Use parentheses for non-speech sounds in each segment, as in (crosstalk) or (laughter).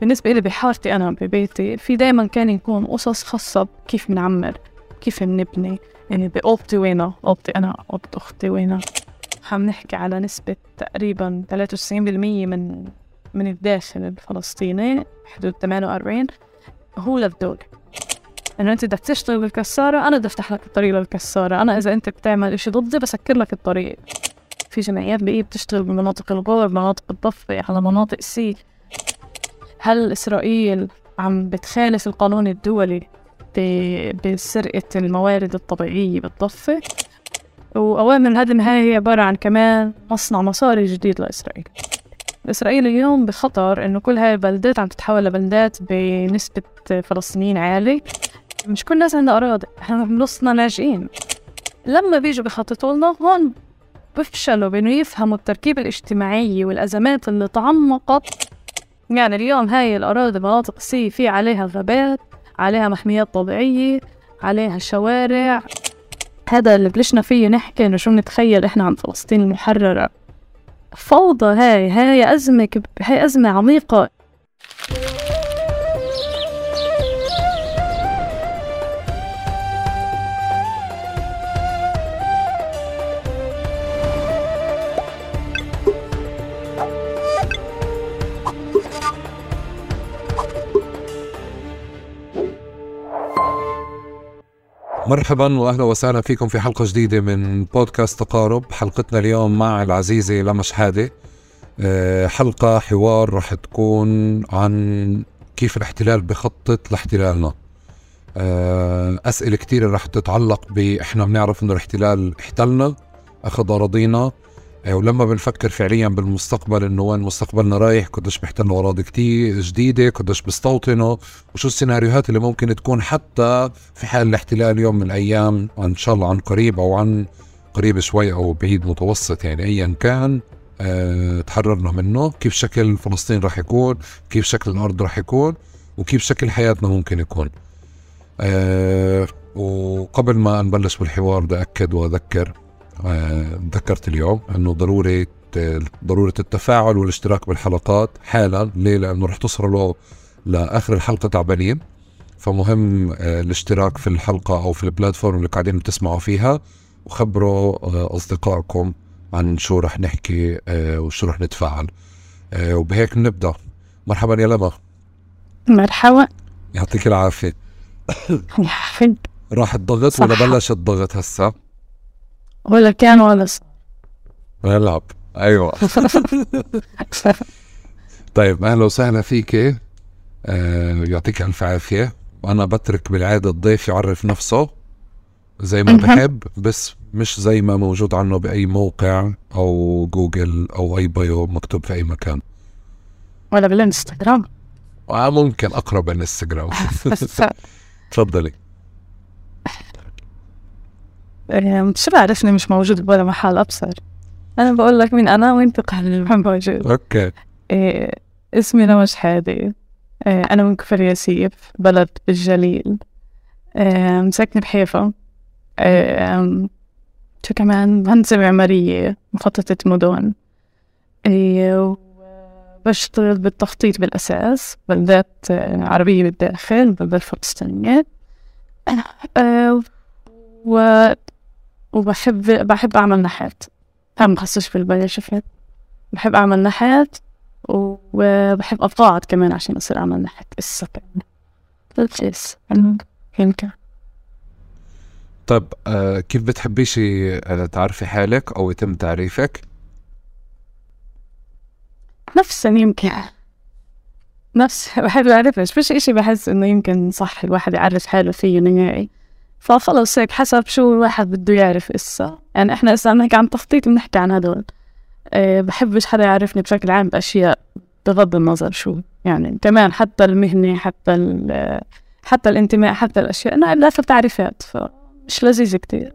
بالنسبة لي بحارتي أنا ببيتي في دايما كان يكون قصص خاصة كيف بنعمر كيف بنبني يعني بأوضتي وينها؟ أوضتي أنا أوضة أختي وينها؟ عم نحكي على نسبة تقريبا 93% من من الداخل الفلسطيني حدود 48 هو للدولة إنه أنت بدك تشتغل بالكسارة أنا بدي أفتح لك الطريق للكسارة. أنا إذا أنت بتعمل إشي ضدي بسكر لك الطريق. في جمعيات بقية بتشتغل بمناطق الغور مناطق الضفة على مناطق سي. هل إسرائيل عم بتخالف القانون الدولي بسرقة الموارد الطبيعية بالضفة؟ وأوامر الهدم هاي هي عبارة عن كمان مصنع مصاري جديد لإسرائيل. إسرائيل اليوم بخطر إنه كل هاي البلدات عم تتحول لبلدات بنسبة فلسطينيين عالي. مش كل الناس عندها أراضي إحنا بنصنا لاجئين لما بيجوا بخططوا لنا هون بفشلوا بإنه يفهموا التركيبة الاجتماعية والأزمات اللي تعمقت يعني اليوم هاي الأراضي مناطق سي في عليها غابات عليها محميات طبيعية عليها شوارع هذا اللي بلشنا فيه نحكي إنه شو بنتخيل إحنا عن فلسطين المحررة. فوضى هاي هاي أزمة كب... هاي أزمة عميقة. مرحبا واهلا وسهلا فيكم في حلقة جديدة من بودكاست تقارب. حلقتنا اليوم مع العزيزة لمش حادي آه، حلقة حوار رح تكون عن كيف الاحتلال بخطط لاحتلالنا. آه، أسئلة كثيره رح تتعلق بإحنا بنعرف إنه الاحتلال احتلنا أخذ أراضينا ولما بنفكر فعليا بالمستقبل إنه وين مستقبلنا رايح قديش بيحتلوا اراضي كتير جديدة قديش بيستوطنوا وشو السيناريوهات اللي ممكن تكون حتى في حال الاحتلال يوم من الأيام؟ إن شاء الله عن قريب أو عن قريب شوي أو بعيد متوسط يعني ايا كان أه تحررنا منه. كيف شكل فلسطين راح يكون؟ كيف شكل الأرض راح يكون؟ وكيف شكل حياتنا ممكن يكون؟ أه وقبل ما نبلش بالحوار بدي أكد وأذكر ذكرت اليوم أنه ضروري ضرورة التفاعل والاشتراك بالحلقات حالا ليه؟ لأنه رح تصلوا لآخر الحلقة تعبانين فمهم آه، الاشتراك في الحلقة أو في البلاتفورم اللي قاعدين بتسمعوا فيها وخبروا آه، أصدقائكم عن شو رح نحكي آه، وشو رح نتفاعل. وبهيك نبدأ. مرحبا يا لما. مرحبا. يعطيك العافية. راح الضغط ولا بلش الضغط هسه ولا كان ولا صار نلعب أيوه. (laughs) طيب أهلا وسهلا فيك. آه يعطيك ألف عافية. وأنا بترك بالعادة الضيف يعرف نفسه زي ما بحب بس مش زي ما موجود عنه بأي موقع أو جوجل أو أي بايو مكتوب في أي مكان. ولا بالإنستغرام. آه ممكن أقرب الانستغرام (laughs) تفضلي. شو بعرفني مش موجود بولا محل أبصر. أنا بقول لك مين أنا وأنت قال ما موجود. أوكي. إيه اسمي نوش حادي. إيه أنا من كفر ياسيف بلد بالجليل إيه ساكنة بحيفا. إيه شو كمان؟ مهندسة معمارية مخططة مدن. إيه بشتغل بالتخطيط بالأساس بلدات عربية بالداخل بلدات فلسطينية إيه و وبحب بحب أعمل نحات. هم مخصص في البلد شفت؟ بحب أعمل نحات وبحب أتقاعد كمان عشان أصير أعمل نحات. السكن بس يمكن طيب آه كيف بتحبيشي آه، تعرفي حالك أو يتم تعريفك؟ نفسا يمكن. نفس بحب أعرفش مش إشي بحس إنه يمكن صح الواحد يعرف حاله فيه نهائي. فخلص هيك حسب شو الواحد بده يعرف إسا يعني إحنا إسا نحكي عن تخطيط بنحكي عن هدول أه بحبش حدا يعرفني بشكل عام بأشياء بغض النظر شو. يعني كمان حتى المهنة حتى حتى الانتماء حتى الأشياء أنا بدها تعريفات فمش لذيذة كتير.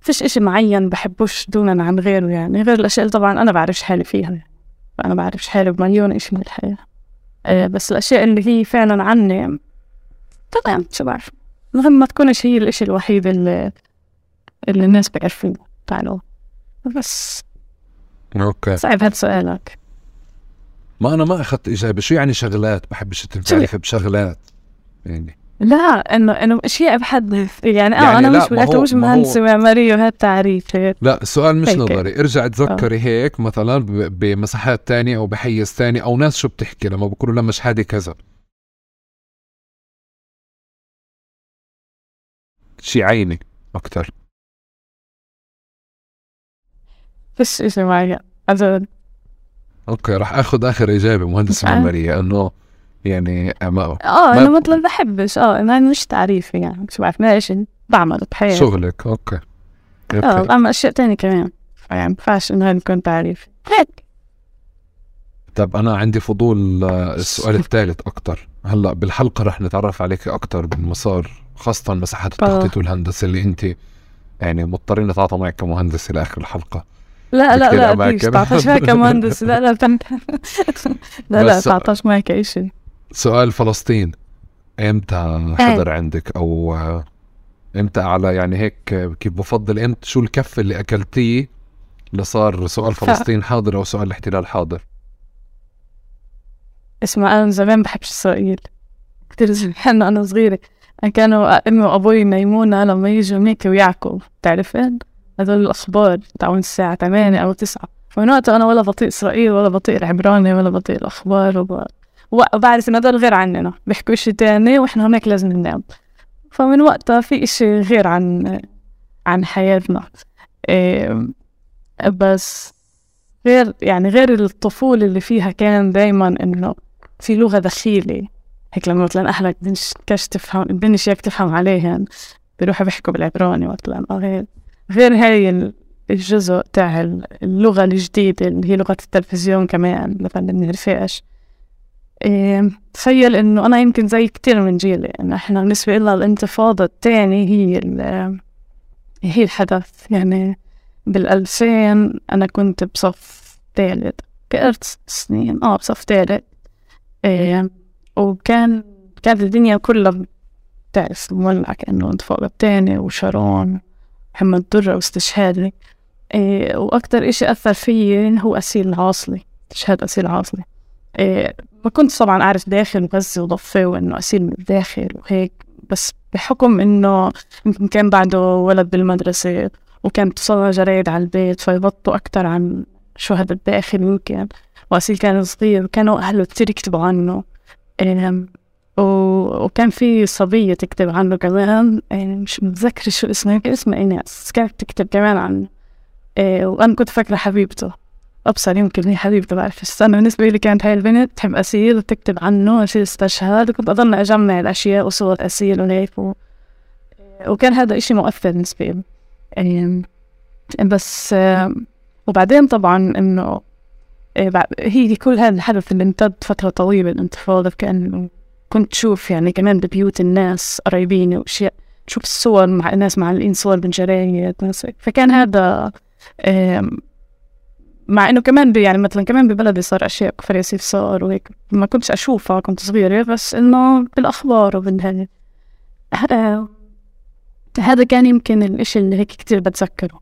فيش إشي معين بحبوش دونا عن غيره يعني. غير الأشياء اللي طبعا أنا بعرفش حالي فيها. فأنا بعرفش حالي بمليون إشي من الحياة. أه بس الأشياء اللي هي فعلا عني تمام شو بعرف. المهم ما تكونش هي الإشي الوحيد اللي, اللي الناس بيعرفوه تعالوا. بس. أوكي. صعب هاد سؤالك. ما أنا ما أخذت إجابة. شو يعني شغلات؟ بحبش تعرف بشغلات. يعني. لا انه إنه اشياء بحدث يعني, آه يعني أنا مش هو- مهندسه معماريه وهالتعريف هيك لا السؤال مش. نظري. ارجع تذكري هيك مثلا بمساحات تانية أو بحيز تاني أو ناس شو بتحكي لما بيقولوا لما شحادي كذا. شي عيني أكتر. فيش اشي معين أبدا أوكي راح آخذ آخر إجابة مهندس آه. معماريه إنه يعني ما آه أنا مثلا بحبش آه أنا مش تعريفي يعني مش بعرف ما إيش بعمل بحياتي. شغلك أوكي. آه بعمل أشياء تانية كمان يعني ما ينفعش إنه هذا يكون تعريف هيك. طب أنا عندي فضول آه، السؤال الثالث أكتر. هلأ بالحلقة رح نتعرف عليك أكتر بالمسار خاصة مساحات التخطيط والهندسة اللي أنت يعني مضطرين نتعاطى معك كمهندس إلى آخر الحلقة. لا لا لا 19 معك مهندس لا لا (laughs) لا لا 19 معك اي شيء. سؤال فلسطين. إمتى حضر عندك؟ أو آه، إمتى على يعني هيك آه، كيف بفضل إمتى؟ شو الكف اللي أكلتيه لصار سؤال فلسطين حاضر أو سؤال الاحتلال حاضر؟ اسمع أنا زمان بحبش إسرائيل. كثير زمان أنا صغيرة. كانوا أمي وأبوي ميمونه لما يجوا هيك ويعكوا بتعرفين هذول الأخبار تاعون الساعة 8 أو 9 فمن وقتها أنا ولا بطيء إسرائيل ولا بطيء العبراني ولا بطيء الأخبار وب... وبعرف انه هذول غير عننا بيحكوا شيء تاني وإحنا هناك لازم ننام. فمن وقتها في إشي غير عن عن حياتنا. إيه بس غير يعني غير الطفولة اللي فيها كان دايما إنه في لغة دخيلة. هيك لما مثلا أهلك بدنش تفهم بدنش اياك تفهم عليهن بيروحوا بيحكوا بالعبراني مثلا أو غير غير هاي ال- الجزء تاع ال- اللغة الجديدة اللي هي لغة التلفزيون كمان مثلا بنعرفهاش. إيه، تخيل إنه أنا يمكن زي كتير من جيلي إنه إحنا بالنسبة لنا الانتفاضة الثانية هي هي الحدث. يعني بالألفين أنا كنت بصف ثالث كأرت سنين. آه بصف ثالث وكان كانت الدنيا كلها بتعرف مولعة كأنه انتفاضة تاني وشارون محمد درة واستشهادي. إيه وأكتر إشي أثر فيي هو أسيل العاصلي استشهاد أسيل العاصلي. إيه ما كنت طبعا أعرف داخل غزة وضفة وإنه أسيل من الداخل وهيك بس بحكم إنه يمكن كان بعده ولد بالمدرسة وكان بتصور جرايد على البيت فيبطوا أكتر عن شهداء الداخل يمكن. وأسيل كان صغير وكانوا أهله كتير يكتبوا عنه. وكان في صبية تكتب عنه كمان إيه مش متذكرة شو اسمها يمكن اسمها إيناس كانت تكتب كمان عنه إيه وأنا كنت فاكرة حبيبته. أبصر يمكن هي حبيبته بعرف بس أنا بالنسبة لي كانت هاي البنت تحب أسيل وتكتب عنه أسيل استشهاد وكنت أضل أجمع الأشياء وصور أسيل وهيك و... وكان هذا إشي مؤثر بالنسبة لي. إيه بس وبعدين طبعا إنه هي كل هذا الحدث اللي امتد فترة طويلة الانتفاضة كأن كنت تشوف يعني كمان ببيوت الناس قرايبين وأشياء تشوف الصور مع ناس معلقين صور بالجرايد. فكان هذا آم، مع إنه كمان يعني مثلا كمان ببلدي صار أشياء كفر ياسيف صار وهيك. ما كنتش أشوفها كنت صغيرة بس إنه بالأخبار وبالهذا هذا. كان يمكن الإشي اللي هيك كتير بتذكره.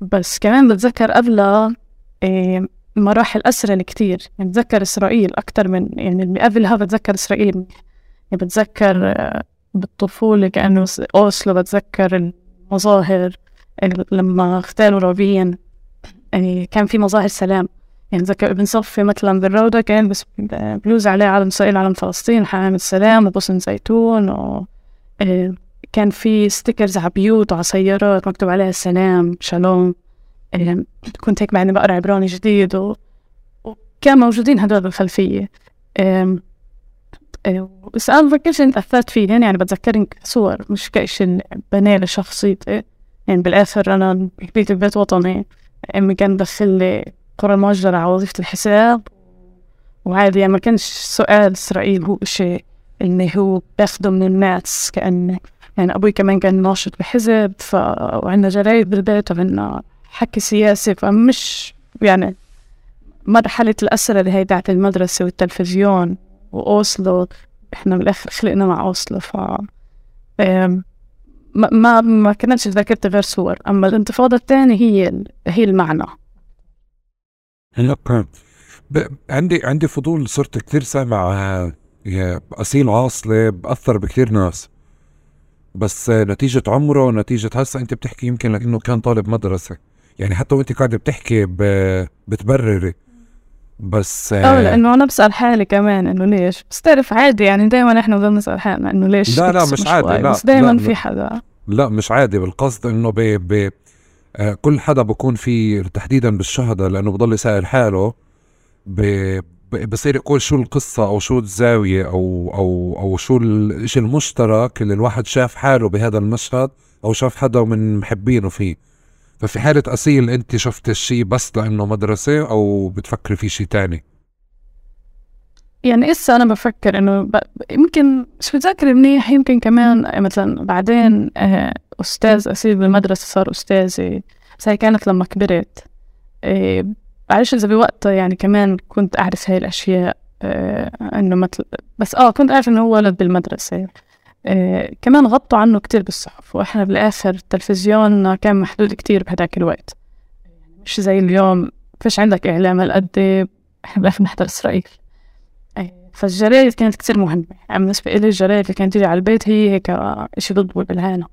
بس كمان بتذكر قبلها آه، مراحل أسرل كتير يعني بتذكر إسرائيل أكتر من يعني اللي قبلها بتذكر إسرائيل. يعني بتذكر آه، بالطفولة كأنه أوسلو بتذكر المظاهر ال- لما اغتالوا رابين يعني كان في مظاهر سلام. يعني بتذكر ابن صفي مثلا بالروضة كان بس بلوز عليه علم إسرائيل علم فلسطين حمامة السلام وغصن زيتون و آه، كان في stickers على بيوت وعلى سيارات مكتوب عليها سلام שלום. آه، كنت هيك بعدني بقرأ عبراني جديد و... وكان موجودين هدول بالخلفية. آم، بس أنا بفكرش إني تأثرت فيهن يعني بتذكرن صور مش كإشي بناه لشخصيتي. يعني بالآخر أنا كبرت ببيت وطني أمي كان دخل لي قرى المؤجرة على وظيفة الحساب. وعادي يعني ما كانش سؤال إسرائيل هو إشي اللي هو باخده من الناس كأنه يعني أبوي كمان كان ناشط بحزب ف... وعندنا جرايد بالبيت وعندنا حكي سياسي فمش يعني مرحلة الأسرة اللي هي تاعت المدرسة والتلفزيون وأوسلو. إحنا بالآخر خلقنا مع أوسلو ف ما ما كانتش ذاكرتي غير صور. أما الانتفاضة الثانية هي هي المعنى. عندي عندي فضول صرت كثير سامع آه، يا أسيل عاصلة بأثر بكثير ناس. بس نتيجة عمره نتيجة هسا أنت بتحكي يمكن لأنه كان طالب مدرسة. يعني حتى وأنت قاعدة بتحكي ب... بتبرري. بس آه لأنه أنا بسأل حالي كمان إنه ليش؟ بس تعرف عادي يعني دائما إحنا بنضل نسأل حالنا إنه ليش لا لا مش عادي لا بس دائما في حدا. لا مش عادي. بالقصد إنه ب... ب... آه كل حدا بكون في تحديدا بالشهداء لأنه بضل يسأل حاله ب... بصير يقول شو القصة أو شو الزاوية أو أو أو شو الشيء المشترك اللي الواحد شاف حاله بهذا المشهد أو شاف حدا من محبينه فيه. ففي حالة أصيل أنت شفت الشيء بس لأنه مدرسة أو بتفكري في شيء تاني؟ يعني إسا أنا بفكر إنه ب... يمكن مش متذكر منيح؟ يمكن كمان مثلا بعدين آه، أستاذ أسيل بالمدرسة صار أستاذي بس هي كانت لما كبرت آه، بعرفش إذا بوقتها يعني كمان كنت أعرف هاي الأشياء آه، إنه مثل بس آه كنت أعرف إنه هو ولد بالمدرسة. آه كمان غطوا عنه كتير بالصحف وإحنا بالآخر التلفزيون كان محدود كتير بهداك الوقت. مش زي اليوم فيش عندك إعلام هالقد إحنا بالآخر نحضر إسرائيل. آه فالجرايد كانت كتير مهمة. يعني بالنسبة إلي الجرايد اللي كانت تيجي على البيت هي هيك إشي بضبط بالعانة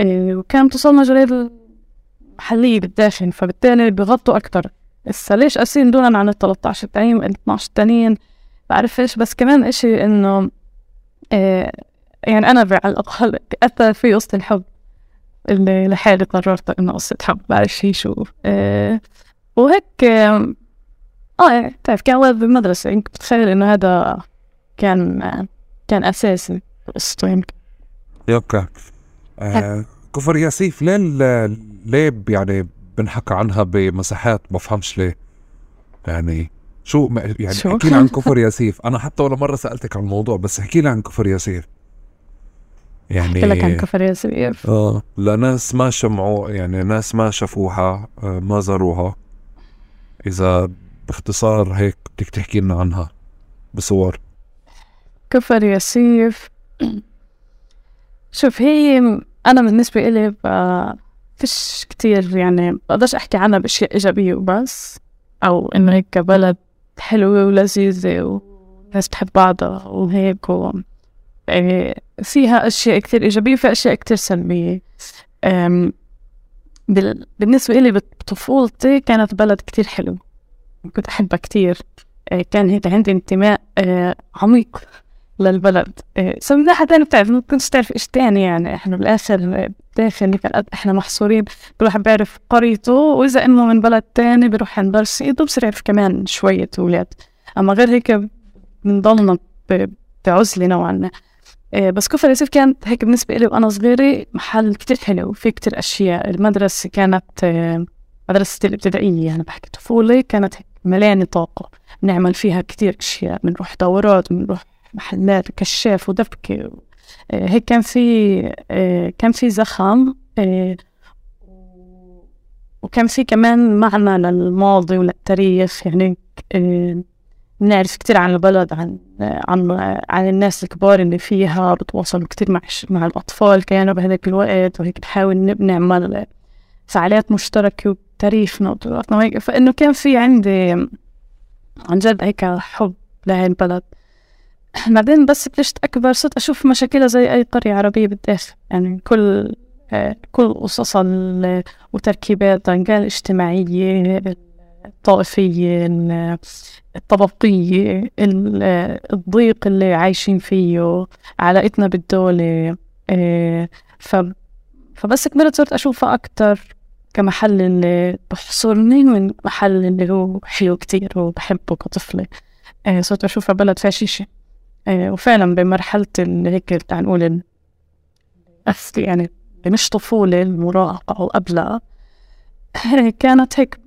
آه وكان توصلنا جرايد محلية بالداخل فبالتالي بغطوا أكتر. هسا ليش أسين دونا عن ال 13 التانيين ال 12 التانيين بعرفش بس كمان إشي إنه يعني أنا على الأقل أثر في قصة الحب اللي لحالي قررت إنه قصة حب بعرف هي شو. إيه وهيك آه يعني بتعرف كان ولد بالمدرسة يمكن بتخيل إنه هذا كان كان أساسي قصته يمكن. أوكي آه كفر ياسيف ليه ليه يعني بنحكى عنها بمساحات بفهمش ليه؟ يعني شو يعني شو؟ احكي لي عن (laughs) كفر ياسيف أنا حتى ولا مرة سألتك عن الموضوع بس احكي لي عن كفر ياسيف يعني احكي لك عن كفر ياسيف آه لناس ما شمعوا يعني ناس ما شافوها آه، ما زاروها. إذا باختصار هيك بدك تحكي لنا عنها بصور. كفر ياسيف (clears throat) شوف هي أنا بالنسبة إلي فيش كتير يعني بقدرش أحكي عنها بأشياء إيجابية وبس أو إنه هيك بلد حلوة ولذيذة والناس بتحب بعضها وهيك و... يعني فيها أشياء كتير إيجابية وفيها أشياء كتير سلبية. بال... بالنسبة إلي بطفولتي كانت بلد كتير حلو. كنت أحبها كتير. آه، كان هيك عندي انتماء آه، عميق للبلد. بس من ناحية تانية بتعرف ما كنتش تعرف إيش تاني يعني. إحنا بالآخر داخل إحنا محصورين كل واحد بيعرف قريته وإذا إنه من بلد تاني بيروح عند درس إيده بصير يعرف كمان شوية أولاد. أما غير هيك بنضلنا بعزلة نوعا ما. بس كفر يوسف كانت هيك بالنسبة لي وأنا صغيرة محل كتير حلو في كتير أشياء. المدرسة كانت مدرسة الابتدائية يعني بحكي طفولة كانت مليانة طاقة. بنعمل فيها كتير أشياء بنروح دورات بنروح محلات كشاف ودبكة آه، هيك كان في آه، كان في زخم آه، وكان في كمان معنى للماضي وللتاريخ يعني بنعرف كتير عن البلد عن عن عن الناس الكبار اللي فيها بتواصلوا كتير مع مع الأطفال كانوا بهذاك الوقت وهيك بنحاول نعمل فعاليات مشتركة وتاريخنا وتراثنا وهيك. فإنه كان في عندي عن جد هيك حب لهي البلد. (clears throat) بعدين بس بلشت أكبر صرت أشوف مشاكلها زي أي قرية عربية بالداخل. يعني كل آه، كل قصصها وتركيباتها كان الاجتماعية الطائفية الطبقية الضيق اللي عايشين فيه علاقتنا بالدولة آه، ف فبس كبرت صرت أشوفها أكتر كمحل اللي بحصرني من محل اللي هو حلو كتير وبحبه كطفلة. آه، صرت أشوفها بلد فاشيشة آه، وفعلا بمرحلة اللي هيك تعال نقول يعني مش طفولة المراهقة أو قبلها كانت هيك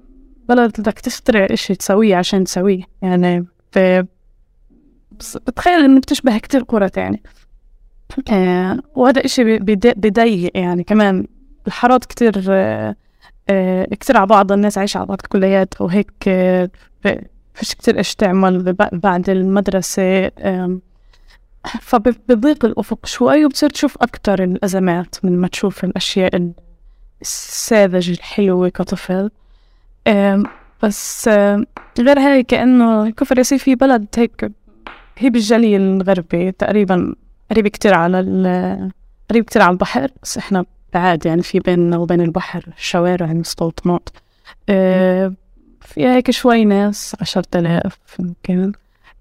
بدك تخترع إشي تسويه عشان تسويه يعني بتخيل إنه بتشبه كتير تاني آه وهذا إشي بضيق يعني كمان الحارات كتير كتير على بعض الناس عايشة على بعض كليات وهيك فيش كتير إيش تعمل بعد المدرسة فبضيق الأفق شوي وبتصير تشوف أكتر الأزمات من ما تشوف الأشياء الساذجة الحلوة كطفل بس غير هيك إنه كفر ياسين في بلد هيك هي بالجليل الغربي تقريبا قريب كتير على قريب كتير على البحر بس إحنا بعاد يعني في بيننا وبين البحر شوارع مستوطنات فيها هيك شوي ناس عشرة آلاف يمكن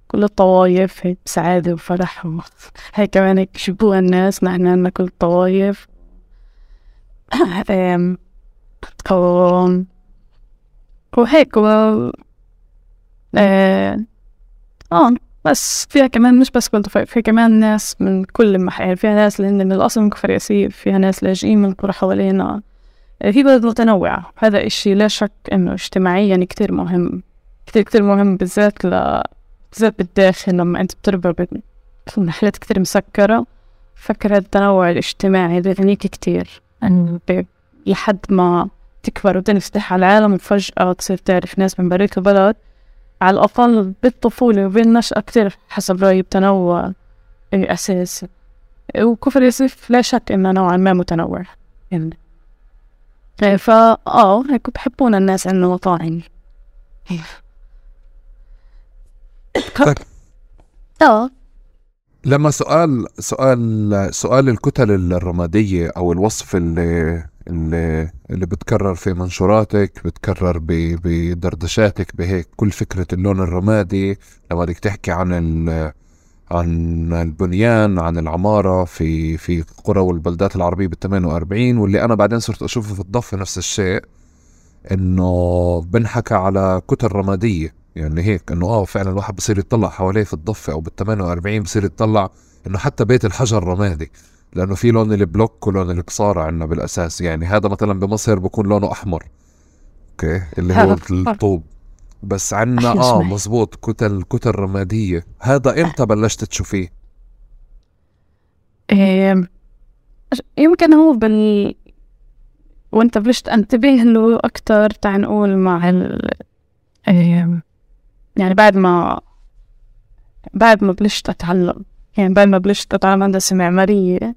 كل الطوايف هيك سعادة وفرح (laughs) هي كمان هيك شبوها الناس نحن عنا كل الطوايف. (clears throat) وهيك و... آه آه، بس فيها كمان مش بس كل طفايف فيها كمان ناس من كل المحل فيها ناس اللي هن من الأصل من كفر ياسيف فيها ناس لاجئين من قرى حوالينا في بلد متنوعة هذا إشي لا شك إنه اجتماعيا كتير مهم كتير كتير مهم بالذات ل بالذات بالداخل لما أنت بتربى بمحلات كتير مسكرة فكر التنوع الاجتماعي بيغنيك كتير لحد ما تكبر وتنفتح على العالم وفجأة تصير تعرف ناس من بريت البلد. على الأقل بالطفولة وبالنشأة كتير حسب رأيي بتنوع أساسي وكفر يوسف لا شك إنه نوعا ما متنوع. يعني. فا آه هيك بحبونا الناس عندنا مطاعم. طيب. آه. لما سؤال سؤال سؤال الكتل الرمادية أو الوصف اللي اللي اللي بتكرر في منشوراتك بتكرر بدردشاتك بهيك كل فكرة اللون الرمادي. لما بدك تحكي عن عن البنيان عن العمارة في في قرى والبلدات العربية بال 48 واللي أنا بعدين صرت أشوفه في الضفة نفس الشيء إنه بنحكى على كتل رمادية. يعني هيك إنه آه فعلا الواحد بصير يطلع حواليه في الضفة أو بال 48 بصير يطلع إنه حتى بيت الحجر رمادي. لأنه في لون البلوك ولون القصارة عندنا بالأساس. يعني هذا مثلا بمصر بكون لونه أحمر. okay؟ اللي هو الطوب. بس عنا آه مزبوط كتل كتل رمادية. هذا إمتى بلشت تشوفيه؟ إيه يمكن هو بال وأنت بلشت أنتبه له أكثر تعال نقول مع ال إيه يعني بعد ما بعد ما بلشت أتعلم. يعني بعد ما بلشت اتعلم هندسة معمارية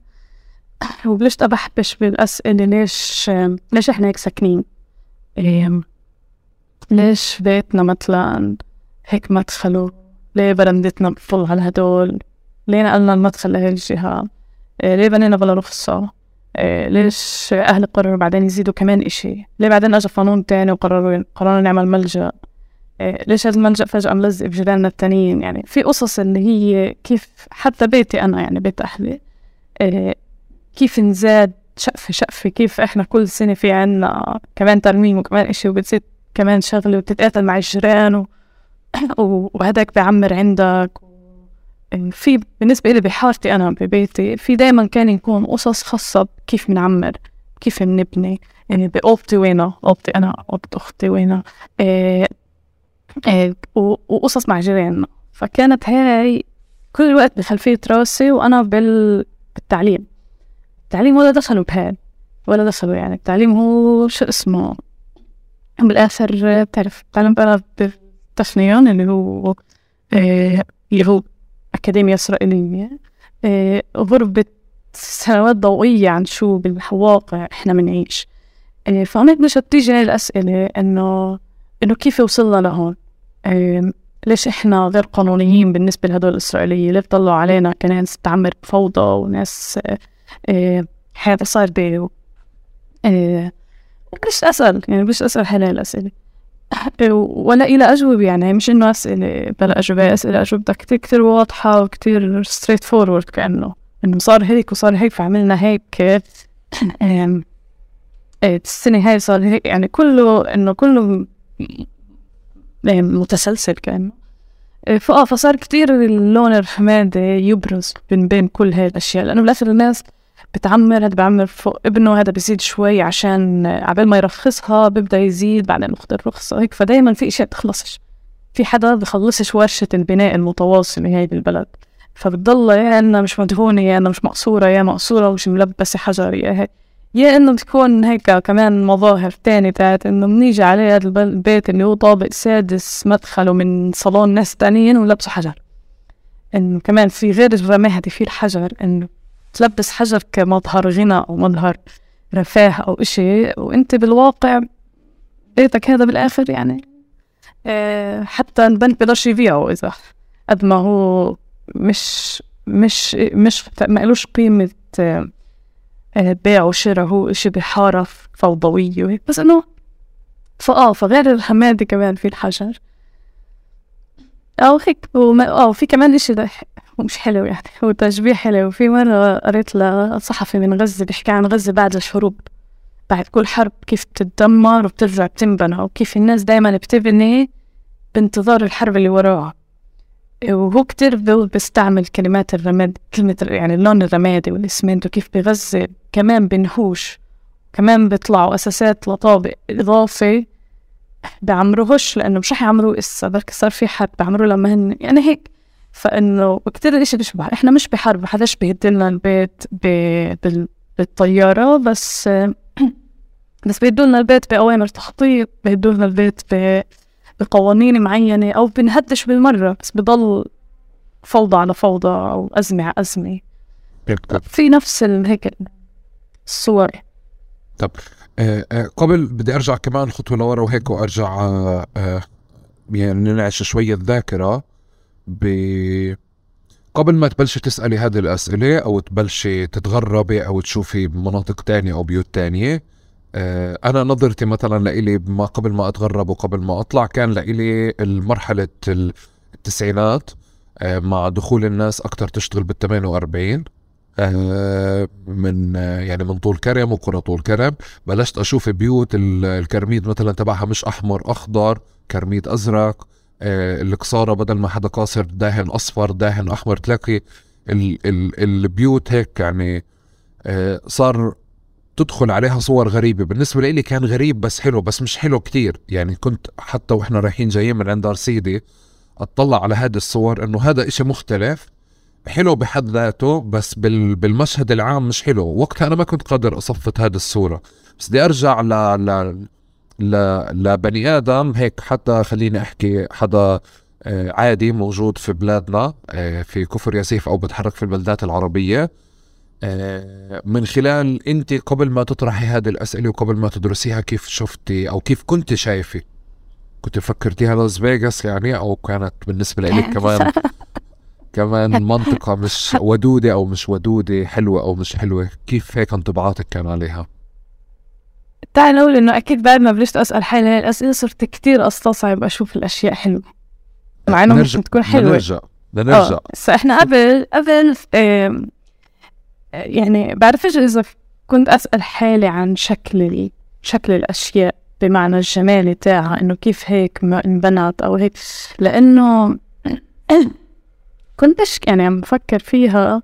وبلشت أبحبش بالاسئلة ليش ليش إحنا هيك ساكنين؟ إيه. ليش بيتنا مثلا هيك مدخله ليه برندتنا بفل على هدول ليه نقلنا المدخل لهي الجهة إيه ليه بنينا بلا رخصة؟ إيه ليش أهل قرروا بعدين يزيدوا كمان إشي؟ ليه بعدين أجا قانون تاني وقرروا قرروا نعمل ملجأ؟ ليش هذا الملجأ فجأة ملزق بجيراننا التانيين؟ يعني في قصص اللي هي كيف حتى بيتي أنا يعني بيت أهلي إيه كيف نزاد شقفة شقفة كيف إحنا كل سنة في عنا كمان ترميم وكمان إشي وبتزيد كمان شغلة وتتقاتل مع الجيران (coughs) و... وهداك بيعمر عندك. في بالنسبة لي بحارتي أنا ببيتي في دايما كان يكون قصص خاصة بكيف بنعمر كيف بنبني يعني بأوضتي وينها أوضتي أنا أوضة أختي وينها إيه إيه وقصص مع جيراننا. فكانت هاي كل الوقت بخلفية راسي وأنا بال... بالتعليم. التعليم ولا دخلوا بهاد ولا دخلوا يعني. التعليم هو شو اسمه؟ بالآخر بتعرف تعلمت أنا بالتفنيون اللي هو آه اللي هو أكاديمية إسرائيلية. آه غربة سنوات ضوئية عن شو بالواقع إحنا بنعيش. آه فهونيك مش تيجي الأسئلة إنه إنه كيف وصلنا لهون؟ ليش إحنا غير قانونيين بالنسبة لهدول الإسرائيلية ليه بطلوا علينا كناس تعمر بفوضى وناس آه آه حياتها صار بي آه بديش أسأل يعني بديش أسأل حالي الأسئلة. ولا إلها أجوبة يعني مش إنه أسئلة بلا أجوبة أسئلة أجوبتها كتير كتير واضحة وكتير straightforward كأنه إنه صار هيك وصار هيك فعملنا هيك. السنة هاي صار هيك يعني كله إنه كله متسلسل كأنه. إيه، فآه فصار كتير اللون الحمادي يبرز بين بين كل هاي الأشياء لأنه بالآخر الناس بتعمر هذا بعمر فوق ابنه هذا بيزيد شوي عشان عبال ما يرخصها بيبدأ يزيد بعدين اخذ الرخصة هيك. فدايما في أشياء تخلصش. في حدا بخلصش ورشة البناء المتواصلة هاي بالبلد. فبتضل يا انها مش مدهونة يا انها مش مقصورة يا مقصورة ومش ملبسة حجر يا هيك يا إنه بتكون هيك كمان مظاهر تاني تاعت إنه بنيجي عليه هذا البيت اللي هو طابق سادس مدخله من صالون ناس تانيين ولبسوا حجر. انه كمان في غير الرمادي في الحجر انه تلبس حجر كمظهر غنى أو مظهر رفاه أو إشي وأنت بالواقع بيتك هذا بالآخر يعني. آه، حتى البنك بيقدرش يبيعه إذا قد ما هو مش مش مش ما قيمة آه، بيع وشراء هو إشي بحارة فوضوية وهيك. بس إنه فآه فغير الحمادة كمان في الحجر. أو هيك وما آه في كمان إشي مش حلو يعني هو تشبيه حلو. في مرة قريت لصحفي من غزة بيحكي عن غزة بعد الحروب بعد كل حرب كيف بتتدمر وبترجع بتنبنى وكيف الناس دايما بتبني بانتظار الحرب اللي وراها. وهو كتير بيستعمل كلمات الرماد كلمة يعني اللون الرمادي والإسمنت وكيف بغزة كمان بنهوش كمان بيطلعوا أساسات لطابق إضافي بعمروهوش لأنه مش رح يعمروه إسا بركي صار في حرب بعمروه لما هن يعني هيك. فإنه كتير الإشي بيشبه إحنا مش بحرب حداش بيهدلنا البيت بالطيارة بس (clears throat) بس بيدولنا البيت بأوامر تخطيط بيدولنا البيت بقوانين معينة أو بنهدش بالمرة بس بضل فوضى على فوضى أو أزمة على أزمة. في نفس هيك الصور. طب آه آه قبل بدي أرجع كمان خطوة لورا وهيك وأرجع آه آه يعني ننعش شوية الذاكرة ب قبل ما تبلشي تسألي هذه الأسئلة أو تبلشي تتغربي أو تشوفي مناطق تانية أو بيوت تانية آه، أنا نظرتي مثلا لإلي ما قبل ما أتغرب وقبل ما أطلع كان لإلي المرحلة التسعينات آه، مع دخول الناس أكتر تشتغل بال 48 آه، من يعني من طول كرم وقرى طول كرم. بلشت أشوف بيوت الكرميد مثلا تبعها مش أحمر أخضر كرميد أزرق القصارة بدل ما حدا قاصر داهن أصفر داهن أحمر تلاقي ال ال البيوت هيك يعني صار تدخل عليها صور غريبة. بالنسبة لي كان غريب بس حلو بس مش حلو كتير. يعني كنت حتى وإحنا رايحين جايين من عند أرسيدي أطلع على هذه الصور إنه هذا إشي مختلف حلو بحد ذاته بس بالمشهد العام مش حلو. وقتها أنا ما كنت قادر أصفت هذه الصورة. بس بدي أرجع ل... ل... ل... لبني آدم هيك. حتى خليني أحكي حدا آه، عادي موجود في بلادنا آه، في كفر ياسيف أو بتحرك في البلدات العربية. من خلال انت قبل ما تطرحي هذه الأسئلة وقبل ما تدرسيها كيف شفتي أو كيف كنت شايفة؟ كنت فكرتيها لاس فيغاس يعني أو كانت بالنسبة لك كمان (laughs) كمان منطقة (laughs) مش ودودة أو مش ودودة حلوة أو مش حلوة. كيف هيك انطباعاتك كان عليها؟ تعال نقول إنه أكيد بعد ما بلشت أسأل حالي هاي الأسئلة صرت كتير أستصعب أشوف الأشياء حلوة. مع إنه ممكن تكون حلوة. نرجع نرجع. آه، إحنا قبل قبل يعني بعرفش إذا كنت أسأل حالي عن شكل شكل الأشياء بمعنى الجمالي تاعها إنه كيف هيك انبنت أو هيك لأنه (coughs) كنتش يعني عم بفكر فيها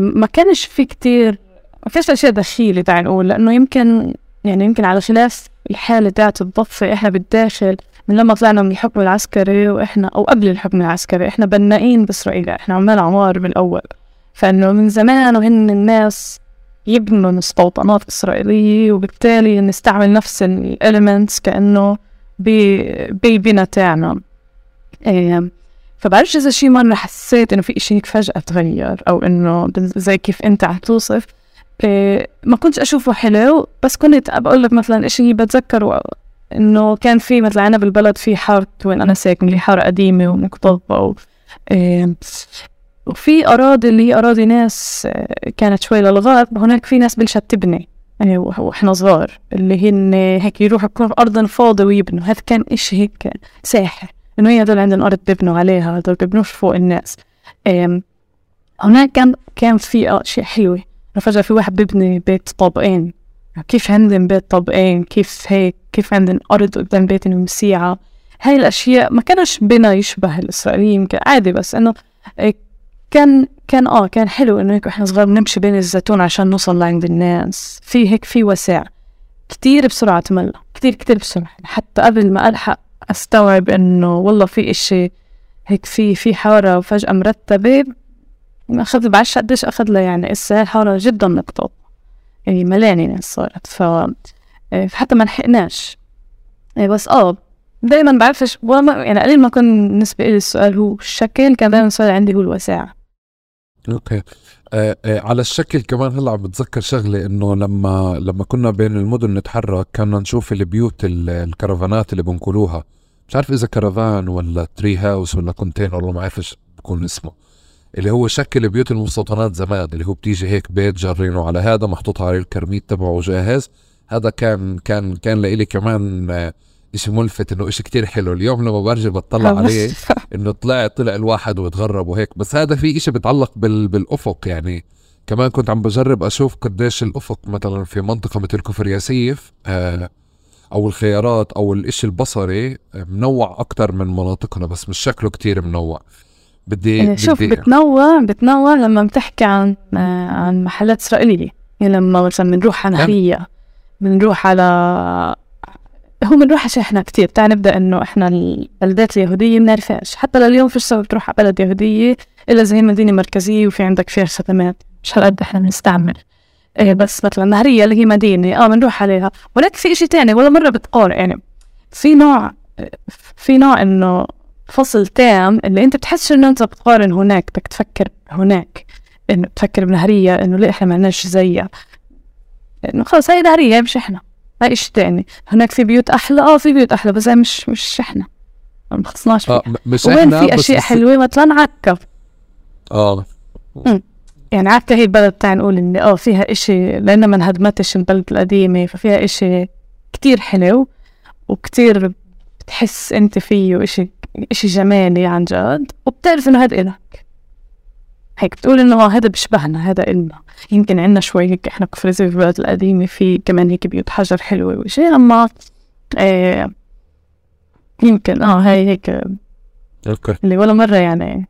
ما كانش في كتير ما كانش أشياء دخيلة تعال نقول لأنه يمكن يعني يمكن على خلاف الحالة تاعت الضفة إحنا بالداخل من لما طلعنا من الحكم العسكري وإحنا أو قبل الحكم العسكري إحنا بنائين بإسرائيل إحنا عمال عمار بالاول فإنه من زمان وهن الناس يبنوا مستوطنات إسرائيلية وبالتالي نستعمل نفس الاليمنتس كأنه بالبناء تاعنا إيه فبعرفش إذا شي مرة حسيت إنه في إشي هيك فجأة تغير أو إنه زي كيف أنت عم توصف. إيه ما كنتش أشوفه حلو بس كنت بقول لك مثلا إشي بتذكر إنه كان في مثلا عنا بالبلد في حارة وين أنا ساكن اللي حارة قديمة ومكتظه و... إيه وفي أراضي اللي هي أراضي ناس آه، كانت شوي للغرب هناك في ناس بلشت تبني يعني وإحنا صغار اللي هن هيك يروحوا يكون أرض فاضي ويبنوا. هذا كان إشي هيك ساحر إنه هي هدول عندهم أرض بيبنوا عليها هدول بيبنوش فوق الناس. هناك كان كان في أشياء حلوة. فجأة في واحد بيبني بيت طابقين كيف عندهم بيت طابقين كيف هيك؟ كيف عندهم أرض قدام بيتهم وسيعة هاي الأشياء ما كانش بنا يشبه الإسرائيلي يمكن عادي بس إنه إيه، كان كان آه كان حلو إنه هيك وإحنا صغار بنمشي بين الزيتون عشان نوصل لعند الناس. في هيك في وسع. كتير بسرعة تملى كتير كتير بسرعة. حتى قبل ما ألحق أستوعب إنه والله في إشي هيك في في حارة وفجأة مرتبة أخذ بعرفش قديش أخذ لها يعني. إسا الحارة جدا نقطة يعني ملاني ناس صارت. ف إيه، حتى ما لحقناش. إيه، بس آه دايما بعرفش يعني قليل ما كان بالنسبة لي السؤال هو الشكل كان دايما السؤال عندي هو الوساعة. أوكي. آه آه على الشكل كمان هلأ عم بتذكر شغلة إنه لما لما كنا بين المدن نتحرك كنا نشوف البيوت ال- الكرفانات اللي بنقولوها. مش عارف إذا كرفان ولا tree house ولا container والله ما عارف بكون اسمه. اللي هو شكل بيوت المستوطنات زمان اللي هو بتيجي هيك بيت جرينه على هذا محطوط عليه القرميد تبعه جاهز. هذا كان كان كان لإلي كمان آه، إشي ملفت إنه إشي كتير حلو. اليوم لما برجع بطلع عليه إنه طلع طلع الواحد وتغرب وهيك. بس هذا في إشي بيتعلق بال بالأفق يعني. كمان كنت عم بجرب أشوف قديش الأفق مثلا في منطقة مثل كفر ياسيف آه أو الخيارات أو الإشي البصري آه، منوع أكتر من مناطقنا بس مش شكله كتير منوع. بدي يعني شوف بدي بتنوع بتنوع لما بتحكي عن عن محلات إسرائيلية. يعني لما مثلا بنروح على. بنروح على هو بنروح على إحنا كتير. تعال نبدأ إنه إحنا البلدات اليهودية بنعرفهاش. حتى لليوم فيش سبب تروح على بلد يهودية إلا هي مدينة مركزية وفي عندك فيها خدمات. مش هالقد إحنا بنستعمل. إيه بس مثلا نهرية اللي هي مدينة. آه بنروح عليها. ولكن في إشي تاني ولا مرة بتقارن يعني في نوع في نوع إنه فصل تام اللي أنت بتحسش إنه أنت بتقارن هناك بدك تفكر هناك. إنه تفكر بنهرية إنه ليه إحنا ما زيها. انه خلص هاي نهرية هاي مش إحنا هاي إشي تاني. هناك في بيوت أحلى آه في بيوت أحلى بس هاي مش مش إحنا. ما بخصناش آه فيها. م- مش وين إحنا في أشياء بس- حلوة؟ مثلا عكا آه. يعني عكا هي البلد تاع نقول إن آه فيها إشي لأنها ما انهدمتش البلد القديمة ففيها إشي كتير حلو وكتير بتحس أنت فيه إشي إشي جمالي عن جد وبتعرف إنه هذا إلك. هيك بتقول إنه آه هذا بيشبهنا هذا إلنا. يمكن عنا شوي هيك إحنا كفر ياسيف في البلد القديمة في كمان هيك بيوت حجر حلوة وإشي. أما آه يمكن آه هاي هيك okay. اللي ولا مرة يعني.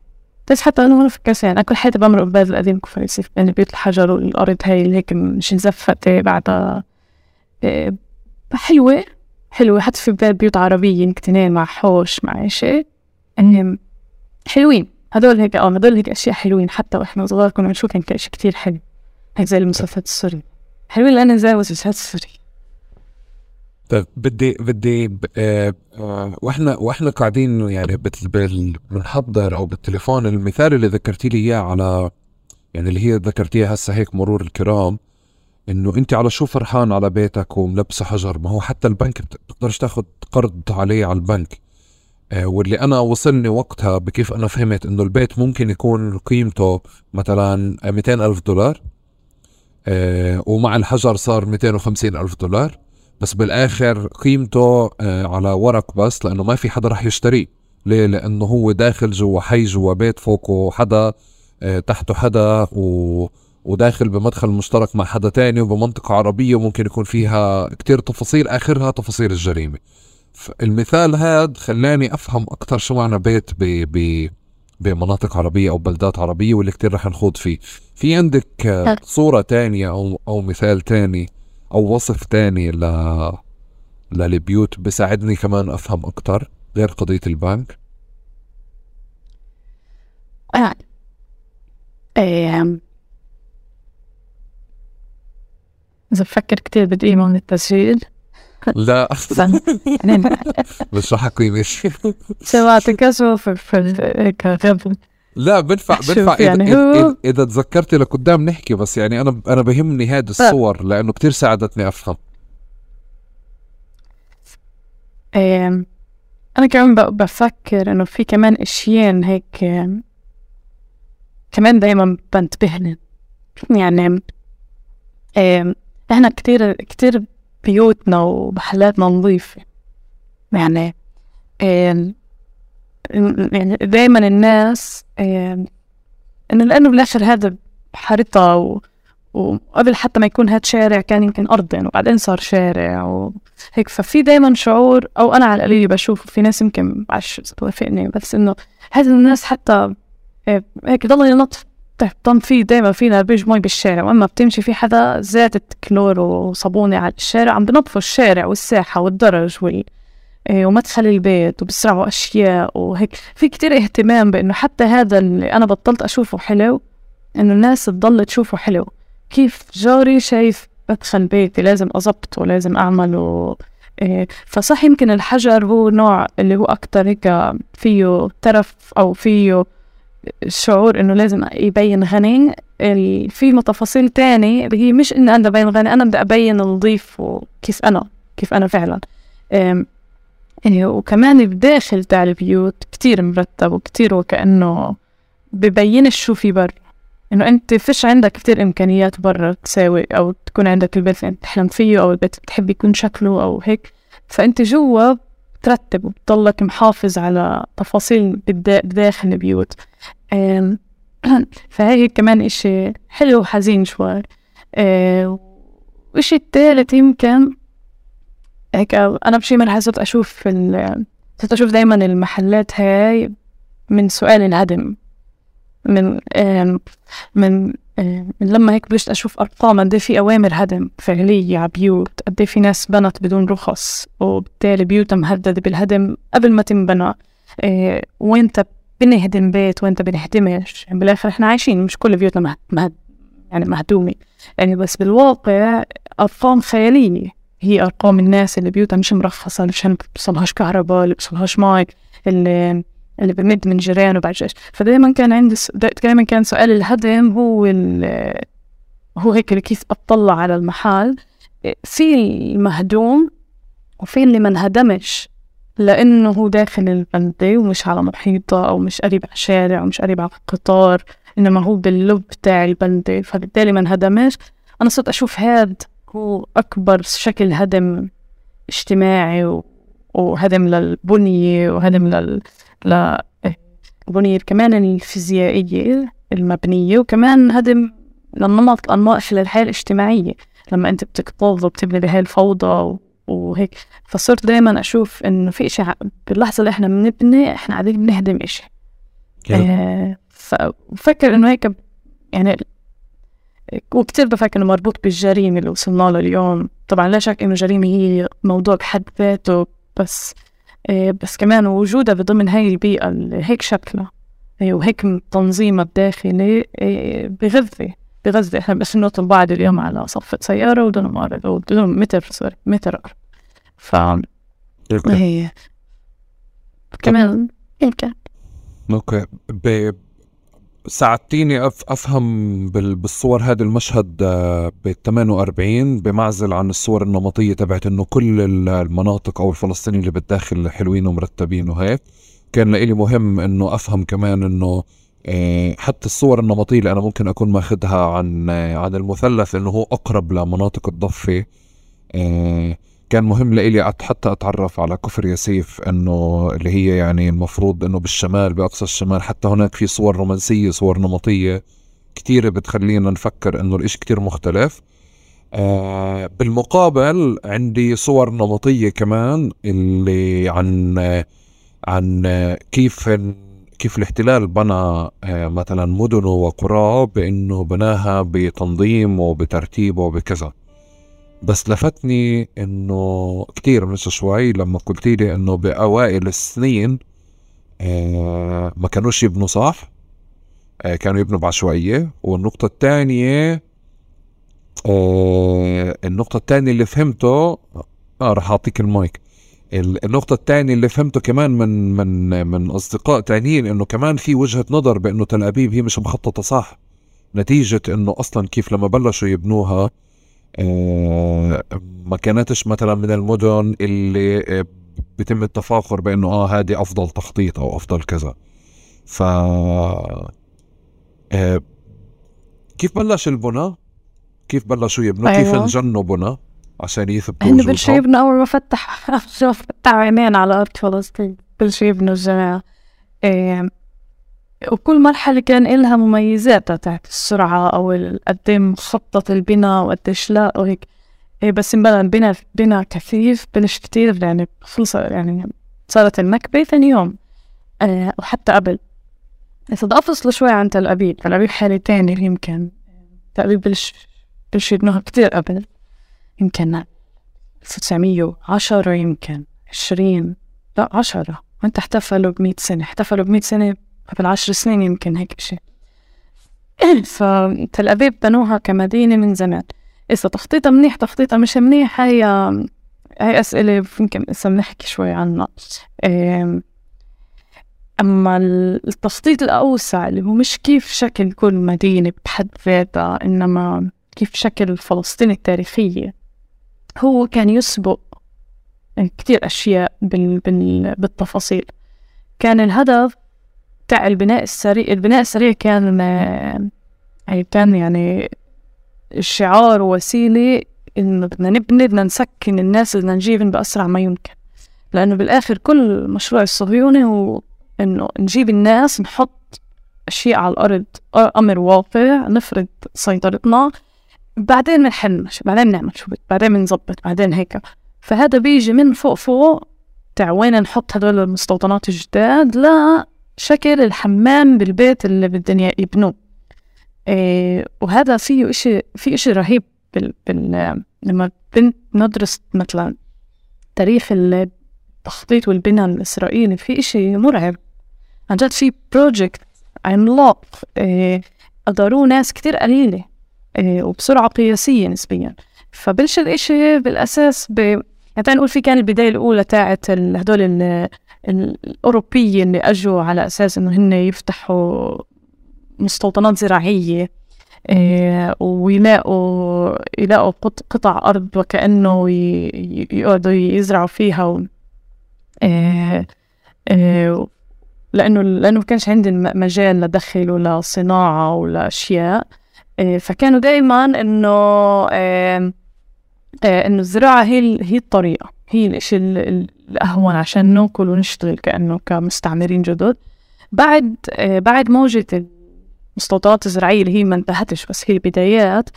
بس حتى أنا مرة فكرت يعني أنا كل حياتي بمرق ببلد القديم كفر ياسيف يعني بيوت الحجر والأرض هاي اللي هيك مش مزفتة بعدها إيه، حلوة حلوة. حتى في بلاد بيوت عربية اثنين مع حوش مع شيء حلوين. هدول هيك آه هدول هيك أشياء حلوين حتى وإحنا صغار كنا بنشوف كان شيء كتير حلو. هيك زي المسلسلات السوري حلوين لأنا زي المسلسلات السوري طيب بدي بدي آه آه وإحنا وإحنا قاعدين يعني بنحضر أو بالتليفون المثال اللي ذكرتي لي إياه على يعني اللي هي ذكرتيها هسه هيك مرور الكرام إنه أنت على شو فرحان على بيتك وملبسة حجر؟ ما هو حتى البنك بت- بتقدرش تاخذ قرض عليه على البنك. واللي أنا وصلني وقتها بكيف أنا فهمت إنه البيت ممكن يكون قيمته مثلا 200 ألف دولار آه ومع الحجر صار 250 ألف دولار بس بالآخر قيمته آه، على ورق بس لأنه ما في حدا رح يشتريه. ليه؟ لأنه هو داخل جوا حي جوا بيت فوقه حدا آه، تحته حدا و... وداخل بمدخل مشترك مع حدا تاني وبمنطقة عربية وممكن يكون فيها كتير تفاصيل آخرها تفاصيل الجريمة. المثال هاد خلاني أفهم أكتر شو معنى بيت ب... ب... بمناطق عربية أو بلدات عربية واللي كتير رح نخوض فيه. في عندك آه، صورة تانية أو, أو مثال تاني أو وصف تاني ل للبيوت بساعدني كمان أفهم أكتر غير قضية البنك؟ إيه إذا بفكر كتير بدقيقة من التسجيل. لا. استنى يعني مش رح اقيم شيء سمعت كشف في هيك. غبن لا بدفع شوف بدفع. يعني إذا, هو- إذا, إذا تذكرتي لقدام نحكي بس يعني أنا أنا بهمني هذه الصور لأنه كتير ساعدتني أفهم. إيه أنا كمان ب- بفكر إنه في كمان أشياء هيك كمان دايما بنتبهن يعني إيه إحنا كتير كتير بيوتنا ومحلاتنا نظيفة. يعني إيه يعني دايما الناس إيه إنه لأنه بالآخر هذا حارتها وقبل حتى ما يكون هاد شارع كان يمكن أرضين وبعدين صار شارع وهيك. ففي دايما شعور أو أنا على القليل بشوف في ناس يمكن بعرفش توافقني بس إنه هذه الناس حتى إيه، هيك ضل ينظف تهتم فيه دايما في نبيج مي بالشارع وأما بتمشي في حدا زيادة كلور وصابونة على الشارع عم بنظفوا الشارع والساحة والدرج وال إيه، ومدخل البيت وبسرعوا أشياء وهيك. في كتير اهتمام بإنه حتى هذا اللي أنا بطلت أشوفه حلو إنه الناس تضل تشوفه حلو. كيف جاري شايف مدخل بيتي؟ لازم أظبطه لازم أعمله إيه، فصح يمكن الحجر هو نوع اللي هو أكتر هيك فيه ترف أو فيه الشعور إنه لازم يبين غني. في تفاصيل تاني اللي هي مش إني أنا ببين غني أنا بدي أبين نظيف وكيف أنا كيف أنا فعلا. يعني وكمان بداخل تاع البيوت كتير مرتب وكتير وكأنه ببينش شو في برا. إنه أنت فيش عندك كتير إمكانيات برا تساوي أو تكون عندك البيت اللي تحلم فيه أو البيت بتحب يكون شكله أو هيك. فأنت جوا بترتب وبتضلك محافظ على تفاصيل بداخل البيوت. (clears throat) فهي كمان إشي حلو وحزين شوي. وإشي التالت يمكن هيك أنا بشي صرت أشوف صرت أشوف دايما المحلات هاي من سؤال انعدم. من من من لما هيك بلشت أشوف أرقام قد إيه في أوامر هدم فعلية على بيوت قد إيه في ناس بنت بدون رخص وبالتالي بيوتها مهددة بالهدم قبل ما تنبنى إيه وانت بنهدم بيت وانت بنهدمش؟ يعني بالآخر إحنا عايشين مش كل بيوتنا مهد يعني مهدومة. يعني بس بالواقع أرقام خيالية. هي أرقام الناس اللي بيوتها مش مرخصة اللي مش بوصلهاش كهرباء اللي بوصلهاش مي اللي اللي بمد من جيرانه بعد إيش فدائما كان عندي دائما كان سؤال الهدم هو هو هيك كيف أطلع على المحل في المهدوم وفي اللي ما انهدمش لأنه هو داخل البلدة ومش على محيطة أو مش قريب على الشارع ومش قريب على القطار إنما هو باللب تاع البلدة. فبالتالي ما انهدمش. أنا صرت أشوف هاد هو أكبر شكل هدم اجتماعي وهدم للبنية وهدم لل للبنية كمان الفيزيائية المبنية وكمان هدم للنمط الأنماط للحياة الاجتماعية. لما أنت بتكتظ وبتبني بهاي الفوضى وهيك. فصرت دايما أشوف إنه في إشي باللحظة اللي إحنا بنبني إحنا قاعدين بنهدم إشي. آه فبفكر إنه هيك يعني وكتير بفكر إنه مربوط بالجريمة اللي وصلنا له اليوم. طبعا لا شك إنه الجريمة هي موضوع بحد ذاته بس إيه، بس كمان وجودها بضمن هاي البيئة اللي هيك شكلها. إيه، وهيك تنظيمها الداخلي إيه، بغذي بغذي. إحنا بس نطلب بعض اليوم على صفة سيارة ودون أرض ودون متر سوري متر أرض. ف هي. كمان يمكن. أوكي. ساعدتيني أف أفهم بالصور هذا المشهد آه، ب 48 بمعزل عن الصور النمطية تبعت إنه كل المناطق أو الفلسطينيين اللي بالداخل حلوين ومرتبين وهيك كان لإلي مهم إنه أفهم كمان إنه آه، حتى الصور النمطية اللي أنا ممكن أكون ماخذها عن آه، عن المثلث إنه هو أقرب لمناطق الضفة كان مهم لإلي حتى أتعرف على كفر ياسيف أنه اللي هي يعني المفروض أنه بالشمال بأقصى الشمال. حتى هناك في صور رومانسية صور نمطية كتيرة بتخلينا نفكر أنه الإشي كتير مختلف. آه بالمقابل عندي صور نمطية كمان اللي عن عن كيف كيف الاحتلال بنى آه مثلا مدنه وقراه بأنه بناها بتنظيم وبترتيب وبكذا. بس لفتني إنه كتير مش شوي لما قلت لي إنه بأوائل السنين آه ما كانوش يبنوا صح آه كانوا يبنوا بعشوائية. والنقطة الثانية آه النقطة الثانية اللي فهمته آه رح أعطيك المايك. النقطة الثانية اللي فهمته كمان من من من أصدقاء تانيين إنه كمان في وجهة نظر بإنه تل أبيب هي مش مخططة صح نتيجة إنه أصلا كيف لما بلشوا يبنوها ما كانتش مثلا من المدن اللي آه، بيتم التفاخر بأنه آه هذه أفضل تخطيط أو أفضل كذا ف آه، كيف بلش البنى؟ كيف بلشوا يبنوا؟ أيوة. كيف انجنوا بنى عشان يثبتوا هن بلشوا يبنوا أول ما فتح (laughs) فتح عينين على أرض فلسطين بلشوا يبنوا الجماعه وكل مرحلة كان إلها مميزاتها تاعت السرعة أو قد إيه مخطط البناء وقديش لا وهيك. إيه بس انبنى بنا بنا كثيف بلش كتير يعني خلص يعني صارت النكبة ثاني يوم. آه وحتى قبل. إذا بدي أفصل شوي عن تل أبيب. تل أبيب حالة تانية يمكن. تل أبيب بلش بلش يبنوها كتير قبل. يمكن 1910 يمكن 20 لا 10 وانت احتفلوا بمئة سنة. احتفلوا بمئة سنة قبل عشر سنين يمكن هيك شيء (clears throat) فتل أبيب بنوها كمدينة من زمان. إذا تخطيطها منيح تخطيطها مش منيح هي هاي أسئلة يمكن لسه بنحكي شوي عنها. أما التخطيط الأوسع اللي هو مش كيف شكل كل مدينة بحد ذاتها إنما كيف شكل فلسطين التاريخية. هو كان يسبق كتير أشياء بال بال بالتفاصيل. كان الهدف تاع البناء السريع البناء السريع كان يعني كان يعني شعار ووسيلة إنه بدنا نبني بدنا نسكن الناس بدنا نجيبهم بأسرع ما يمكن. لأنه بالآخر كل مشروع الصهيوني هو إنه نجيب الناس نحط أشياء على الأرض أمر واقع نفرض سيطرتنا بعدين بنحل بعدين بنعمل شو بعدين بنظبط بعدين هيك. فهذا بيجي من فوق فوق تاع وين نحط هدول المستوطنات الجداد؟ لا شكل الحمام بالبيت اللي بدهم يبنوه. إيه وهذا فيه إشي في إشي رهيب بال, بال لما بنت ندرس مثلا تاريخ التخطيط والبناء الإسرائيلي في إشي مرعب. عن جد في بروجكت عملاق. إيه قدروه ناس كتير قليلة. إيه وبسرعة قياسية نسبيا. فبلش الإشي بالأساس ب يعني نقول في كان البداية الأولى تاعت هدول الأوروبيين اللي أجوا على أساس إنه هن يفتحوا مستوطنات زراعية إيه ويلاقوا يلاقوا قطع أرض وكأنه يقعدوا يزرعوا فيها و إيه إيه لأنه لأنه ما كانش عندي مجال لدخل ولا صناعة ولا أشياء. إيه فكانوا دائما إنه إيه إيه إنه الزراعة هي هي الطريقة. هي الإشي الأهون عشان نأكل ونشتغل كأنه كمستعمرين جدد. بعد آه بعد موجة المستوطنات الزراعية اللي هي ما انتهتش بس هي بدايات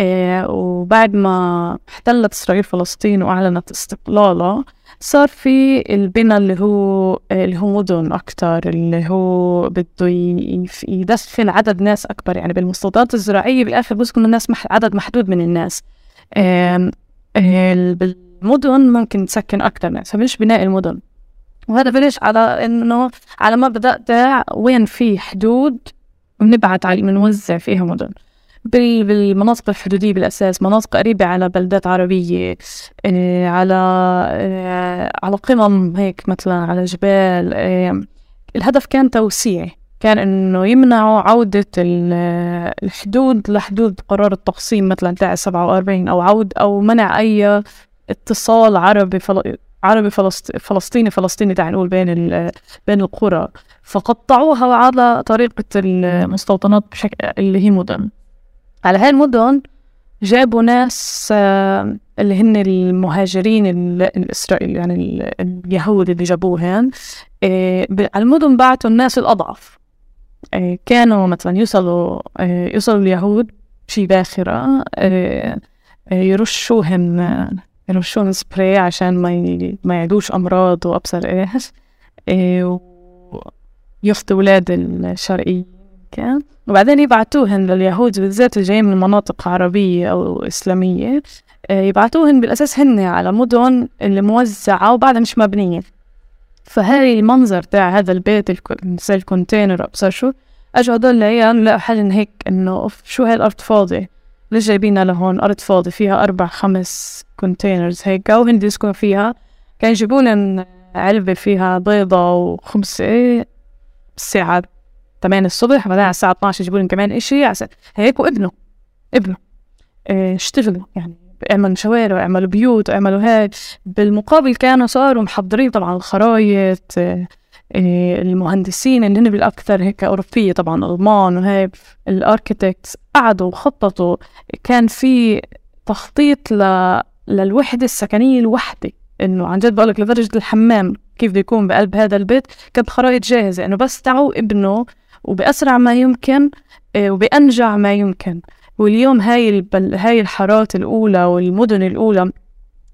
آه وبعد ما احتلت إسرائيل فلسطين وأعلنت استقلالها صار في البناء اللي هو آه اللي هو مدن أكتر اللي هو بده يدخل عدد ناس أكبر. يعني بالمستوطنات الزراعية بالآخر بسكن الناس عدد محدود من الناس. آه المدن ممكن تسكن أكتر ناس فمش بناء المدن. وهذا بلش على إنه على ما بدأت وين في حدود بنبعت على بنوزع فيها مدن. بالمناطق الحدودية بالأساس مناطق قريبة على بلدات عربية إيه على إيه على قمم هيك مثلا على جبال إيه الهدف كان توسيع. كان إنه يمنعوا عودة الحدود لحدود قرار التقسيم مثلا تاع 47 أو عود أو منع أي اتصال عربي فل... عربي فلسط... فلسطيني فلسطيني تعال نقول بين ال... بين القرى. فقطعوها على طريقة المستوطنات بشكل اللي هي مدن على هاي المدن جابوا ناس آه، اللي هن المهاجرين الإسرائيل يعني اليهود اللي جابوهن. آه، على المدن بعتوا الناس الأضعف. آه، كانوا مثلا يوصلوا يوصلوا اليهود شي باخرة يرشوهم يرشون سبراي عشان ما ي... ما يعدوش أمراض وأبصر إيش. إيه وياخدوا ولاد الشرقيين كان وبعدين يبعتوهن لليهود بالذات اللي جايين من مناطق عربية أو إسلامية. إيه يبعتوهن بالأساس هن على مدن اللي موزعة وبعدها مش مبنية. فهاي المنظر تاع هذا البيت زي ال container أبصر شو. أجوا هدول العيال لقوا حل هيك إنه شو هاي الأرض فاضية؟ ليش جايبينها لهون أرض فاضي فيها أربع خمس كونتينرز هيك وهندي يسكن فيها. كان يجيبوا لنا علبة فيها بيضة وخمسة الساعة 8 الصبح بعدين على الساعة 12 يجيبوا لنا كمان إشي. هيك وابنه ابنه آه اشتغلوا يعني اعملوا شوارع اعملوا بيوت اعملوا هيك. بالمقابل كانوا صاروا محضرين طبعا الخرايط آه المهندسين اللي هن بالأكثر هيك أوروبية طبعا ألمان وهيك الأركيتكتس قعدوا وخططوا. كان في تخطيط ل... للوحدة السكنية الوحدة إنه عن جد بقولك لدرجة الحمام كيف بده يكون بقلب هذا البيت كانت خرائط جاهزة. إنه بس تعوا ابنه وبأسرع ما يمكن آه، وبأنجع ما يمكن. واليوم هاي البل... هاي الحارات الأولى والمدن الأولى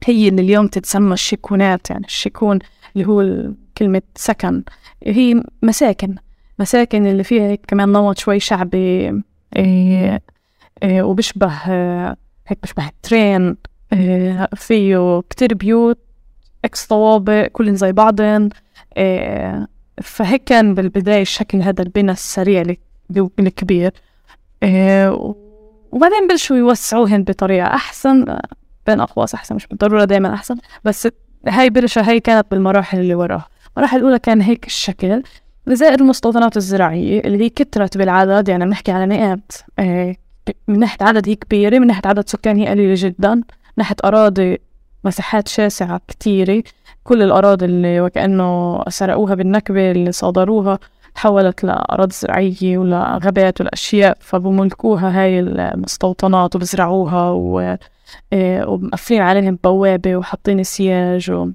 هي اللي اليوم تتسمى الشيكونات يعني الشيكون اللي هو كلمة سكن. هي مساكن. مساكن اللي فيها كمان نمط شوي شعبي إيه إيه وبشبه هيك بشبه ترين إيه فيه كتير بيوت إكس طوابق كلن زي بعضن إيه فهيك كان بالبداية الشكل هذا البناء السريع الكبير إيه وبعدين بلشوا يوسعوهن بطريقة أحسن بين أقواس أحسن مش بالضرورة دايما أحسن بس هاي برشا هاي كانت بالمراحل اللي وراها. المراحل الأولى كان هيك الشكل. زائد المستوطنات الزراعية اللي هي كترت بالعدد يعني بنحكي على مئات آه، من ناحية عدد هي كبيرة من ناحية عدد سكان هي قليلة جدا. من ناحية أراضي مساحات شاسعة كتيرة. كل الأراضي اللي وكأنه سرقوها بالنكبة اللي صادروها تحولت لأراضي زراعية ولغابات والأشياء فبملكوها هاي المستوطنات وبزرعوها ومقفلين عليهم بوابة وحاطين سياج و...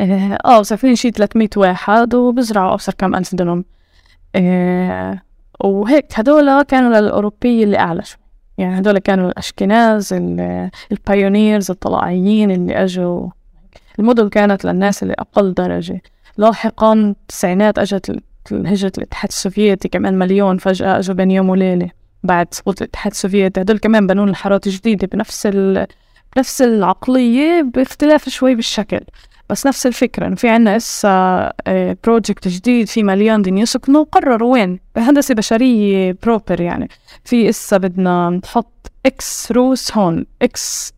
آه, آه، صافين شي 300 واحد وبزرعوا أبصر كم ألف دنم آه وهيك هدول كانوا للأوروبية اللي أعلى شوي. يعني هدول كانوا الأشكناز ال pioneers الطلائعيين اللي أجوا. المدن كانت للناس اللي أقل درجة. لاحقا التسعينات أجت هجرة الاتحاد السوفيتي كمان مليون فجأة أجوا بين يوم وليلة. بعد سقوط الاتحاد السوفيتي هدول كمان بنوا الحارات جديدة بنفس ال... بنفس العقلية باختلاف شوي بالشكل. بس نفس الفكرة إنه في عنا إسا project جديد في مليان دين يسكنوا وقرروا وين؟ هندسة بشرية proper يعني. في إسا بدنا نحط X روس هون X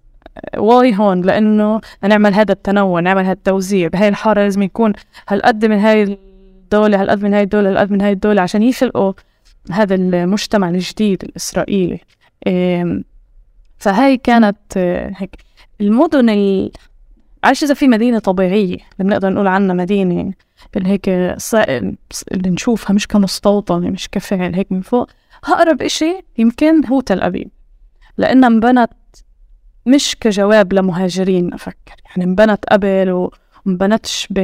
Y هون لأنه نعمل هذا التنوع نعمل هذا التوزيع بهاي الحارة لازم يكون هالقد من هاي الدولة هالقد من هاي الدولة هالقد من هاي الدولة عشان يخلقوا هذا المجتمع الجديد الإسرائيلي. فهاي كانت آه، هيك المدن عارف إذا في مدينة طبيعية اللي بنقدر نقول عنها مدينة اللي هيك اللي نشوفها مش كمستوطنة مش كفعل هيك من فوق. أقرب إشي يمكن هو تل أبيب لأنها انبنت مش كجواب لمهاجرين أفكر. يعني انبنت قبل ومبنتش ب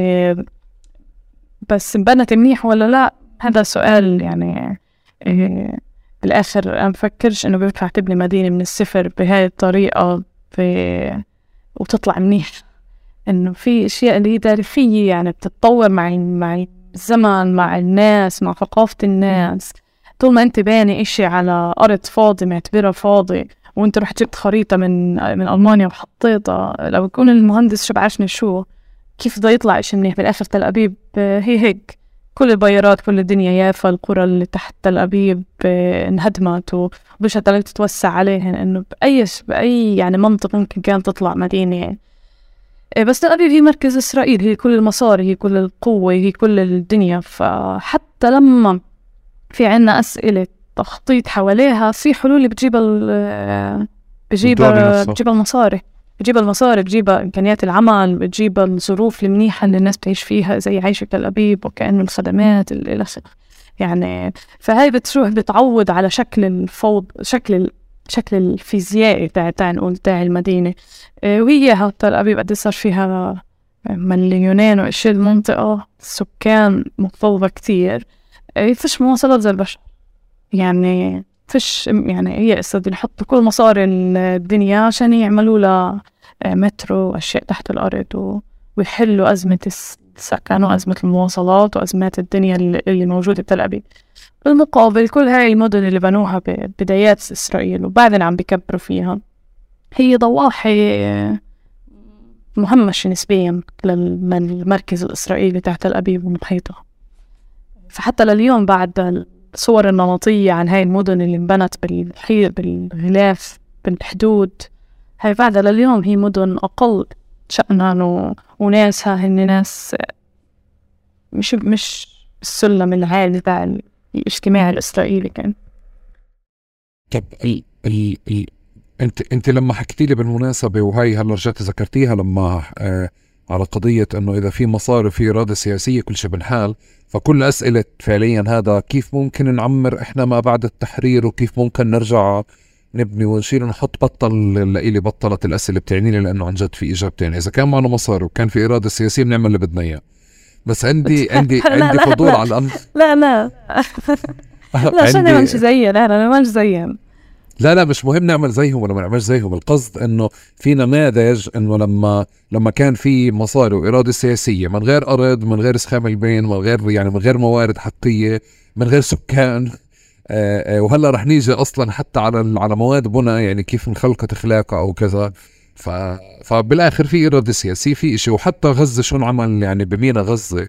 بس انبنت منيح ولا لا؟ هذا سؤال يعني بالآخر أنا مفكرش إنه بينفع تبني مدينة من الصفر بهاي الطريقة في وتطلع منيح. إنه في أشياء اللي هي تاريخية يعني بتتطور مع مع الزمن مع الناس مع ثقافة الناس. طول ما أنت باني إشي على أرض فاضي معتبرها فاضي وأنت رحت جبت خريطة من من ألمانيا وحطيتها لو يكون المهندس شو بعرفني شو كيف بده يطلع إشي منيح؟ بالآخر تل أبيب هي هيك. كل البيارات كل الدنيا يافا القرى اللي تحت تل أبيب انهدمت ومش هتلاقي تتوسع عليهن إنه بأي بأي يعني منطق ممكن كانت تطلع مدينة يعني. بس تل أبيب هي مركز إسرائيل هي كل المصاري هي كل القوة هي كل الدنيا. فحتى لما في عنا أسئلة تخطيط حواليها في حلول بتجيب بتجيب بتجيب المصاري. بتجيب المصاري بتجيب إمكانيات العمل بتجيب الظروف المنيحة اللي الناس بتعيش فيها زي عيشة تل أبيب وكأنه الخدمات إلى يعني فهي بتروح بتعوض على شكل الفوض شكل شكل الفيزيائي تاع تاع نقول تاع المدينة. آه، وهي تل أبيب قد صار فيها مليونين وإشي المنطقة سكان متطلبة كتير. آه، فيش مواصلات زي البشر. يعني فيش يعني هي قصة يحطوا كل مصاري الدنيا عشان يعملوا لها آه، مترو وأشياء تحت الأرض. ويحلوا أزمة السكن وأزمة المواصلات وأزمات الدنيا اللي موجودة بتل أبيب بالمقابل كل هاي المدن اللي بنوها ببدايات إسرائيل وبعدين عم بكبروا فيها هي ضواحي آه، مهمشة نسبيا للمركز الإسرائيلي تحت تل أبيب ومحيطها فحتى لليوم بعد الصور النمطية عن هاي المدن اللي انبنت بالغلاف بالحدود هاي بعدها لليوم هي مدن أقل شأنا و... وناسها هن ناس مش مش السلم العالي تاع الاجتماع الإسرائيلي كان. طب ال ال ال انت أنت لما حكيتي لي بالمناسبة وهي هلا رجعت ذكرتيها لما آه على قضية أنه إذا في مصاري في إرادة سياسية كل شيء بالحال فكل أسئلة فعليا هذا كيف ممكن نعمر إحنا ما بعد التحرير وكيف ممكن نرجع نبني ونشيل ونحط بطل لإلي بطلت الأسئلة بتعني لي لأنه عن جد في إجابتين. إذا كان معنا مصاري وكان في إرادة سياسية بنعمل اللي بدنا إياه. بس عندي (laughs) عندي عندي فضول على الأمر. (laughs) لا لا. (laughs) لا عشان ما زيها لا لا ما زيها لا لا مش مهم نعمل زيهم ولا ما نعملش زيهم. القصد إنه في نماذج إنه لما لما كان في مصاري وإرادة سياسية من غير أرض من غير اسخام البين من غير يعني من غير موارد حقيقية من غير سكان وهلا رح نيجي أصلا حتى على على مواد بناء يعني كيف انخلقت اخلاقها أو كذا ف... فبالآخر في إرادة سياسية في شيء وحتى غزة شو انعمل يعني بمينا غزة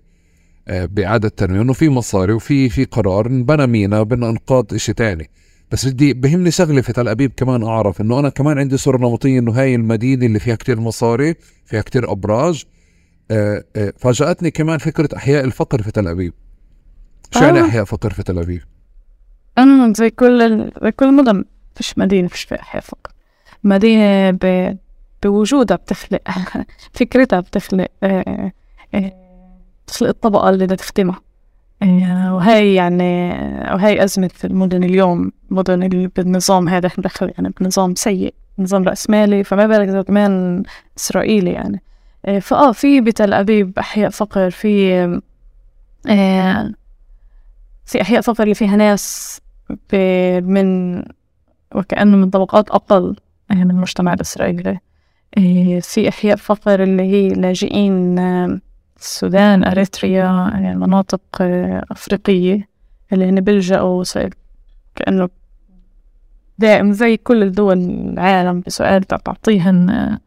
آه، بإعادة تنمية انه في مصاري وفي في قرار انبنى مينا بدنا انقاذ شيء ثاني بس بدي بهمني شغلة في تل أبيب كمان أعرف إنه أنا كمان عندي صورة نمطية إنه هاي المدينة اللي فيها كتير مصاري فيها كتير أبراج آه، آه، فاجأتني كمان فكرة إحياء الفقر في تل أبيب شو يعني آه. إحياء فقر في تل أبيب؟ أنا زي كل. زي كل المدن فيش مدينة فيش فيها فقر مدينة ب... بوجودها بتخلق (laughs) فكرتها بتخلق آه، آه، بتخلق الطبقة اللي بدها تخدمها آه، وهي يعني وهي أزمة المدن اليوم. المدن اللي بالنظام هذا إحنا دخل يعني بنظام سيء نظام رأسمالي فما بالك إذا كمان إسرائيلي يعني. آه، فآه في بتل أبيب أحياء فقر في آه، في أحياء فقر اللي فيها ناس من وكأنه من طبقات أقل آه، من المجتمع الإسرائيلي. آه، في أحياء فقر اللي هي لاجئين السودان أريتريا يعني مناطق آه، أفريقية اللي هن بيلجأوا كأنه دائم زي كل الدول العالم بسؤال تعطيهن آه،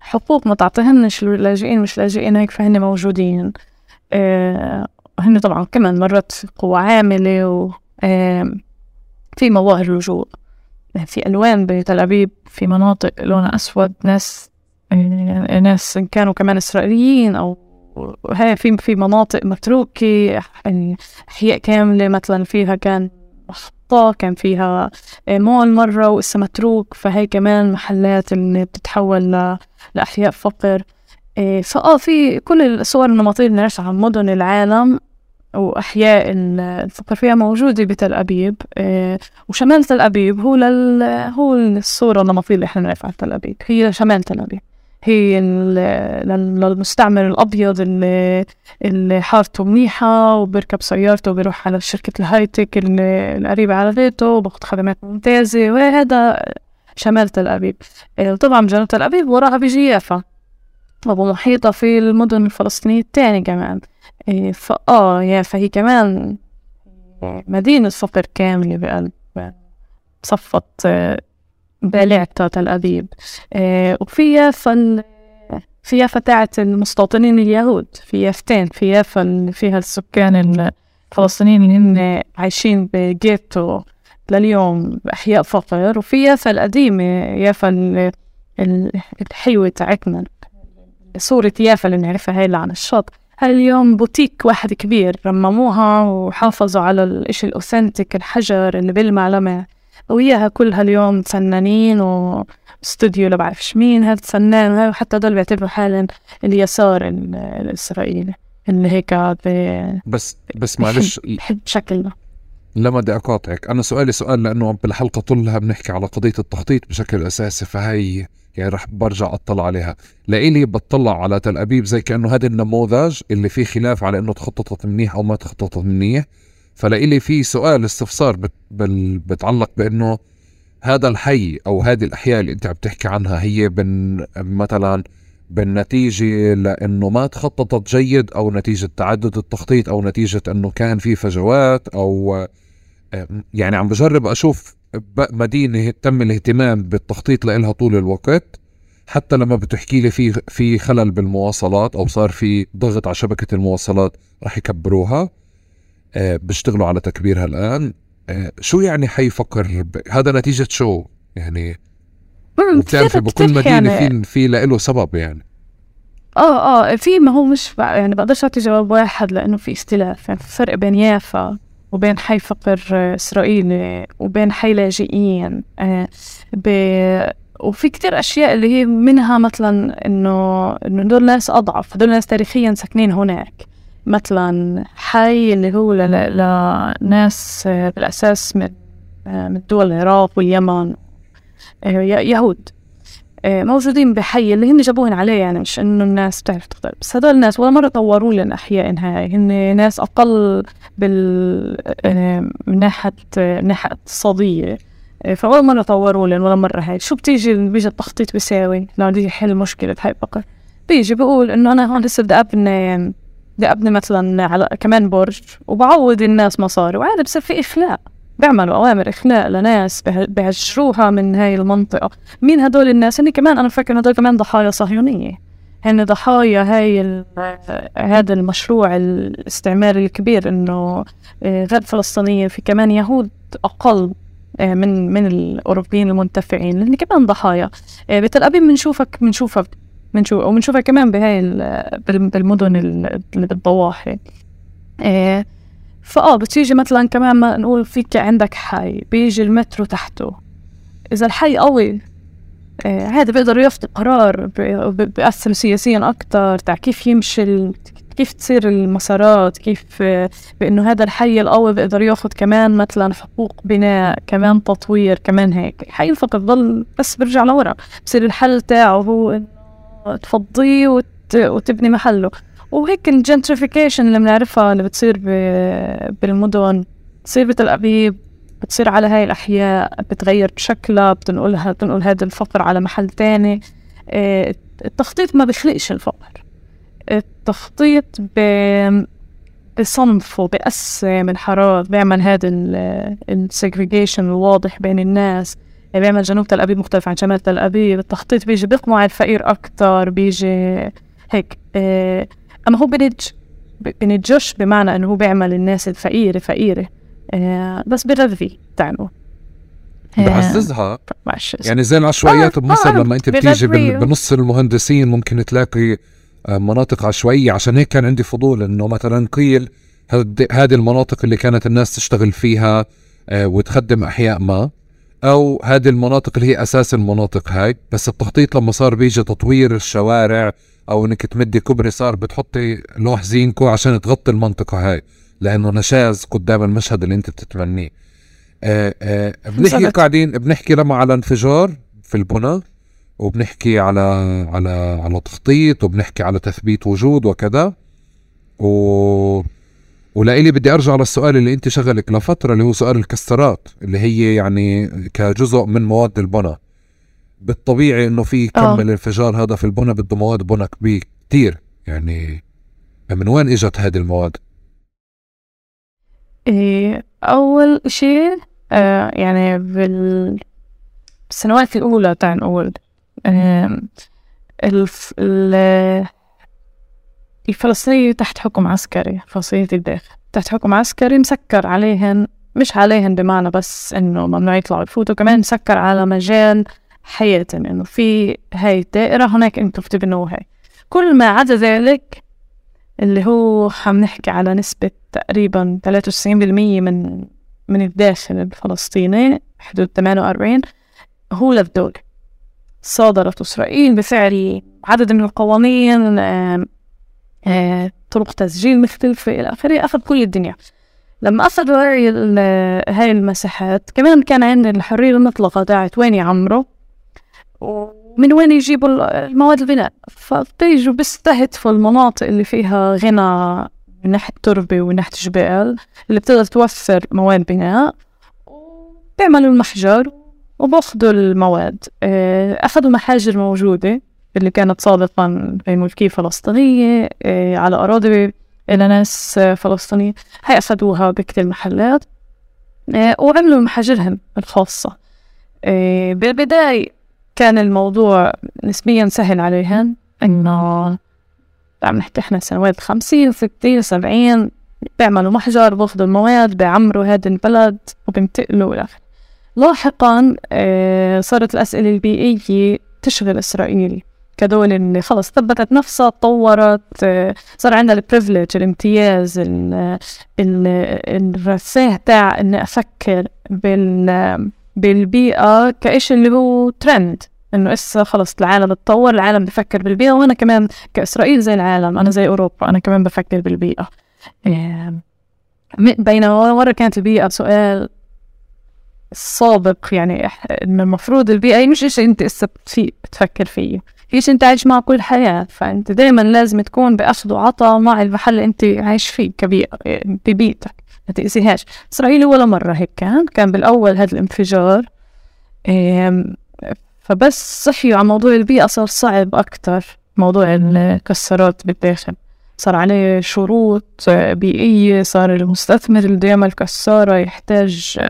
حقوق. ما تعطيهنش اللاجئين مش لاجئين هيك فهن موجودين. آه، هن طبعا كمان مرات قوة عاملة و في مظاهر لجوء في ألوان بتل أبيب في مناطق لونها أسود ناس آه، ناس كانوا كمان إسرائيليين أو هي في في مناطق متروكة يعني أحياء كاملة مثلا فيها كان محطة كان فيها مول مرة وإسا متروك فهي كمان محلات اللي بتتحول لأحياء فقر. آه، فآه في كل الصور النمطية اللي نعيشها عن مدن العالم. وأحياء ال- الفقر فيها موجودة بتل أبيب. آه، وشمال تل أبيب هو لل... هو الصورة النمطية اللي إحنا بنعرفها عن تل أبيب. هي شمال تل أبيب. هي للمستعمر الأبيض اللي اللي حارته منيحة وبركب سيارته وبيروح على شركة الهايتك القريبة على بيته وباخد خدمات ممتازة. وهذا شمال تل أبيب. آه، طبعا جنوب تل أبيب وراها بيجي يافا. ومحيطة في المدن الفلسطينية التانية كمان. فآه يافا هي كمان مدينة فقر كاملة بقلب صفة آه، بالعتا تل أبيب. آه، وفي يافا في يافا تاعت المستوطنين اليهود في يافتين في يافا فيها السكان الفلسطينيين اللي هن عايشين بجيتو لليوم بأحياء فقر. وفي يافا القديمة يافا ال- ال- الحلوة تاعتنا صورة يافا اللي بنعرفها هاي اللي عن الشط. اليوم بوتيك واحد كبير رمموها وحافظوا على الإشي الأوثنتيك الحجر اللي بيلمع لمع وياها كلها اليوم فنانين واستوديو لا بعرفش مين هذا فنان وهذا حتى دول بيعتبروا حالا اليسار ال- الإسرائيلي. اللي هيك بس بس معلش بحب شكلنا لما بدي أقاطعك. أنا سؤالي سؤال لأنه بالحلقة كلها بنحكي على قضية التخطيط بشكل أساسي فهي يعني رح برجع أطلع عليها. لإلي بطلع على تل أبيب زي كأنه هذا النموذج اللي فيه خلاف على إنه تخططت منيح أو ما تخططت منيح. فلإلي في سؤال استفسار بت بال بتعلق بإنه هذا الحي أو هذه الأحياء اللي أنت عم تحكي عنها هي بن مثلا بالنتيجة لأنه ما تخططت جيد أو نتيجة تعدد التخطيط أو نتيجة أنه كان في فجوات أو يعني عم بجرب أشوف مدينة تم الاهتمام بالتخطيط لإلها طول الوقت حتى لما بتحكي لي في في خلل بالمواصلات أو صار في ضغط على شبكة المواصلات رح يكبروها. آه، بيشتغلوا على تكبيرها الآن. آه، شو يعني حي فقر ب- هذا نتيجة شو؟ يعني كتير- بكل مدينة يعني في في له سبب يعني. آه آه في ما هو مش يعني بقدرش أعطي جواب واحد لأنه في اختلاف يعني في فرق بين يافا وبين حي فقر آه، إسرائيلي وبين حي لاجئين آه ب... وفي كتير أشياء اللي هي منها مثلا إنه إنه دول ناس أضعف هدول ناس تاريخيا ساكنين هناك. مثلا حي اللي هو لناس آه، بالأساس من من دول العراق واليمن يهود موجودين بحي اللي هن جابوهن عليه يعني مش إنه الناس بتعرف تختار بس هدول الناس ولا مرة طوروا لنا أحياء هاي هن ناس أقل بال آه، من ناحية آه، من ناحية اقتصادية آه، فولا مرة طوروا لنا ولا مرة هاي. شو بتيجي بيجي التخطيط بيساوي لو بدي يحل مشكلة هاي فقر بيجي بقول إنه أنا هون لسه بدي أبني بدي أبني مثلا على كمان برج وبعوض الناس مصاري. وعادي بصير في إخلاء. بيعملوا أوامر إخلاء لناس به- بيهجروها من هاي المنطقة. مين هدول الناس؟ هن كمان أنا فاكر هدول كمان ضحايا صهيونية. هن ضحايا هاي ال- هذا المشروع الاستعماري الكبير إنه آه، غير فلسطينيين في كمان يهود أقل آه، من من الأوروبيين المنتفعين لأن كمان ضحايا. آه، بتل أبيب بنشوفك بنشوفها بنشوف وبنشوفها كمان بهاي ال- بال- بالمدن ال- اللي بالضواحي فآه بتيجي مثلا كمان ما نقول فيك عندك حي بيجي المترو تحته. إذا الحي قوي آه هذا بيقدروا ياخذوا قرار بيأثر سياسيا أكتر تاع كيف يمشي كيف تصير المسارات كيف آه بأنه هذا الحي القوي بيقدر يأخذ كمان مثلا حقوق بناء كمان تطوير كمان هيك. حي الفقر ضل بس برجع لورا. بصير الحل تاعه هو إنه تفضيه وت... وتبني محله. وهيك الجنتريفيكيشن اللي بنعرفها اللي بتصير بالمدن بتصير بتل أبيب. بتصير على هاي الأحياء بتغير شكلها بتنقلها بتنقل هذا الفقر على محل تاني. آه، التخطيط ما بيخلقش الفقر. التخطيط ب بصنفه بقسم الحارات بيعمل هذا السيجريجيشن الواضح بين الناس. بيعمل جنوب تل أبيب مختلف عن شمال تل أبيب. التخطيط بيجي بيقمع الفقير أكتر بيجي هيك. آه، أما هو بنج بنجش بمعنى إنه هو بيعمل الناس الفقيرة فقيرة. بس بغذي تعنو بعززها يعني زي العشوائيات آه بمصر آه لما أنت بتيجي بنص المهندسين ممكن تلاقي آه، مناطق عشوائية. عشان هيك كان عندي فضول إنه مثلا قيل هذه المناطق اللي كانت الناس تشتغل فيها آه، وتخدم أحياء ما أو هذه المناطق اللي هي أساس المناطق هاي. بس التخطيط لما صار بيجي تطوير الشوارع أو إنك تمدي كوبري صار بتحطي لوح زينكو عشان تغطي المنطقة هاي. لأنه نشاز قدام المشهد اللي أنت بتتمنيه آه آه بنحكي قاعدين بنحكي لما على انفجار في البنى وبنحكي على على على تخطيط وبنحكي على تثبيت وجود وكذا و ولإلي بدي أرجع للسؤال اللي أنت شغلك لفترة اللي هو سؤال الكسرات اللي هي يعني كجزء من مواد البنى بالطبيعي إنه في كم آه. الانفجار هذا في البنى بده مواد بنى كبير كثير يعني من وين إجت هذه المواد؟ إيه أول شيء آه يعني بالسنوات الأولى تعال نقول آه الف الفلسطينية تحت حكم عسكري فلسطينية الداخل تحت حكم عسكري مسكر عليهن مش عليهن بمعنى بس إنه ممنوع يطلعوا يفوتوا كمان مسكر على مجال حياتهم إنه في هاي الدائرة هناك أنتم بتبنوها كل ما عدا ذلك اللي هو عم نحكي على نسبة تقريبا 93% من من الداخل الفلسطيني حدود 48 هو للدولة. صادرت إسرائيل بفعل عدد من القوانين طرق تسجيل مختلفة إلى آخره أخذ كل الدنيا. لما هاي هاي المساحات كمان كان عندنا الحرية المطلقة تاعت وين يعمروا ومن وين يجيبوا المواد البناء؟ فبيجوا بيستهدفوا المناطق اللي فيها غنى من ناحية تربة ومن ناحية جبال اللي بتقدر توفر مواد بناء بيعملوا المحجر وباخدوا المواد. آه، أخذوا محاجر موجودة اللي كانت سابقا بين ملكية فلسطينية آه، على أراضي إلى ناس فلسطينية. هاي أخذوها بكتير محلات آه، وعملوا محاجرهم الخاصة. بالبداية كان الموضوع نسبيا سهل عليهن إنه عم نحكي إحنا سنوات خمسين ستين سبعين بيعملوا محجر بأخذوا المواد بيعمروا هذا البلد وبينتقلوا إلى لاحقا آه، صارت الأسئلة البيئية تشغل إسرائيل. كدولة اللي خلص ثبتت نفسها تطورت آه، صار عندها ال privilege الامتياز الرفاه تاع إني أفكر بال بالبيئة كإشي اللي هو ترند إنه إسا خلص العالم تطور العالم بفكر بالبيئة وأنا كمان كإسرائيل زي العالم أنا زي أوروبا أنا كمان بفكر بالبيئة. بينما مرة كانت البيئة سؤال سابق يعني المفروض البيئة مش شيء أنت إسا في بتفكر فيه هي شيء أنت عايش معه كل الحياة فأنت دائما لازم تكون بأخذ وعطاء مع المحل اللي أنت عايش فيه كبيئة ببيئتك ما تأذيهاش. إسرائيل ولا مرة هيك كان كان بالأول هذا الانفجار. فبس صحيوا على موضوع البيئة صار صعب أكتر. موضوع الكسرات بالداخل صار عليه شروط بيئية صار المستثمر اللي بده يعمل كسارة يحتاج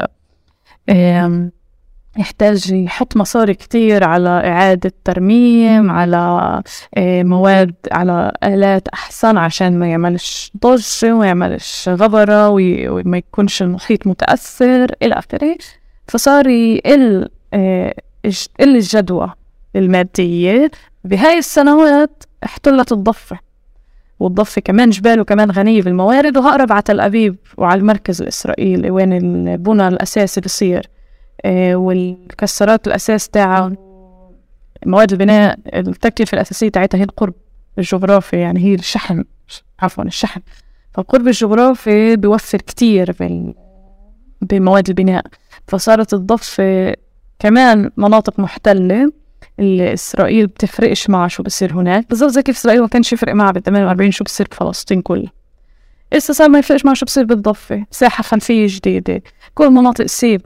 يحتاج يحط مصاري كتير على إعادة ترميم على مواد على آلات أحسن عشان ما يعملش ضجة وما يعملش غبرة وما يكونش المحيط متأثر إلى آخره. فصار يقل تقل الجدوى المادية. بهاي السنوات احتلت الضفة والضفة كمان جباله كمان غنية بالموارد وهقرب على تل أبيب وعلى المركز الإسرائيلي وين البنى الأساسي بصير. آه، والكسرات الأساس تاعها مواد البناء التكلفة الأساسية تاعتها هي القرب الجغرافي يعني هي الشحن عفوا الشحن. فالقرب الجغرافي بيوفر كتير بمواد البناء. فصارت الضفة كمان مناطق محتلة. اللي إسرائيل بتفرقش معها شو بصير هناك. بالضبط زي كيف إسرائيل ما كانش يفرق معها بال 48 شو بصير بفلسطين كلها إسا صار ما يفرقش معها شو بصير بالضفة. ساحة خلفية جديدة. كل مناطق سيب.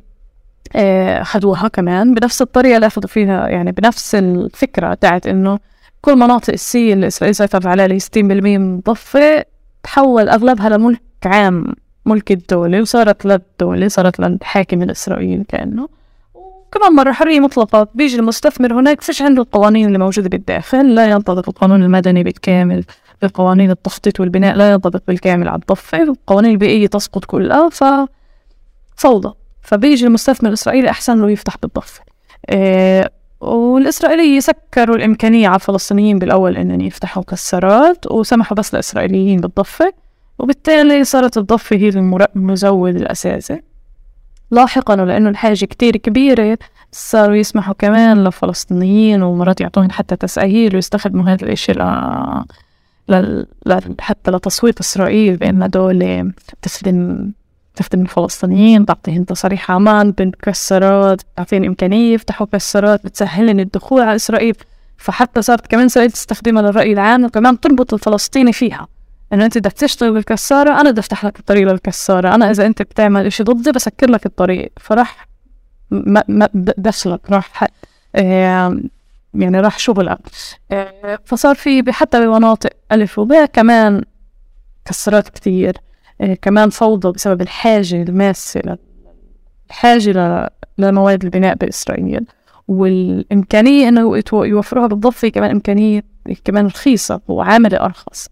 آه خدوها كمان. بنفس الطريقة اللي أخذوا فيها يعني بنفس الفكرة تاعت إنه كل مناطق السي اللي إسرائيل سيطرت عليها اللي 60% من الضفة تحول أغلبها لملك عام ملك الدولة وصارت للدولة صارت للحاكم الإسرائيلي كأنه. كمان مرة حرية مطلقة بيجي المستثمر هناك فيش عنده القوانين اللي موجودة بالداخل لا ينطبق القانون المدني بالكامل بقوانين التخطيط والبناء لا ينطبق بالكامل على الضفة القوانين البيئية تسقط كلها ف فوضى. فبيجي المستثمر الإسرائيلي أحسن له يفتح بالضفة. إيه والإسرائيليين سكروا الإمكانية على الفلسطينيين بالأول إنهم يفتحوا كسرات وسمحوا بس للإسرائيليين بالضفة وبالتالي صارت الضفة هي المزود الأساسي لاحقا ولأنه الحاجة كتير كبيرة صاروا يسمحوا كمان للفلسطينيين ومرات يعطوهم حتى تسأهيل ويستخدموا هذا الإشي ل... ل... ل... حتى لتصويت إسرائيل بأن دولة تخدم تخدم الفلسطينيين تعطيهم تصاريح عمان بالكسرات تعطيهم إمكانية يفتحوا كسرات بتسهلن الدخول على إسرائيل. فحتى صارت كمان إسرائيل تستخدمها للرأي العام وكمان تربط الفلسطيني فيها. إنه أنت بدك تشتغل بالكسارة أنا بدي أفتح لك الطريق للكسارة. أنا إذا أنت بتعمل إشي ضدي بسكر لك الطريق. فراح ما ما دخلك راح يعني راح شغلك آه، فصار في حتى بمناطق ألف وباء كمان كسرات كتير. آه، كمان فوضى بسبب الحاجة الماسة الحاجة لمواد البناء بإسرائيل. والإمكانية إنه يوفروها بالضفة كمان إمكانية كمان رخيصة وعاملة أرخص.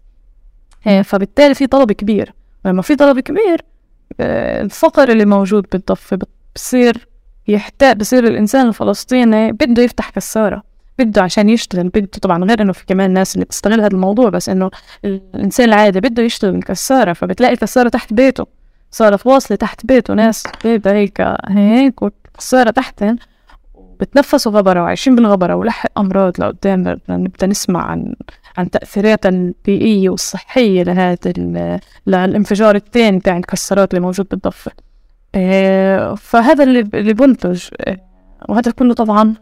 فبالتالي في طلب كبير. لما في طلب كبير آه، الفقر اللي موجود بالضفة بصير يحتاج بصير الإنسان الفلسطيني بده يفتح كسارة بده عشان يشتغل بده طبعا غير إنه في كمان ناس اللي بتستغل هذا الموضوع بس إنه الإنسان العادي بده يشتغل كسارة فبتلاقي كسارة تحت بيته. صارت واصلة تحت بيته ناس بيبدا هيك هيك والكسارة تحتن بتنفسوا غبرة وعايشين بالغبرة ولحق أمراض لقدام نبدأ نسمع عن عن تأثيراتها البيئية والصحية لهذا للانفجار الثاني تاع الكسرات اللي موجود بالضفة. آه، فهذا اللي بنتج. آه، وهذا كله طبعا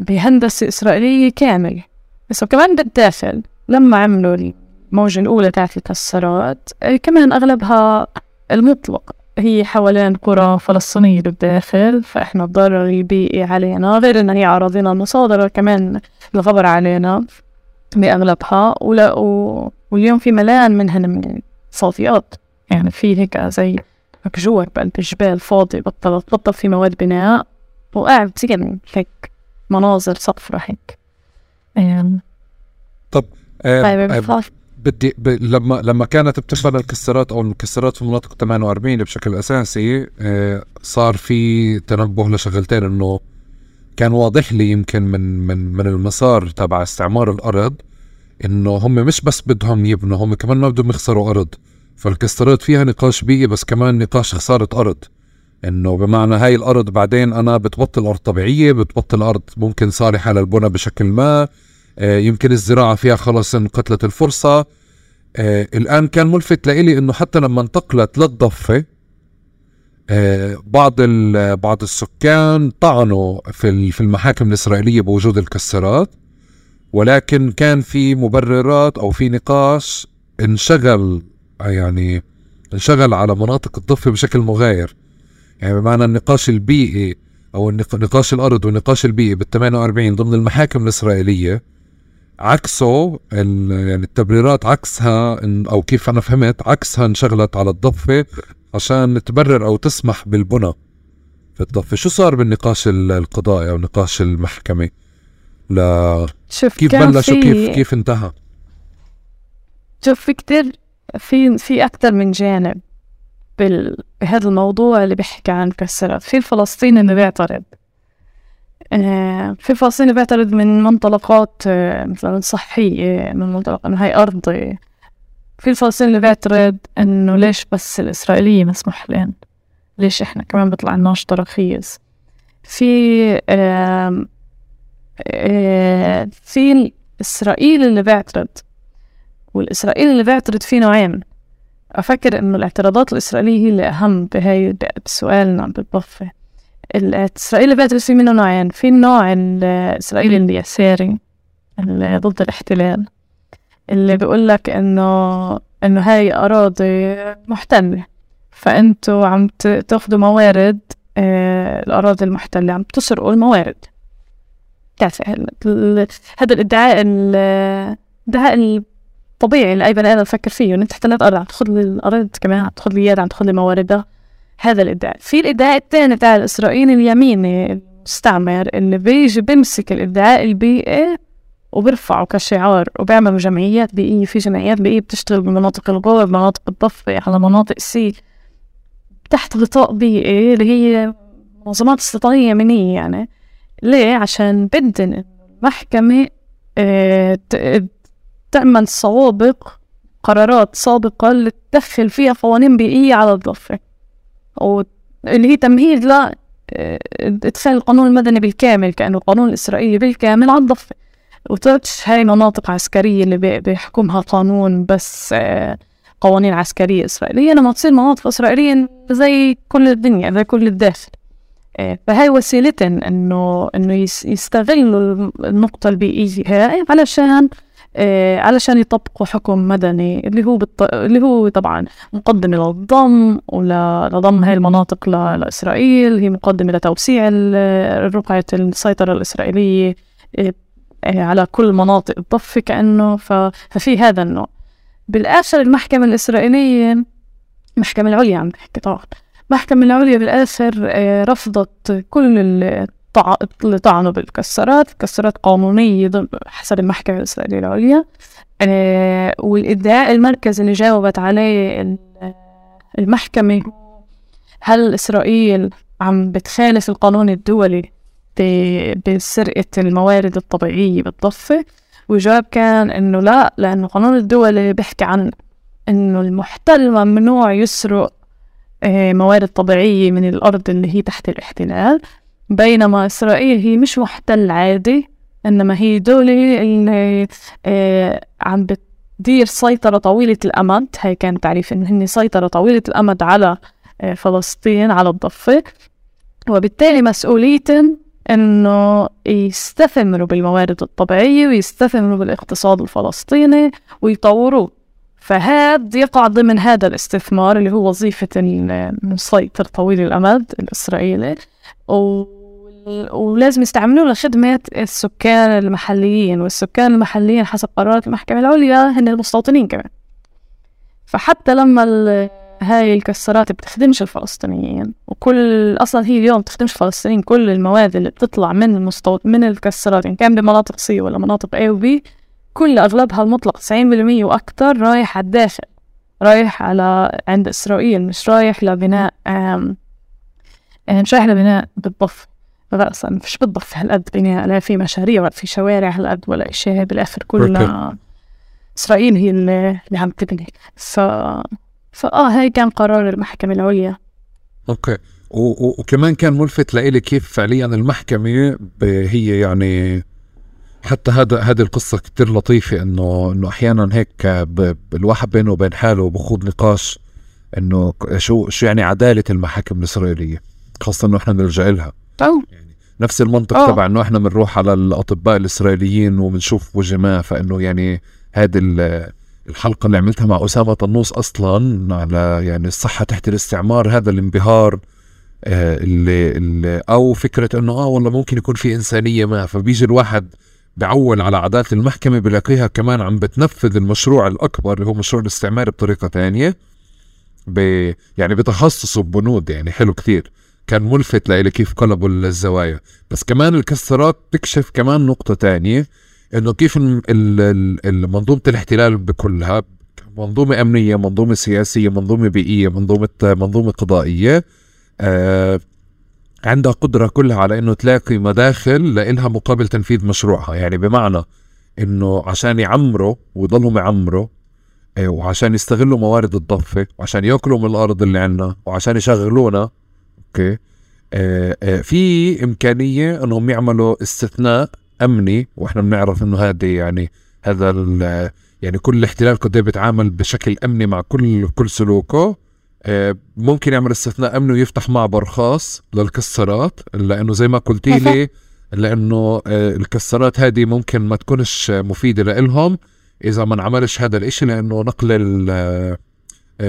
بهندسة إسرائيلية كاملة. بس كمان بالداخل لما عملوا الموجة الأولى تاعت الكسرات آه، كمان أغلبها المطلق. هي حوالين قرى فلسطينية بالداخل فإحنا الضرر البيئي علينا. غير إن هي أراضينا المصادرة كمان الغبر علينا بأغلبها. ولا و... واليوم في ملان منهن من صافيات يعني في هيك زي هيك جوا بقلب الجبال فاضي بطل بطل في مواد بناء. وقاعد زين هيك مناظر صفرة هيك. يعني طب آه طيب آه بدي ب... لما لما كانت بتقبل الكسرات أو المكسرات في مناطق 48 بشكل أساسي آه صار في تنبه لشغلتين إنه كان واضح لي يمكن من من من المسار تبع استعمار الأرض إنه هم مش بس بدهم يبنوا هم كمان ما بدهم يخسروا أرض. فالكسرات فيها نقاش بيئي بس كمان نقاش خسارة أرض. إنه بمعنى هاي الأرض بعدين أنا بتبطل أرض طبيعية بتبطل أرض ممكن صالحة للبنى بشكل ما. يمكن الزراعة فيها خلص انقتلت الفرصة. آه الآن كان ملفت لإلي أنه حتى لما انتقلت للضفة آه بعض بعض السكان طعنوا في في المحاكم الإسرائيلية بوجود الكسرات ولكن كان في مبررات أو في نقاش انشغل يعني انشغل على مناطق الضفة بشكل مغاير. يعني بمعنى النقاش البيئي أو نقاش الأرض والنقاش البيئي بال 48 ضمن المحاكم الإسرائيلية عكسه يعني التبريرات عكسها أو كيف أنا فهمت عكسها انشغلت على الضفة عشان تبرر أو تسمح بالبنى في الضفة. شو صار بالنقاش القضائي أو نقاش المحكمة؟ لا شوف كيف بلش وكيف كيف انتهى؟ شوف في كتير في في أكثر من جانب بهذا الموضوع اللي بيحكي عن كسرات في الفلسطيني اللي بيعترض. في فلسطين بيعترض من منطلقات آه، مثلا صحية من منطلق إنه هاي أرضي في الفلسطيني اللي بيعترض إنه ليش بس الإسرائيلية مسموح لهم ليش إحنا كمان بيطلع لناش تراخيص؟ في في الإسرائيلي اللي بيعترض والإسرائيلي اللي بيعترض في نوعين. أفكر إنه الاعتراضات الإسرائيلية هي اللي أهم بهاي بسؤالنا بالضفة الإسرائيلي بيعترض في منه نوعين في النوع الإسرائيلي اليساري اللي ضد الاحتلال اللي بيقول لك إنه إنه هاي أراضي محتلة فأنتوا عم تاخدوا موارد آه الأراضي المحتلة عم تسرقوا الموارد. بتعرفي هذا الإدعاء الادعاء الطبيعي اللي أي بني آدم يفكر فيه أنت احتلت ارض عم تاخذ لي الأرض كمان عم تاخذ لي إياها عم تاخذ لي مواردها. هذا الادعاء في الادعاء الثاني تاع الإسرائيلي اليميني المستعمر اللي بيجي بيمسك الادعاء البيئي وبرفعه كشعار وبيعملوا جمعيات بيئية في جمعيات بيئية بتشتغل بمناطق الغور بمناطق الضفة على مناطق سي تحت غطاء بيئي اللي هي منظمات استيطانية يمنية يعني. ليه؟ عشان بدن المحكمة آه تعمل سوابق قرارات سابقة اللي تدخل فيها قوانين بيئية على الضفة. واللي هي تمهيد ل إدخال القانون المدني بالكامل كأنه القانون الإسرائيلي بالكامل على الضفة. وتوتش هاي مناطق عسكرية اللي بيحكمها قانون بس قوانين عسكرية إسرائيلية. لما تصير مناطق إسرائيلية زي كل الدنيا زي كل الداخل. فهاي وسيلتهم إنه إنه يستغلوا النقطة البيئية هاي علشان علشان يطبقوا حكم مدني اللي هو بالط... اللي هو طبعا مقدمة للضم ولضم هاي المناطق ل... لإسرائيل هي مقدمة لتوسيع رقعة السيطرة الإسرائيلية إيه على كل مناطق الضفة كأنه ف... ففي هذا النوع. بالآخر المحكمة الإسرائيلية المحكمة العليا عم بحكي طبعا. المحكمة العليا بالآخر رفضت كل طعنوا بالكسرات كسرات قانونية حسب المحكمة الإسرائيلية. العليا آه، والإدعاء المركزي اللي جاوبت عليه المحكمة هل إسرائيل عم بتخالف القانون الدولي بسرقة الموارد الطبيعية بالضفة؟ والجواب كان إنه لا لأنه القانون الدولي بيحكي عن إنه المحتل ممنوع يسرق آه، موارد طبيعية من الأرض اللي هي تحت الاحتلال. بينما إسرائيل هي مش محتل عادي إنما هي دولة اللي آه، عم بتدير سيطرة طويلة الأمد. هي كان تعريف إن هن سيطرة طويلة الأمد على آه، فلسطين على الضفة. وبالتالي مسؤوليتهم إنه يستثمروا بالموارد الطبيعية ويستثمروا بالاقتصاد الفلسطيني ويطوروه. فهذا يقع ضمن هذا الاستثمار اللي هو وظيفة المسيطر طويل الأمد الإسرائيلي. و... ولازم يستعملوه لخدمة السكان المحليين والسكان المحليين حسب قرارات المحكمة العليا هن المستوطنين كمان فحتى لما. هاي الكسرات بتخدمش الفلسطينيين وكل أصلا هي اليوم بتخدمش الفلسطينيين كل المواد اللي بتطلع من المستوط من الكسرات ان كان بمناطق سي ولا مناطق A و B كل أغلبها المطلق تسعين بالمية وأكتر رايح على الداخل رايح على عند إسرائيل مش رايح لبناء آم مش رايح لبناء بالضف رأسا. مش بالضف هالقد بناء لا في مشاريع ولا في شوارع هالقد ولا إشي بالآخر كلنا إسرائيل هي اللي, اللي عم تبني. ف فآه هاي كان قرار المحكمة العليا. أوكي. و... وكمان كان ملفت لإلي كيف فعليا المحكمة هي يعني حتى هذا هذه القصة كتير لطيفة إنه إنه أحيانا هيك الواحد بينه وبين حاله بخوض نقاش إنه شو شو يعني عدالة المحاكم الإسرائيلية خاصة إنه إحنا بنلجأ لها. يعني نفس المنطق أوه. تبع انه إحنا بنروح على الأطباء الإسرائيليين وبنشوف وجه ما فإنه يعني هذه الحلقة اللي عملتها مع أسامة طنوس أصلا على يعني الصحة تحت الاستعمار هذا الانبهار آه اللي, اللي أو فكرة أنه آه والله ممكن يكون في إنسانية ما فبيجي الواحد بعول على عدالة المحكمة بلاقيها كمان عم بتنفذ المشروع الأكبر اللي هو مشروع الاستعمار بطريقة تانية ب... يعني بتخصصه ببنود يعني حلو كثير كان ملفت لإلي كيف قلبوا الزوايا. بس كمان الكسرات تكشف كمان نقطة تانية إنه كيف منظومة الاحتلال بكلها منظومة أمنية منظومة سياسية منظومة بيئية منظومة منظومة قضائية آه عندها قدرة كلها على إنه تلاقي مداخل لإلها مقابل تنفيذ مشروعها. يعني بمعنى إنه عشان يعمروا ويضلهم يعمروا إيه، وعشان يستغلوا موارد الضفة وعشان يأكلوا من الأرض اللي عندنا وعشان يشغلونا أوكي آه آه في إمكانية إنهم يعملوا استثناء أمني وإحنا بنعرف إنه هذه يعني هذا يعني كل احتلال قد بيتعامل بشكل أمني مع كل كل سلوكه. آه، ممكن يعمل استثناء أمني ويفتح معبر خاص للكسرات لأنه زي ما قلتي لي لأنه آه، الكسرات هذه ممكن ما تكونش مفيدة لإلهم إذا ما انعملش هذا الإشي لأنه نقل آه،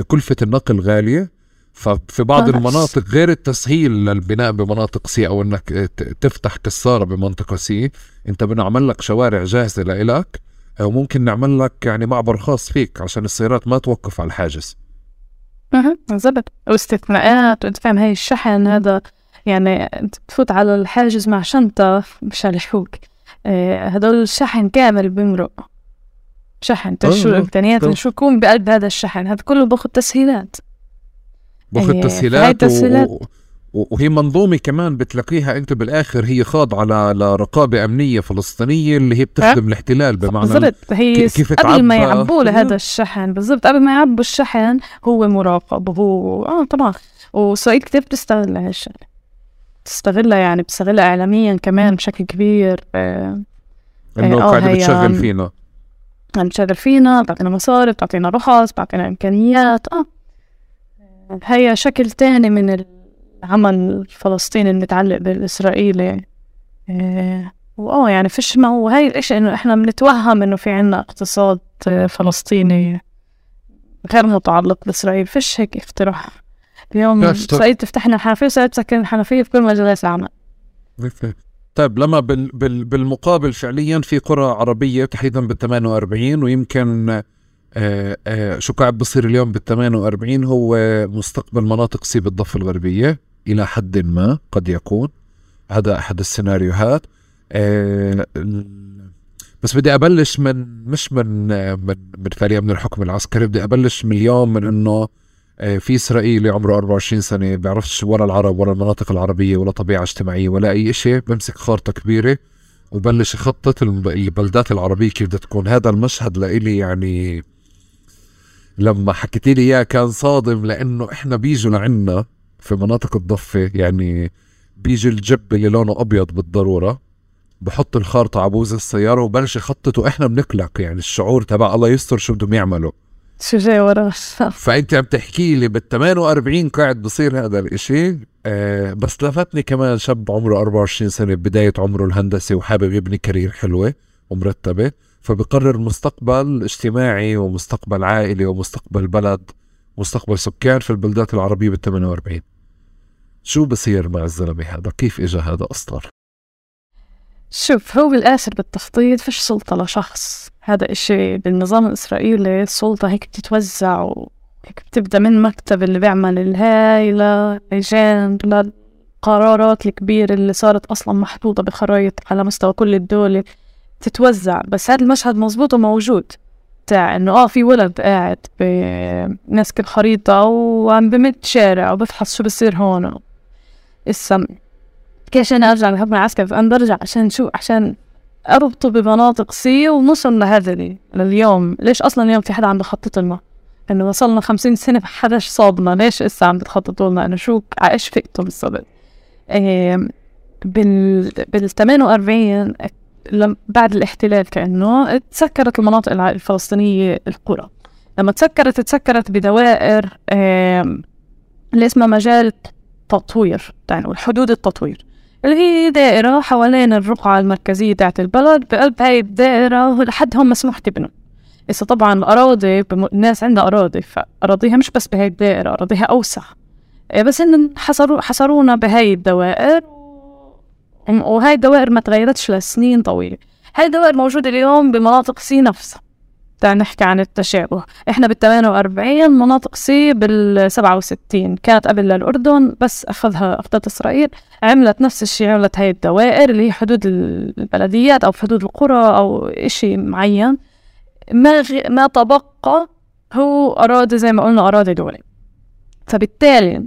كلفة النقل غالية. ففي بعض المناطق غير التسهيل للبناء بمناطق C أو إنك تفتح كساره بمنطقة C. أنت بنعمل لك شوارع جاهزة لإلك وممكن نعمل لك يعني معبر خاص فيك عشان السيارات ما توقف على الحاجز. أها بالضبط. واستثناءات وانت فاهم هاي الشحن هذا يعني أنت تفوت على الحاجز مع شنطة مشان يحوك آه هدول الشحن كامل بمرق شحن. شو الامكانيات شو يكون بقلب هذا الشحن. هذا كله باخذ تسهيلات. باخذ يعني تسهيلات, تسهيلات و... وهي منظومة كمان بتلاقيها انت بالآخر هي خاضعة لرقابة أمنية فلسطينية اللي هي بتخدم الاحتلال بمعنى بالضبط. هي كيف قبل ما يعبوا لهذا الشحن بالضبط. قبل ما يعبوا الشحن هو مراقب وهو آه طبعا. وإسرائيل كثير بتستغل هالشغله بتستغلها يعني بتستغلها اعلاميا كمان بشكل كبير. آه إنه آه قاعدة بتشغل فينا. عم تشغل فينا بتعطينا مصاري بتعطينا رخص بتعطينا إمكانيات. آه. هي شكل تاني من ال العمل الفلسطيني المتعلق بالإسرائيلي إيه وآه يعني فيش ما هو هاي الإشي إنه إحنا بنتوهم إنه في عنا اقتصاد فلسطيني غير متعلق بإسرائيل. فيش هيك اقتراح. اليوم إسرائيل تفتح لنا الحنفية وإسرائيل تسكر الحنفية في كل مجالات العمل. طيب لما بال بال بالمقابل فعليا في قرى عربية تحديدا بال 48 ويمكن آه آه شو قاعد بصير اليوم بال 48 هو مستقبل مناطق سي بالضفة الغربية. إلى حد ما قد يكون. هذا أحد السيناريوهات. آه بس بدي أبلش من مش من من من فعليا من الحكم العسكري. بدي أبلش من اليوم من آه، في إسرائيلي عمره 24 سنة بيعرفش ولا العرب ولا المناطق العربية ولا طبيعة اجتماعية ولا أي شيء بمسك خارطة كبيرة وبلش يخطط البلدات العربية كيف بدها تكون. هذا المشهد لإلي يعني لما حكيتي لي إياه كان صادم لأنه إحنا بيجوا لعنا في مناطق الضفة يعني بيجي الجيب اللي لونه أبيض بالضرورة بحط الخارطة على بوز السيارة وبلش يخطط وإحنا بنقلق يعني الشعور تبع الله يستر شو بدهم يعملوا. شو جاي ورا؟ فأنت عم تحكي لي بال 48 قاعد بصير هذا الإشي آه بس لفتني كمان شاب عمره 24 سنة بداية عمره الهندسي وحابب يبني career حلوة ومرتبة. فبقرر مستقبل اجتماعي ومستقبل عائلي ومستقبل بلد مستقبل سكان في البلدات العربية بال 48 شو بصير مع الزلمة هذا؟ كيف اجى هذا أصلا شوف هو بالآخر بالتخطيط فيش سلطة لشخص. هذا إشي بالنظام الإسرائيلي السلطة هيك بتتوزع وهيك بتبدأ من مكتب اللي بيعمل الهاي للجان للقرارات الكبيرة اللي صارت أصلا محطوطة بخرايط على مستوى كل الدول. تتوزع بس هذا المشهد مزبوط وموجود. بتاع إنه آه في ولد قاعد بماسك الخريطة وعم بمد شارع وبفحص شو بصير هون. إسا كيف أنا أرجع لحكم العسكري فانا برجع عشان شو؟ عشان أربطه بمناطق سي ونوصل لهذا لليوم. ليش أصلا اليوم في حدا عم بخطط لنا؟ إنه وصلنا خمسين سنة حداش صابنا. ليش إسا عم بتخططوا لنا؟ إنه شو إيش فقتوا بالضبط إيه بال بال 48 بعد الاحتلال كأنه تسكرت المناطق الفلسطينية القرى. لما تسكرت تسكرت بدوائر اللي اسمها مجال تطوير يعني حدود التطوير اللي هي دائرة حوالين الرقعة المركزية تاعت البلد بقلب هاي الدائرة لحد هم مسموح تبنوا. إذا طبعا الأراضي الناس عندها أراضي فأراضيها مش بس بهاي الدائرة أراضيها أوسع. إيه، بس إن حصروا حصرونا بهاي الدوائر وهاي الدوائر ما تغيرتش لسنين طويلة. هاي الدوائر موجودة اليوم بمناطق C نفسها. نحكي عن التشابه. إحنا بال 48 مناطق C بال 67 كانت قبل للأردن بس أخذها أخذت إسرائيل. عملت نفس الشيء عملت هاي الدوائر اللي هي حدود البلديات أو حدود القرى أو إشي معين. ما غ... ما تبقى هو أراضي زي ما قلنا أراضي دولة فبالتالي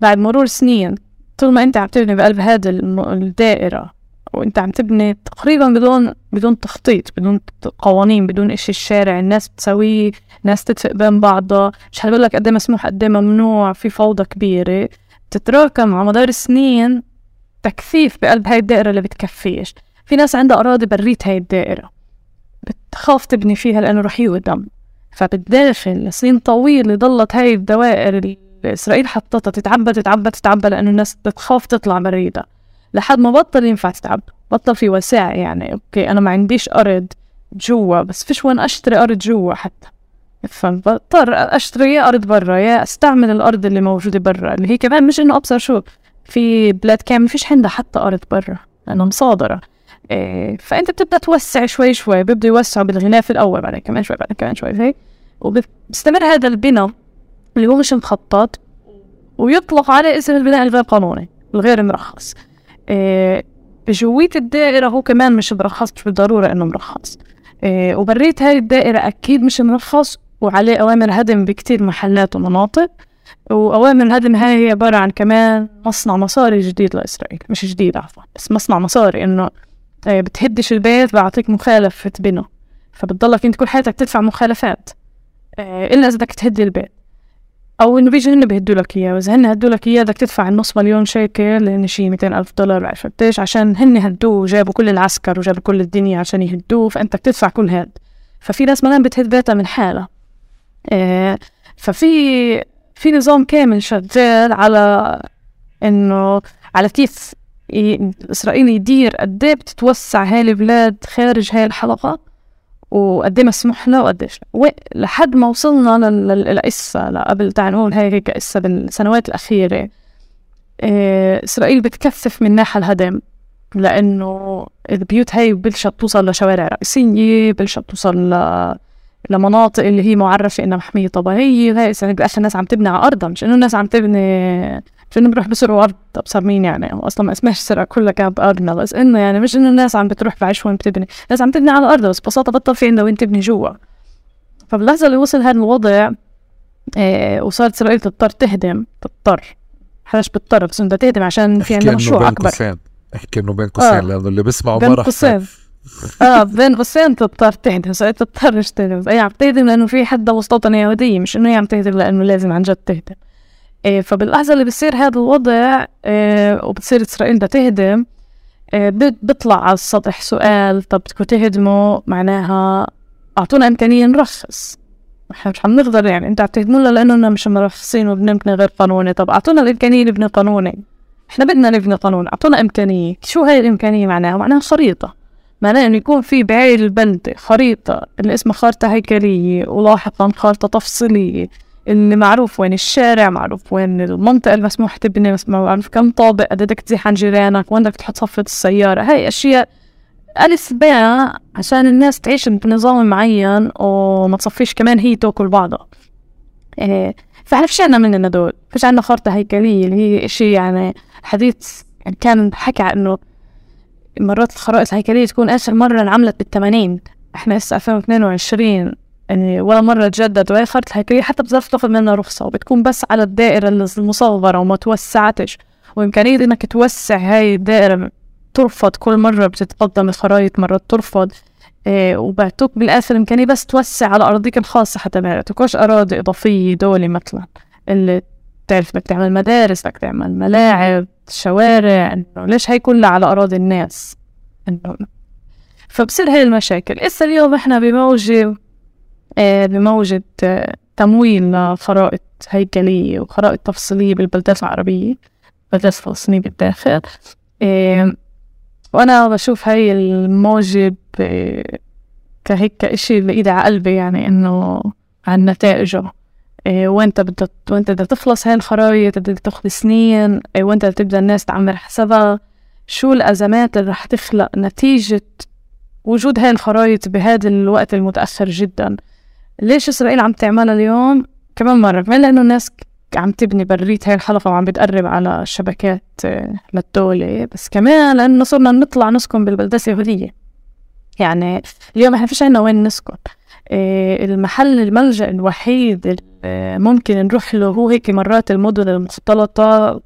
بعد مرور سنين طول ما انت عم تبني بقلب هذا الدائرة وانت عم تبني تقريبا بدون بدون تخطيط بدون قوانين بدون إشي الشارع الناس بتسويه ناس تتفق بين بعضها. مش حبقول لك قد إيه مسموح قد إيه ممنوع في فوضى كبيرة. تتراكم على مدار السنين تكثيف بقلب هاي الدائرة اللي بتكفيش. في ناس عندها أراضي بريت هاي الدائرة. بتخاف تبني فيها لأنه رح يودم فبالداخل سنين طويلة ضلت هاي الدوائر اللي إسرائيل حطتها تتعبى تتعبى تتعبى لأنه الناس بتخاف تطلع بريدها لحد ما بطل ينفع تتعبى بطل في وساع يعني. أوكي أنا ما عنديش أرض جوا بس فيش وين أشتري أرض جوا حتى. فبضطر أشتري يا أرض برا. يا أستعمل الأرض اللي موجودة برا. اللي هي كمان مش إنه أبصر شو في بلاد كامل فيش عندها حتى أرض برا لأنها مصادرة إيه فأنت بتبدأ توسع شوي شوي بيبدأ يوسعوا بالغلاف الأول بعدين كمان شوي بعدين كمان شوي هيك وبيستمر هذا البناء. اللي هو مش مخطط ويطلق عليه اسم البناء الغير قانوني الغير مرخص. إيه بجوية الدائرة هو كمان مش مرخص مش بالضرورة إنه مرخص. إيه وبريت هاي الدائرة أكيد مش مرخص وعليه أوامر هدم بكتير محلات ومناطق. وأوامر الهدم هاي هي عبارة عن كمان مصنع مصاري جديد لإسرائيل مش جديد عفوا بس مصنع مصاري إنه إيه بتهدش البيت بعطيك مخالفة بناء. فبتضلك أنت كل حياتك تدفع مخالفات. إيه إلا إذا بدك تهدي البيت. أو إنه بيجي هن بيهدوا لك إياه. وإذا هن هدوا لك إياه بدك تدفع النص مليون شيكل لأن شي 200 ألف دولار بعرف قديش عشان هن هدوه وجابوا كل العسكر وجابوا كل الدنيا عشان يهدوه فأنت بتدفع كل هاد. ففي ناس ما بتهد بيتها من حالها. إيه ففي في نظام كامل شغال على إنه على كيف إسرائيل يدير قد إيه بتتوسع هاي البلاد خارج هاي الحلقة وقد إيه مسموح له وقديش لحد ما وصلنا للقصة لقبل تعال نقول هاي هيك قصة بالسنوات الأخيرة. إيه إسرائيل بتكثف من ناحية الهدم لأنه البيوت هاي بلشت توصل لشوارع رئيسية بلشت توصل ل... لمناطق اللي هي معرفة إنها محمية طبيعية هاي بالآخر الناس عم تبني على أرضها مش إنه الناس عم تبني فإنه بروح بسرقوا أرض أبصر مين يعني أصلا ما اسمهاش سرقة كلها كان بأرضنا بس إنه يعني مش إنه الناس عم بتروح بعيش وين بتبني. الناس عم تبني على أرضها بس ببساطة بطل في عندها وين تبني جوا. فباللحظة اللي وصل هذا الوضع إيه وصارت إسرائيل تضطر تهدم تضطر. حداش بتضطر بس بدها تهدم عشان في عندها مشروع أكبر. أحكي إنه بين قوسين آه. لأنه اللي بيسمعوا بين قوسين. (laughs) آه بين قوسين تضطر تهدم تضطر تهدم. هي عم تهدم لأنه في حدا مستوطنة يهودية مش إنه هي عم تهدم لأنه لازم عن جد تهدم. فباللحظة اللي بصير هذا الوضع إيه وبتصير إسرائيل بدها تهدم إيه بيطلع على السطح سؤال طب بدكم تهدموا؟ معناها أعطونا إمكانية نرخص. إحنا مش حنقدر يعني أنتوا عم تهدمونا لاننا مش مرخصين وبنبني غير قانوني. طب أعطونا الإمكانية نبني قانوني. إحنا بدنا نبني قانون أعطونا إمكانية. شو هاي الإمكانية معناها؟ معناها خريطة. معناها إنه يكون في بعي البلدة خريطة اللي اسمها خارطة هيكلية ولاحقا خارطة تفصيلية. اللي معروف وين الشارع معروف وين المنطقة المسموح تبني معروف كم طابق قد بدك تزيح عن جيرانك وين بدك تحط صفة السيارة. هاي أشياء ألف باء عشان الناس تعيش بنظام معين وما تصفيش كمان هي تأكل بعضها. إيه فإحنا فيش عنا مننا دول فيش عنا خارطة هيكلية اللي هي إشي يعني حديث يعني كان حكى إنه مرات الخرائط الهيكلية تكون آخر مرة انعملت بالثمانين. إحنا هسه 2022 يعني ولا مرة تجدد خرطة الهيكلية حتى بظرف تاخذ منها رخصة وبتكون بس على الدائرة المصغرة وما توسعتش. وإمكانية إنك توسع هاي الدائرة ترفض. كل مرة بتتقدم الخرايط مرات ترفض. إيه وبعتوك بالآخر إمكانية بس توسع على أراضيك الخاصة حتى ما يعطوكوش أراضي إضافية دولة مثلا. اللي تعرف بدك تعمل مدارس بدك تعمل ملاعب شوارع إنه ليش هي كلها على أراضي الناس؟ إنه فبصير هاي المشاكل. إسا اليوم إحنا بموجة بموجة آه، تمويل لخرائط هيكلية وخرائط تفصيلية بالبلدات العربية بلدات فلسطينية بالداخل. آه، وأنا بشوف هاي الموجة كهيك إشي بإيدي على قلبي يعني إنه عن نتائجه. وين بدك وين بدها تخلص هاي الخرايط بدها تاخذ سنين وين تبدأ الناس تعمر حسابها. شو الأزمات اللي رح تخلق نتيجة وجود هاي الخرايط بهذا الوقت المتأخر جدا؟ ليش إسرائيل عم تعملها اليوم؟ كمان مرة. كمان لأنه الناس عم تبني بريت هاي الحلقة وعم بتقرب على شبكات آه، للدولة بس كمان لأنه صرنا نطلع نسكن بالبلدات اليهودية يعني اليوم إحنا فيش عنا وين نسكن. آه، المحل الملجأ الوحيد اللي ممكن نروح له هو هيك مرات المدن المختلطة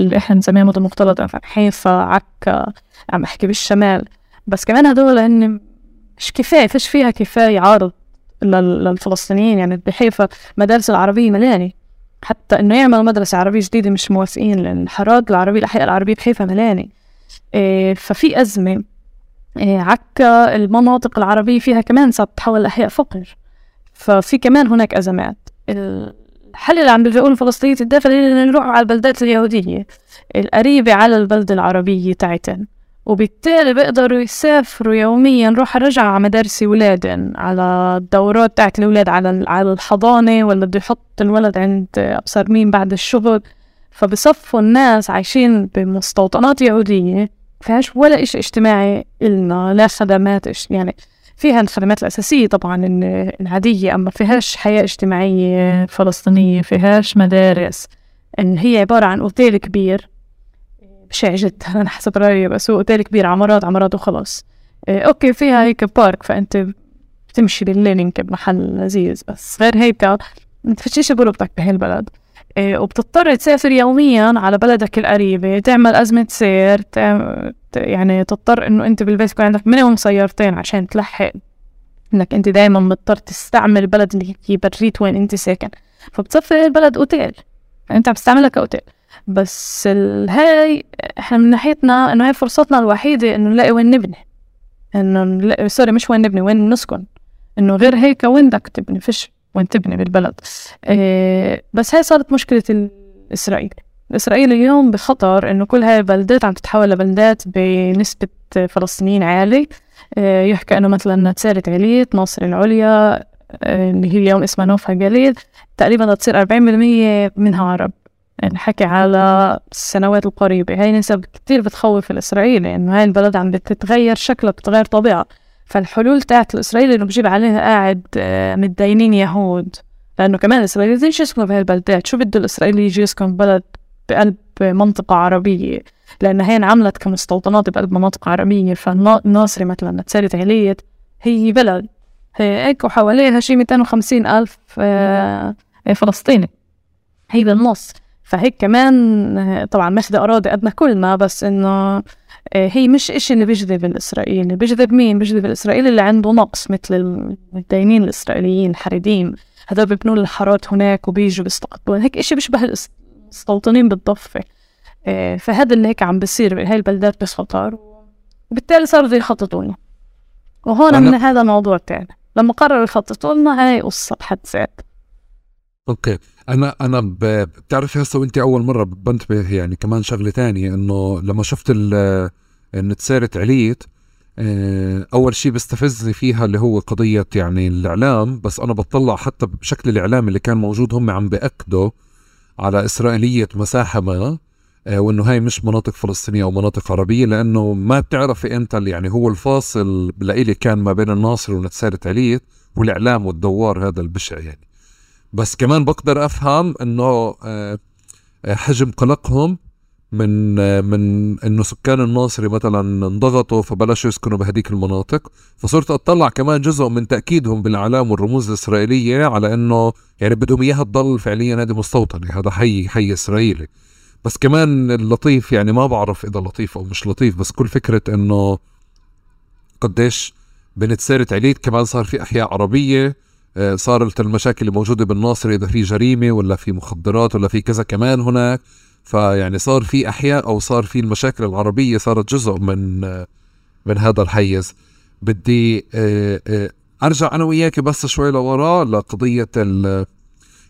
اللي إحنا بنسميها مدن مختلطة حيفا عكا عم أحكي بالشمال. بس كمان هدول هن مش كفاية فيش فيها كفاية عارض للفلسطينيين يعني بحيفا مدارس العربية مليانة. حتى إنه يعمل مدرسة عربية جديدة مش موافقين لأن حراق العربية الأحياء العربية بحيفا مليانة. إيه ففي أزمة إيه عكا المناطق العربية فيها كمان صارت تتحول لأحياء فقر. ففي كمان هناك أزمات. الحل اللي عم بيلجأوا الفلسطينيين الداخل هي نروح على البلدات اليهودية القريبة على البلدة العربية تاعتن وبالتالي بيقدروا يسافروا يوميا روح رجع على مدارس ولادن على الدورات تاعت الأولاد على على الحضانة ولا بده يحط الولد عند أبصر مين بعد الشغل فبصفوا الناس عايشين بمستوطنات يهودية فيهاش ولا إشي اجتماعي إلنا لا خدمات يعني فيها الخدمات الأساسية طبعا العادية أما فيهاش حياة اجتماعية فلسطينية فيهاش مدارس. إن هي عبارة عن أوتيل كبير بشع جدا أنا حسب رأيي بس هو أوتيل كبير عمارات عمارات وخلاص. إيه، أوكي فيها هيك بارك فأنت بتمشي بالليل يمكن بمحل لذيذ بس غير هيك أنت فيش بربطك بهالبلد. إيه وبتضطر تسافر يوميا على بلدك القريبة تعمل أزمة سير يعني تضطر إنه أنت بالبيت يكون عندك minimum سيارتين عشان تلحق إنك أنت دايما مضطر تستعمل البلد اللي هي بريت وين أنت ساكن. فبتصفي البلد أوتيل. أنت عم تستعملها كأوتيل. بس هاي إحنا من ناحيتنا إنه هاي فرصتنا الوحيدة إنه نلاقي وين نبني. إنه نلاقي سوري مش وين نبني وين نسكن. إنه غير هيك وين بدك تبني؟ فيش وين تبني بالبلد. إيه بس هاي صارت مشكلة الإسرائيل إسرائيل. اليوم بخطر إنه كل هاي البلدات عم تتحول لبلدات بنسبة فلسطينيين عالي. إيه يحكى إنه مثلا نتسارة عليت ناصر العليا إيه اللي هي اليوم اسمها نوفا جليل تقريبا تصير أربعين بالمية منها عرب. نحكي على السنوات القريبة. هاي نسب كتير بتخوف الإسرائيلي إنه هاي البلد عم بتتغير شكلها بتتغير طبيعة. فالحلول تاعت الإسرائيلي إنه بجيب عليها قاعد آه، متدينين يهود. لأنه كمان الإسرائيلي بدهم يسكنوا بهاي البلدات شو بده الإسرائيلي يجي يسكن بلد بقلب منطقة عربية؟ لأن هي انعملت كمستوطنات بقلب مناطق عربية. فالناصري مثلا نتسالة عليت هي بلد. هي هيك وحواليها شي 250 ألف آه، فلسطيني. هي بالنص. فهيك كمان طبعا ماخذة أراضي قدنا كلنا بس إنه آه، هي مش إشي اللي بيجذب الإسرائيلي. بيجذب مين؟ بيجذب الإسرائيلي اللي عنده نقص مثل المتدينين الإسرائيليين الحريديم هذول بيبنوا الحارات هناك وبيجوا بيستقطبون هيك إشي بيشبه المستوطنين بالضفة. آه، فهذا اللي هيك عم بصير بهاي البلدات بخطر وبالتالي صاروا يخططوا لنا وهون من هذا الموضوع تاني لما قرروا يخططوا لنا هاي قصة بحد ذاتها. أوكي. أنا أنا بتعرفي هسه وانت أول مرة بنتبه يعني كمان شغلة تانية إنه لما شفت إن تسارت عليت آه، أول شيء بستفزني فيها اللي هو قضية يعني الإعلام بس أنا بطلع حتى بشكل الاعلام اللي كان موجود هم عم باكدوا على إسرائيلية مساحة ما آه، وإنه هاي مش مناطق فلسطينية أو مناطق عربية لأنه ما بتعرفي أنت يعني هو الفاصل لإلي كان ما بين الناصر ونتسارت عليت والإعلام والدوار هذا البشع يعني. بس كمان بقدر أفهم إنه آه، آه، حجم قلقهم من آه، من إنه سكان الناصري مثلا انضغطوا فبلشوا يسكنوا بهديك المناطق. فصرت أطلع كمان جزء من تأكيدهم بالإعلام والرموز الإسرائيلية على إنه يعني بدهم إياها تضل فعليا هذه مستوطنة هذا حي حي إسرائيلي. بس كمان اللطيف يعني ما بعرف إذا لطيف أو مش لطيف بس كل فكرة إنه قديش بنت سيرة عليت كمان صار في أحياء عربية صارت المشاكل الموجودة بالناصر إذا في جريمة ولا في مخدرات ولا في كذا كمان هناك. فيعني صار في أحياء أو صار في المشاكل العربية صارت جزء من آه، من هذا الحيز. بدي آه، أرجع أنا وياك بس شوي لورا لقضية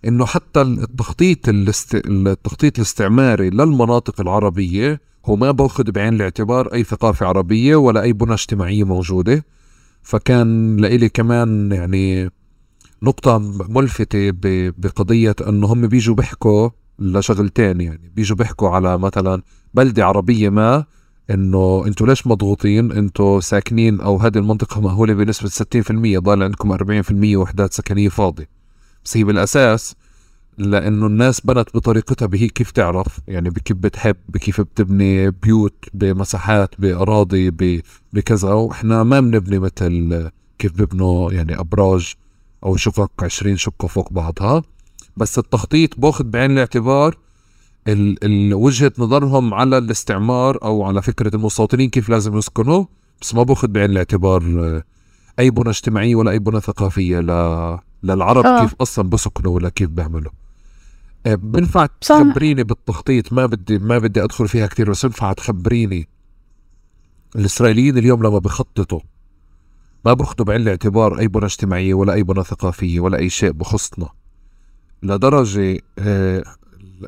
إنه حتى التخطيط الاست... التخطيط الاستعماري للمناطق العربية هو ما بأخذ بعين الاعتبار أي ثقافة عربية ولا أي بنى اجتماعية موجودة. فكان لإلي كمان يعني نقطة ملفتة بقضية انه هم بيجوا بيحكوا لشغلتين يعني بيجوا بيحكوا على مثلا بلدة عربية ما إنه أنتوا ليش مضغوطين؟ أنتوا ساكنين أو هذه المنطقة مأهولة بنسبة 60% ضال عندكم 40% وحدات سكنية فاضية. بس هي بالاساس لأنه الناس بنت بطريقتها بهي كيف تعرف؟ يعني بكيف بتحب بكيف بتبني بيوت بمساحات بأراضي بكذا. وإحنا ما بنبني مثل كيف ببنوا يعني أبراج. أو شقق 20 شقة فوق بعضها بس التخطيط باخذ بعين الاعتبار ال- ال- وجهة نظرهم على الاستعمار أو على فكرة المستوطنين كيف لازم يسكنوا بس ما باخذ بعين الاعتبار آه، أي بنى اجتماعية ولا أي بنى ثقافية ل... للعرب آه. كيف أصلا بسكنوا ولا كيف بيعملوا آه، بنفع. تخبريني بالتخطيط ما بدي ما بدي أدخل فيها كثير بس بنفع تخبريني الإسرائيليين اليوم لما بخططوا ما باخذوا بعين الاعتبار أي بنى اجتماعيه ولا أي بنى ثقافيه ولا أي شيء بخصنا. لدرجة آه،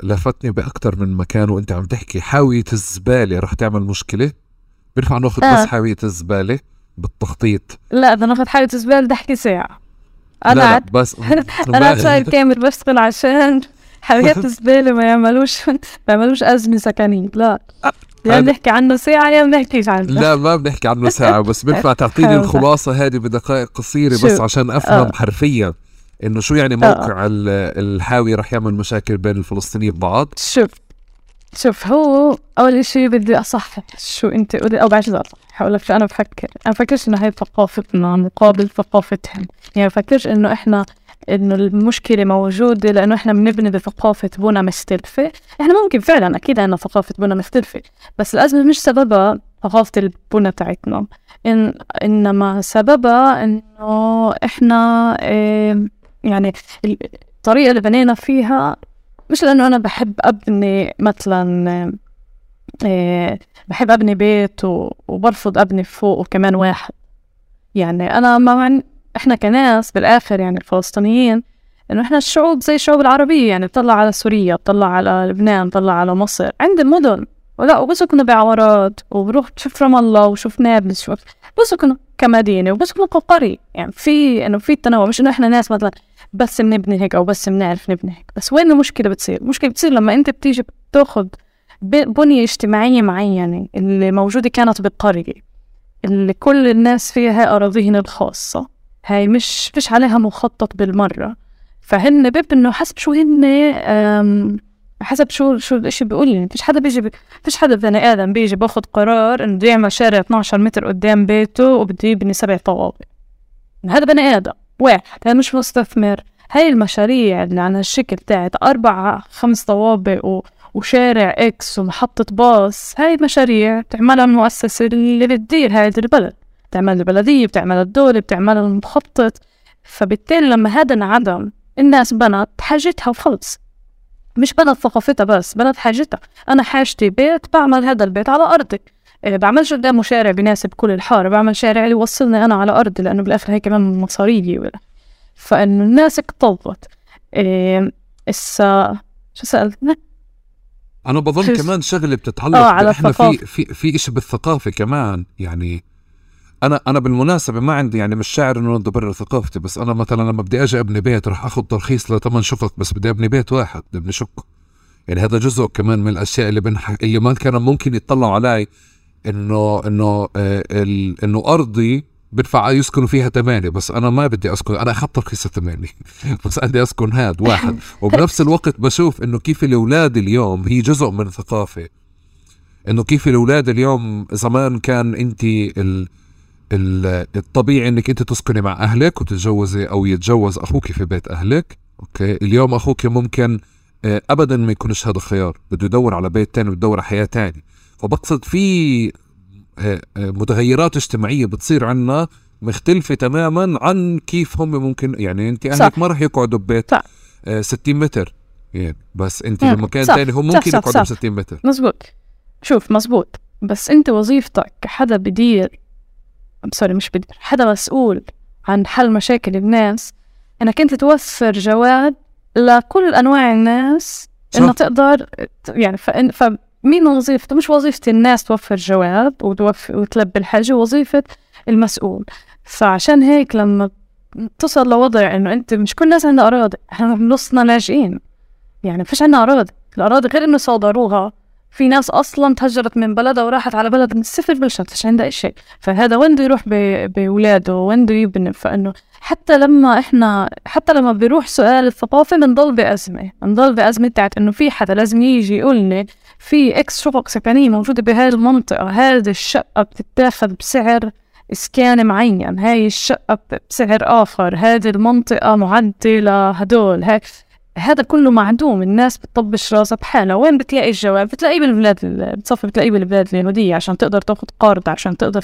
لفتني باكثر من مكان وأنت عم تحكي. حاوية الزبالة رح تعمل مشكلة؟ بينفع ناخذ آه. بس حاوية الزبالة بالتخطيط. لا إذا ناخذ حالة زبالة بدي أحكي ساعة. أنا لا لا عاد بس (laughs) أنا عاد صاير كامل بشتغل عشان حاويات (laughs) الزبالة ما يعملوش ما يعملوش أزمة سكنية. لا. هذا- بنحكي عنه ساعة يا بنحكيش عنه لا ما بنحكي عنه ساعة (laughs) بس بينفع تعطيني. الخلاصة هذه بدقائق قصيرة بس؟ عشان أفهم آه. حرفيا إنه شو يعني موقع ال- الحاوي رح يعمل مشاكل بين الفلسطينيين ببعض شوف شوف هو أول إشي بدي أصحح شو أنت قولي أو بعد اصحح هقول لك شو أنا بفكر أنا بفكرش إنه هي ثقافتنا مقابل ثقافتهم يعني بفكرش إنه إحنا إنه المشكلة موجودة لأنه إحنا بنبني بثقافه بنى مختلفه إحنا ممكن فعلا أكيد عندنا ثقافة بنى مختلفه بس الازمه مش سببها ثقافة البنى تاعتنا إن إنما سببها إنه إحنا إيه يعني الطريقة اللي بنينا فيها مش لأنه أنا بحب أبني مثلا إيه بحب أبني بيت وبرفض أبني فوقه كمان واحد. يعني أنا ما إحنا كناس بالآخر يعني الفلسطينيين إنه إحنا الشعوب زي الشعوب العربية يعني بطلع على سوريا بطلع على لبنان بطلع على مصر عند المدن. ولا وبسكنوا بعورات وبروح بشوف رام الله وشوف نابلس شوف بسكنوا كمدينة وبسكنوا كقرية يعني في إنه في تنوع مش إنه إحنا ناس مثلا بس بنبني هيك أو بس بنعرف نبني هيك. بس وين المشكلة بتصير؟ المشكلة بتصير لما أنت بتيجي بتاخذ بنية اجتماعية معينة اللي موجودة كانت بالقرية اللي كل الناس فيها هاي أراضيهن الخاصة. هاي مش فيش عليها مخطط بالمرة. فهن بيبنوا حسب شو هن حسب شو شو الإشي بيقول. لي فيش حدا بيجي فيش حدا بني آدم بيجي باخد قرار إنه بده يعمل شارع 12 متر قدام بيته وبده يبني سبع طوابق. هذا بني آدم. واحد هذا مش مستثمر. هاي المشاريع اللي على الشكل تاعت أربع خمس طوابق و... وشارع إكس ومحطة باص هاي مشاريع بتعملها المؤسسة اللي بتدير هاي البلد. بتعمل البلدية بتعمل الدولة بتعمل المخطط. فبالتالي لما هذا انعدم الناس بنت حاجتها وخلص. مش بنت ثقافتها بس بنت حاجتها. أنا حاجتي بيت بعمل هذا البيت على أرضي إيه، بعملش قدامه شارع بيناسب كل الحارة. بعمل شارع اللي يوصلني أنا على أرضي لأنه بالآخر هي كمان مصارية ولا فإنه الناس اكتظت إيه إسا شو سألتني؟ أنا بظن كمان شغلة بتتعلق آه، على إحنا في الثقافة. في في إشي بالثقافة كمان. يعني أنا أنا بالمناسبة ما عندي يعني مش شاعر إنه بدي ثقافتي بس أنا مثلا لما بدي أجي أبني بيت رح آخذ ترخيص لثمان شقق بس بدي أبني بيت واحد بدي أبني شقة. يعني هذا جزء كمان من الأشياء اللي بنح... اللي ما كانوا ممكن يطلعوا علي إنه إنه آه ال... إنه أرضي بدفع يسكنوا فيها ثمانية بس أنا ما بدي أسكن أنا أخذت ترخيص ثمانية (laughs) بس بدي أسكن هاد واحد. (laughs) وبنفس الوقت بشوف إنه كيف الأولاد اليوم هي جزء من الثقافة إنه كيف الأولاد اليوم زمان كان أنت ال... ال... الطبيعي إنك أنت تسكني مع أهلك وتتجوزي أو يتجوز أخوك في بيت أهلك. أوكي؟ اليوم أخوك ممكن آه، ابدا ما يكونش هذا خيار. بده يدور على بيت تاني بده يدور على حياة تاني. فبقصد في آه، آه، متغيرات اجتماعية بتصير عنا مختلفة تماما عن كيف هم ممكن يعني أنت أهلك صح. ما راح يقعدوا ببيت صح. آه، 60 متر. يعني بس أنت بمكان صح، تاني هم ممكن يقعدوا ب صح. 60 متر. مزبوط. شوف مزبوط. بس أنت وظيفتك كحدا بدير سوري مش بدير حدا مسؤول عن حل مشاكل الناس. إنك أنت توفر جواد لكل أنواع الناس إنه. تقدر يعني فإن فمين وظيفته؟ مش وظيفة الناس توفر جواب وتوفر وتلبي الحاجة وظيفة المسؤول. فعشان هيك لما تصل لوضع إنه أنت مش كل الناس عندها أراضي إحنا بنصنا لاجئين. يعني فيش عندنا أراضي. الأراضي غير إنه صادروها. في ناس أصلا تهجرت من بلدها وراحت على بلد من الصفر بلشت مش عندها شيء. فهذا وين بده يروح ب- بولاده؟ وين بده يبني فإنه حتى لما إحنا حتى لما بيروح سؤال الثقافة بنضل بأزمة. بنضل بأزمة تاعت إنه في حدا لازم يجي يقول لي في X شقق سكنية موجودة بهاي المنطقة. هذه الشقة بتتاخذ بسعر إسكان معين. هاي الشقة بسعر آخر. هذه المنطقة معدة لهدول هاي هذا كله معدوم الناس بتطبش راسها بحالها وين بتلاقي الجواب؟ بتلاقيه بالبلاد بتصفي بتلاقيه بالبلاد اليهودية عشان تقدر تاخذ قرض عشان تقدر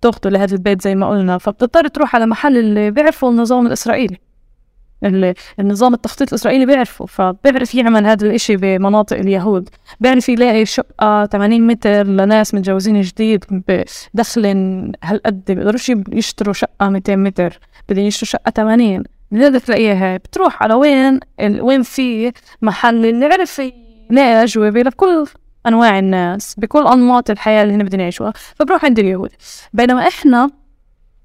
تاخذه لهذا البيت زي ما قلنا. فبتضطر تروح على محل اللي بيعرفوا النظام الإسرائيلي. النظام التخطيط الإسرائيلي بيعرفه فبيعرف يعمل هذا الإشي بمناطق اليهود. بيعرف يلاقي شقة 80 متر لناس متجوزين جديد بدخل هالقد بيقدروش يشتروا شقة 200 متر بدهم يشتروا شقة 80 من تلاقيها. بتروح على وين وين في محل اللي عرف يلاقي أجوبة لكل أنواع الناس بكل أنماط الحياة اللي هن بدهم يعيشوها فبروح عند اليهود. بينما إحنا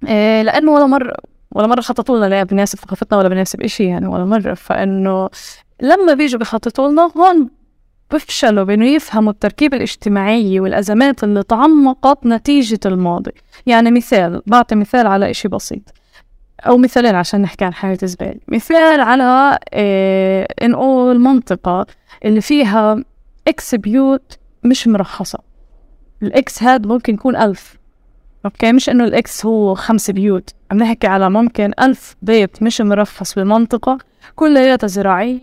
إيه لأنه ولا مرة ولا مرة خططوا لنا لا بناسب ثقافتنا ولا بناسب إشي يعني ولا مرة. فإنه لما بيجوا بخططوا لنا هون بفشلوا بإنه يفهموا التركيبة الاجتماعية والأزمات اللي تعمقت نتيجة الماضي. يعني مثال بعطي مثال على إشي بسيط. أو مثالين عشان نحكي عن حياة زبالة مثال على إيه نقول منطقة اللي فيها X بيوت مش مرخصة. ال X هاد ممكن يكون ألف. أوكي؟ مش إنه ال X هو خمس بيوت. عم نحكي على ممكن ألف بيت مش مرخص بالمنطقة. كلياتها زراعية.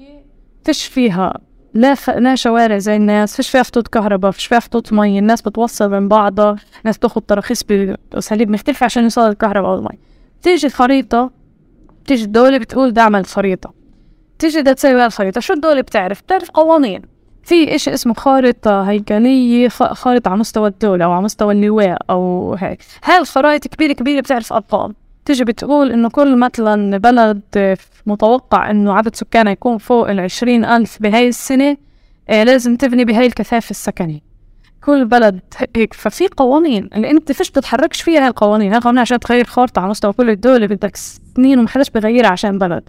فيش فيها لا ف... لا شوارع زي الناس. فيش فيها خطوط كهرباء. فيش فيها خطوط مي الناس بتوصل من بعضها. ناس بتاخد تراخيص بأساليب مختلفة عشان يوصل الكهرباء والمي تيجي الخريطة تيجي الدولة بتقول ده اعمل خريطة. تيجي بدها تسوي الخريطة. شو الدولة بتعرف؟ بتعرف قوانين. في إشي اسمه خارطة هيكلية خارطة على مستوى الدولة أو على مستوى اللواء أو هيك. هاي الخرائط كبيرة كبيرة بتعرف أرقام. تيجي بتقول إنه كل مثلا بلد متوقع إنه عدد سكانها يكون فوق العشرين ألف بهاي السنة آه لازم تبني بهاي الكثافة السكنية. كل بلد هيك. ففي قوانين اللي انت فيش بتتحركش فيها هاي القوانين. هاي القوانين عشان تغير خارطة على مستوى كل الدولة بدك سنين وما حدش بغيرها عشان بلد.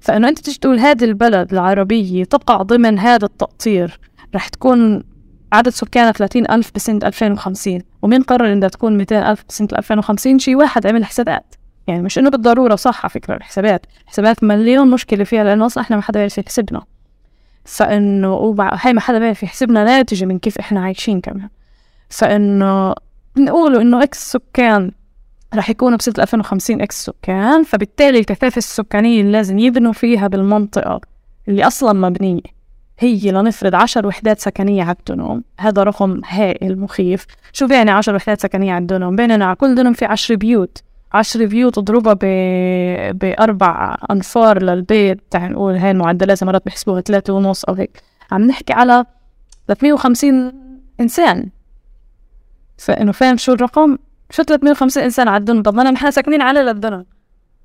فإنه انت تيجي تقول هذه البلد العربية تقع ضمن هذا التقطير رح تكون عدد سكانها 30 ألف بسنة 2050 ومين قرر إنها تكون 200 ألف بسنة 2050 شي واحد عمل حسابات. يعني مش إنه بالضرورة صح على فكرة الحسابات. حسابات مليون مشكلة فيها لأنه أصلا إحنا ما حدا بيعرف يحسبنا. فإنه هاي ما حدا بيعرف يحسبنا ناتجة من كيف إحنا عايشين كمان. فإنه نقولوا إنه إكس سكان رح يكونوا بسنة 2050 إكس سكان فبالتالي الكثافة السكانية اللي لازم يبنوا فيها بالمنطقة اللي أصلا مبنية هي لنفرض عشر وحدات سكنية على الدنم هذا رقم هائل مخيف. شو بيعني عشر وحدات سكنية على الدنم بيننا على كل دنم في عشر بيوت. عشر بيوت اضربها ب... بأربع أنفار للبيت تعال نقول هاي المعدلات مرات بحسبوها ثلاثة ونص أو هيك. عم نحكي على 350 إنسان. فإنه فاهم شو الرقم؟ شو 350 إنسان على الدنم طب ما نحن ساكنين على للدنم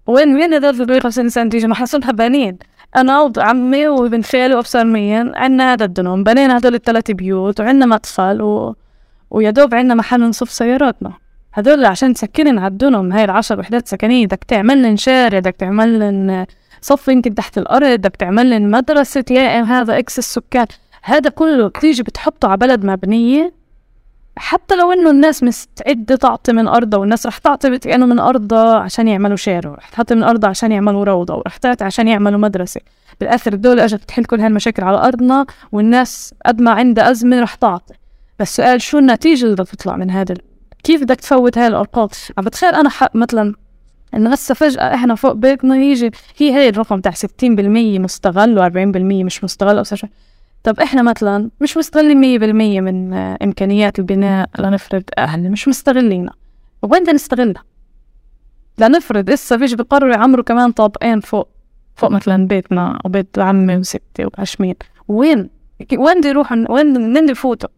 وين وين هذول 350 إنسان تيجي ما حصلها بنين. أنا وعمي وابن خالي وأبصر مين عنا هذا الدنم بنينا هدول الثلاث بيوت وعنا مدخل و... ويا دوب عنا محل نصف سياراتنا. هدول عشان تسكنن الدنم هاي العشر وحدات سكنية. بدك تعمل لن شارع بدك تعمل لن صف يمكن تحت الأرض بدك تعمل لن مدرسة يا هذا X السكان. هذا كله بتيجي بتحطه على بلد مبنية. حتى لو إنه الناس مستعدة تعطي من أرضها والناس رح تعطي كأنه من أرضها عشان يعملوا شارع. رح تعطي من أرضها عشان يعملوا روضة ورح تعطي عشان يعملوا مدرسة. بالآخر الدولة إجت تحل كل هالمشاكل على أرضنا والناس قد ما عندها أزمة رح تعطي. بس سؤال شو النتيجة اللي بدها تطلع من هذا كيف بدك تفوت هاي الأرقام؟ عم بتخيل أنا حق مثلا إنه هسه فجأة إحنا فوق بيتنا يجي. هي هي الرقم تاع 60% مستغل و40% مش مستغل أو شيء. طب إحنا مثلا مش مستغلين مية بالمية من إمكانيات البناء لنفرض أهلنا مش مستغلينها. وين بدنا نستغلها؟ لنفرض إسا فيش بقرروا يعمروا كمان طابقين فوق فوق مثلا بيتنا أو بيت عمي وستي وعشمين وين؟ وين بدي يروحوا؟ وين بدي يفوتوا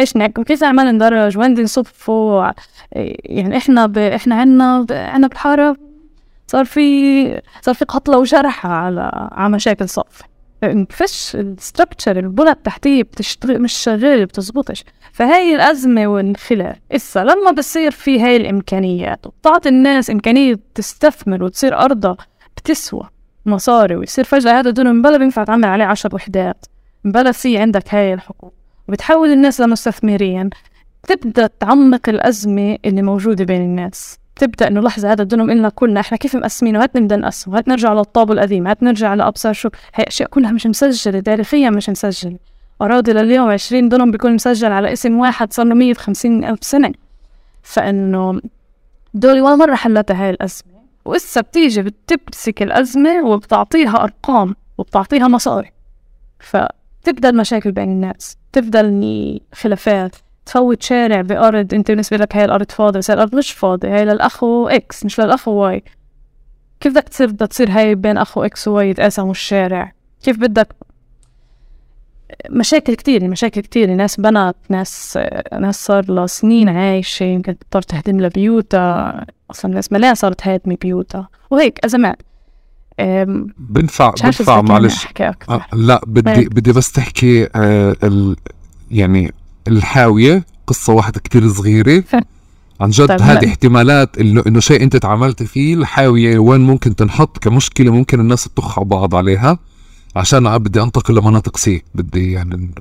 إيش نعمل كيف نعمل ندرج وين بدي نصفوا يعني إحنا ب... إحنا عنا. عنا بالحارة صار في صار في قتلى وجرحى على على مشاكل صف. فيش ال structure البنى التحتية بتشتغل مش شغالة بتزبطش. فهاي الأزمة والخلاف إسا لما بصير في هاي الإمكانيات وبتعطي الناس إمكانية تستثمر وتصير أرضها بتسوى مصاري ويصير فجأة هذا دنم يلا بينفع تعمل عليه عشر وحدات. بلا في عندك هاي الحقوق. وبتحول الناس لمستثمرين تبدأ تعمق الأزمة اللي موجودة بين الناس. تبدأ إنه لحظة هذا الدنم إلنا كلنا إحنا كيف مقسمينه هات نبدأ نقسمه هات نرجع للطابو القديم. هات نرجع لابصر شو؟ هي أشياء كلها مش مسجلة تاريخيا مش مسجلة. أراضي لليوم 20 دنم بيكون مسجل على اسم واحد صار له 150 ألف سنة. فإنه دولة ولا مرة حلتها هاي الأزمة. وإسا بتيجي بتمسك الأزمة وبتعطيها أرقام وبتعطيها مصاري. فتبدأ المشاكل بين الناس تبدأ الخلافات تفوت شارع بأرض أنت بالنسبة لك هاي الأرض فاضية بس الأرض مش فاضية هاي للأخو X مش للأخو Y كيف بدك تصير بدها تصير هاي بين أخو X و Y يتقاسموا الشارع؟ كيف بدك مشاكل كتير مشاكل كتير ناس بنت ناس ناس صار لها سنين عايشة يمكن تضطر تهدم لها بيوتها أصلا ناس ملايين صارت هادمة بيوتها وهيك أزمات. بنفع بنفع معلش. آه لا بدي هيك. بدي بس تحكي آه ال يعني الحاوية قصة واحدة كتير صغيرة. عن جد طيب هذه احتمالات انه إنه شيء أنت تعاملت فيه الحاوية وين ممكن تنحط كمشكلة ممكن الناس تطخ على بعض عليها. عشان بدي أنتقل لمناطق سي بدي يعني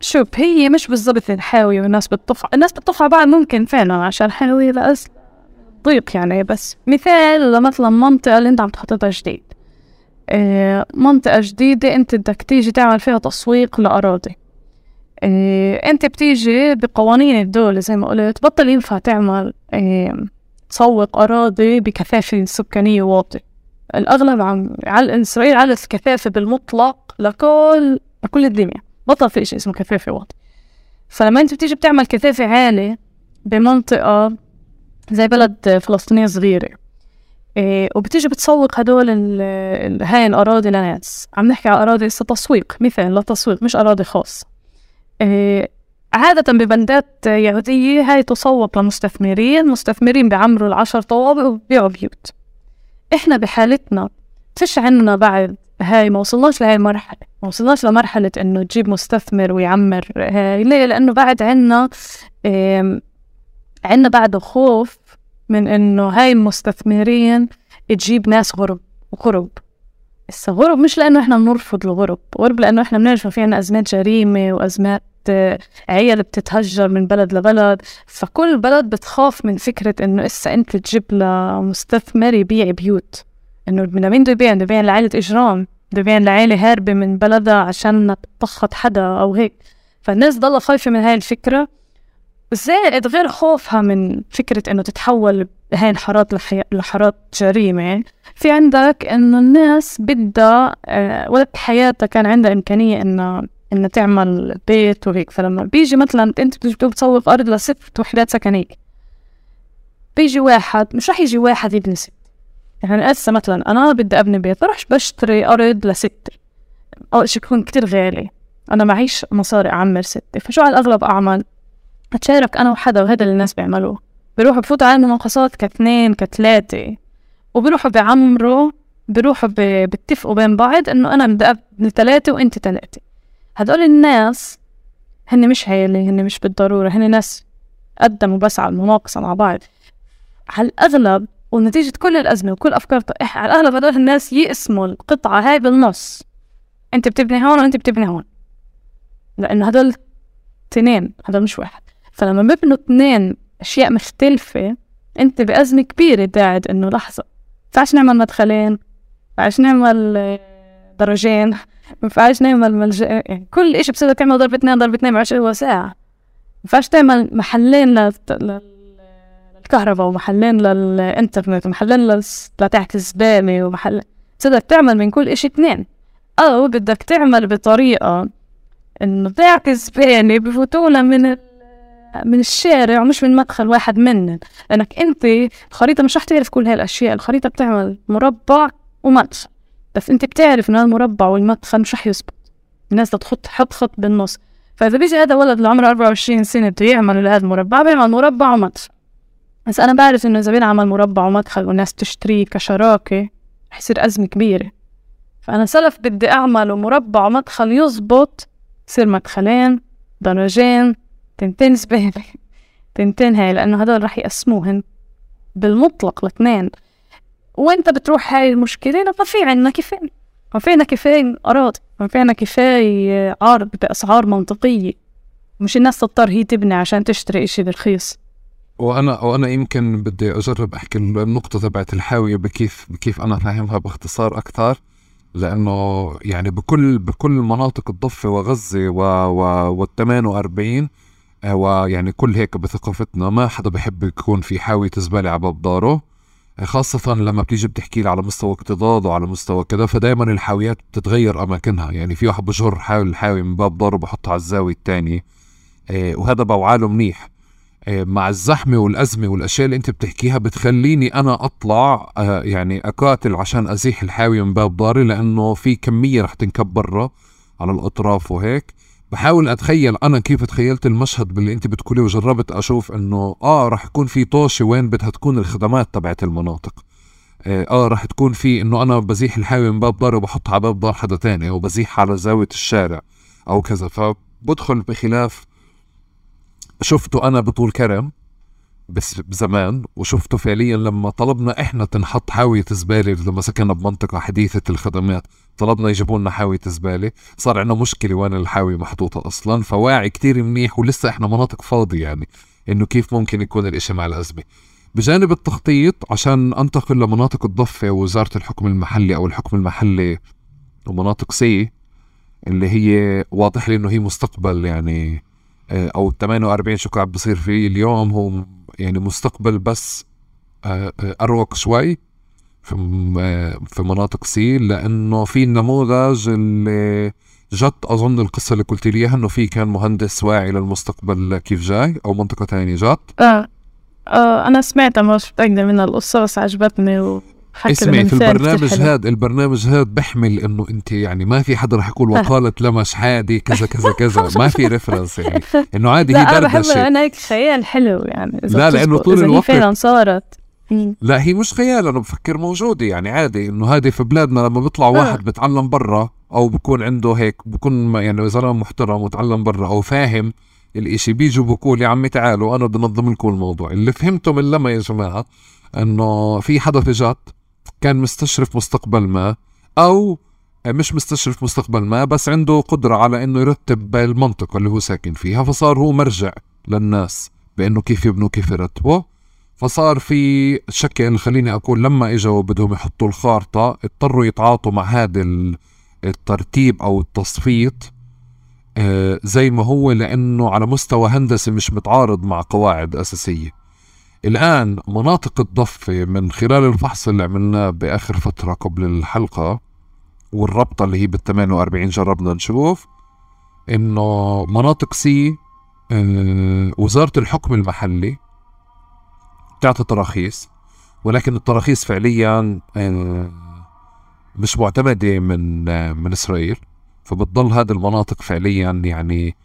شوف هي مش بالضبط الحاوية والناس بتطفع الناس بتطفع بعض ممكن فعلا عشان حاوية لأس ضيق يعني بس مثال لمثلا منطقة اللي انت عم تخططها جديد. آه منطقة جديدة انت بدك تيجي تعمل فيها تسويق لأراضي. آه انت بتيجي بقوانين الدولة زي ما قلت بطل ينفع تعمل آه تسوق أراضي بكثافة سكانية واطية. الأغلب عم على إسرائيل على الكثافة بالمطلق لكل لكل الدنيا. بطل في شيء اسمه كثافة واطية. فلما أنت بتيجي بتعمل كثافة عالية بمنطقة زي بلد فلسطينية صغيرة. إيه وبتيجي بتسوق هدول هاي الأراضي لناس. عم نحكي على أراضي تسويق مثال للتسويق مش أراضي خاصة إيه عادة ببندات يهودية هاي تسوق لمستثمرين مستثمرين بيعمروا العشر طوابق وبيبيعوا بيوت. إحنا بحالتنا فيش عنا بعد هاي ما وصلناش لهاي المرحلة. ما وصلناش لمرحلة إنه تجيب مستثمر ويعمر هاي. ليه؟ لأنه بعد عنا عنا بعد خوف من إنه هاي المستثمرين تجيب ناس غرب وغرب هسه غرب مش لأنه إحنا بنرفض الغرب غرب لأنه إحنا بنعرف في عنا أزمات جريمة وأزمات عيال بتتهجر من بلد لبلد. فكل بلد بتخاف من فكرة إنه إسا أنت تجيب لمستثمر يبيع بيوت. إنه من مين بده يبيع؟ بده يبيع لعائلة إجرام بده يبيع لعائلة هاربة من بلدها عشان تطخط حدا أو هيك. فالناس ضلها خايفة من هاي الفكرة. زائد غير خوفها من فكرة إنه تتحول هاي الحارات لحارات جريمة في عندك إنه الناس بدها آه، وقت حياتها كان عندها إمكانية إنه إنه تعمل بيت وهيك. فلما بيجي مثلا أنت بتسوق أرض لست وحدات سكنية بيجي واحد مش رح يجي واحد يبني ست. يعني هسه مثلا أنا بدي أبني بيت بروح بشتري أرض لستة أول شي بكون كتير غالي. أنا معيش مصاري أعمر ستة فشو على الأغلب أعمل؟ أتشارك أنا وحدا وهذا اللي الناس بيعملوه. بيروحوا بفوتوا على المناقصات كاثنين كثلاثة وبيروحوا بيعمروا بيروحوا بيتفقوا بين بعض إنه أنا بدي أبني ثلاثة وأنت ثلاثة. هدول الناس هن مش عيلة هن مش بالضرورة هن ناس قدموا بس على المناقصة مع بعض. على الأغلب ونتيجة كل الأزمة وكل أفكار على الأغلب هدول الناس يقسموا القطعة هاي بالنص. أنت بتبني هون وأنت بتبني هون. لأنه هدول اثنين هدول مش واحد. فلما ببنوا اثنين أشياء مختلفة أنت بأزمة كبيرة قاعد إنه لحظة فعش نعمل مدخلين فعش نعمل درجين ما ينفعش نعمل ملجأ يعني كل إشي بصير تعمل ضرب اثنين ضرب اثنين بعشر هو ساعة ينفعش تعمل محلين لل... للكهرباء ومحلين للإنترنت ومحلين لتحت الزبالة ومحل بدك تعمل من كل إشي اثنين. أو بدك تعمل بطريقة إنه تعكس بيني بفوتونا من من الشارع ومش من مدخل واحد منن. لأنك أنت الخريطة مش رح تعرف كل هاي الأشياء الخريطة بتعمل مربع ومدخل. بس أنت بتعرف انه المربع والمدخل مش رح يزبط. الناس تحط تحط خط بالنص. فإذا بيجي هذا ولد اللي عمره 24 سنة بده يعمل لهذا المربع بيعمل مربع ومدخل. بس أنا بعرف إنه إذا بينعمل مربع ومدخل والناس بتشتريه كشراكة رح يصير أزمة كبيرة. فأنا سلف بدي أعمله مربع ومدخل يزبط يصير مدخلين درجين تنتين زبالة (laughs) تنتين هاي لأنه هدول رح يقسموهن بالمطلق الاثنين. وإنت بتروح هاي المشكلة ما في عنا كفاية. ما في عنا كفاية أراضي ما في عنا كفاية عرض بأسعار منطقية. مش الناس تضطر هي تبني عشان تشتري إشي برخيص وأنا وأنا يمكن بدي أجرب أحكي النقطة تبعت الحاوية بكيف بكيف أنا فاهمها باختصار أكثر. لأنه يعني بكل بكل مناطق الضفة وغزة و, و وال 48 ويعني كل هيك بثقافتنا ما حدا بحب يكون في حاويه زباله على باب داره خاصة لما بتيجي بتحكي على مستوى اكتظاظ وعلى مستوى كذا فدائما الحاويات بتتغير أماكنها. يعني في واحد بجر حاول الحاوي من باب داره بحطها على الزاوية الثانية آه، وهذا بوعاله منيح. آه، مع الزحمة والأزمة والأشياء اللي أنت بتحكيها بتخليني أنا أطلع آه، يعني أقاتل عشان أزيح الحاوي من باب داري لأنه في كمية رح تنكب برا على الأطراف وهيك. بحاول أتخيل أنا كيف تخيلت المشهد باللي أنت بتقولي وجربت أشوف إنه آه رح يكون في طوشة وين بدها تكون الخدمات تبعت المناطق. آه, آه رح تكون في إنه أنا بزيح الحاوي من باب داري وبحطها على باب دار حدا تاني أو بزيحها على زاوية الشارع أو كذا. فبدخل بخلاف شفته أنا بطول كرم بس بزمان وشفته فعليا لما طلبنا إحنا تنحط حاوية زبالة لما سكننا بمنطقة حديثة الخدمات. طلبنا يجيبوا لنا حاوية زبالة صار عندنا مشكلة وين الحاوية محطوطة أصلا. فواعي كتير منيح ولسه إحنا مناطق فاضية يعني إنه كيف ممكن يكون الإشي مع الازمة بجانب التخطيط عشان أنتقل لمناطق الضفة ووزارة الحكم المحلي أو الحكم المحلي ومناطق C اللي هي واضح لي إنه هي مستقبل يعني آه، أو 48 شو قاعد بصير فيه اليوم هو يعني مستقبل بس آه، آه، أروق شوي. في في مناطق C لأنه في النموذج اللي جت أظن القصة اللي قلت لي إياها إنه في كان مهندس واعي للمستقبل كيف جاي أو منطقة ثانية جت. آه, آه أنا سمعتها مش متاكده من القصة بس عجبتني و... اسمعي في البرنامج هذا البرنامج هذا بحمل إنه أنت يعني ما في حدا رح يقول وقالت لمش عادي كذا كذا كذا. (laughs) ما في ريفرنس يعني. إنه عادي هي دردشة. لا بحب أنا هيك خيال حلو يعني. إذا لا لأنه طول الوقت فعلا صارت. لا هي مش خيال أنا بفكر موجودة. يعني عادي إنه هذه في بلادنا لما بيطلع آه. واحد بتعلم برا أو بكون عنده هيك بكون يعني زلمه محترم وتعلم برا أو فاهم الإشي بيجوا بقول يا عمي تعالوا أنا بدي أنظم لكم الموضوع. اللي فهمته من لما يا جماعة إنه في حدا اجت كان مستشرف مستقبل ما أو مش مستشرف مستقبل ما بس عنده قدرة على إنه يرتب المنطقة اللي هو ساكن فيها فصار هو مرجع للناس بإنه كيف يبنوا كيف يرتبوا. فصار في شكل خليني أقول لما إجوا بدهم يحطوا الخارطة اضطروا يتعاطوا مع هذا الترتيب أو التصفيط آه، زي ما هو لأنه على مستوى هندسي مش متعارض مع قواعد أساسية. الآن مناطق الضفة من خلال الفحص اللي عملناه بآخر فترة قبل الحلقة والربطة اللي هي بال 48 جربنا نشوف إنه مناطق سي آه، وزارة الحكم المحلي بتعطي تراخيص ولكن التراخيص فعليا آه، مش معتمدة من آه، من إسرائيل فبتضل هذه المناطق فعليا يعني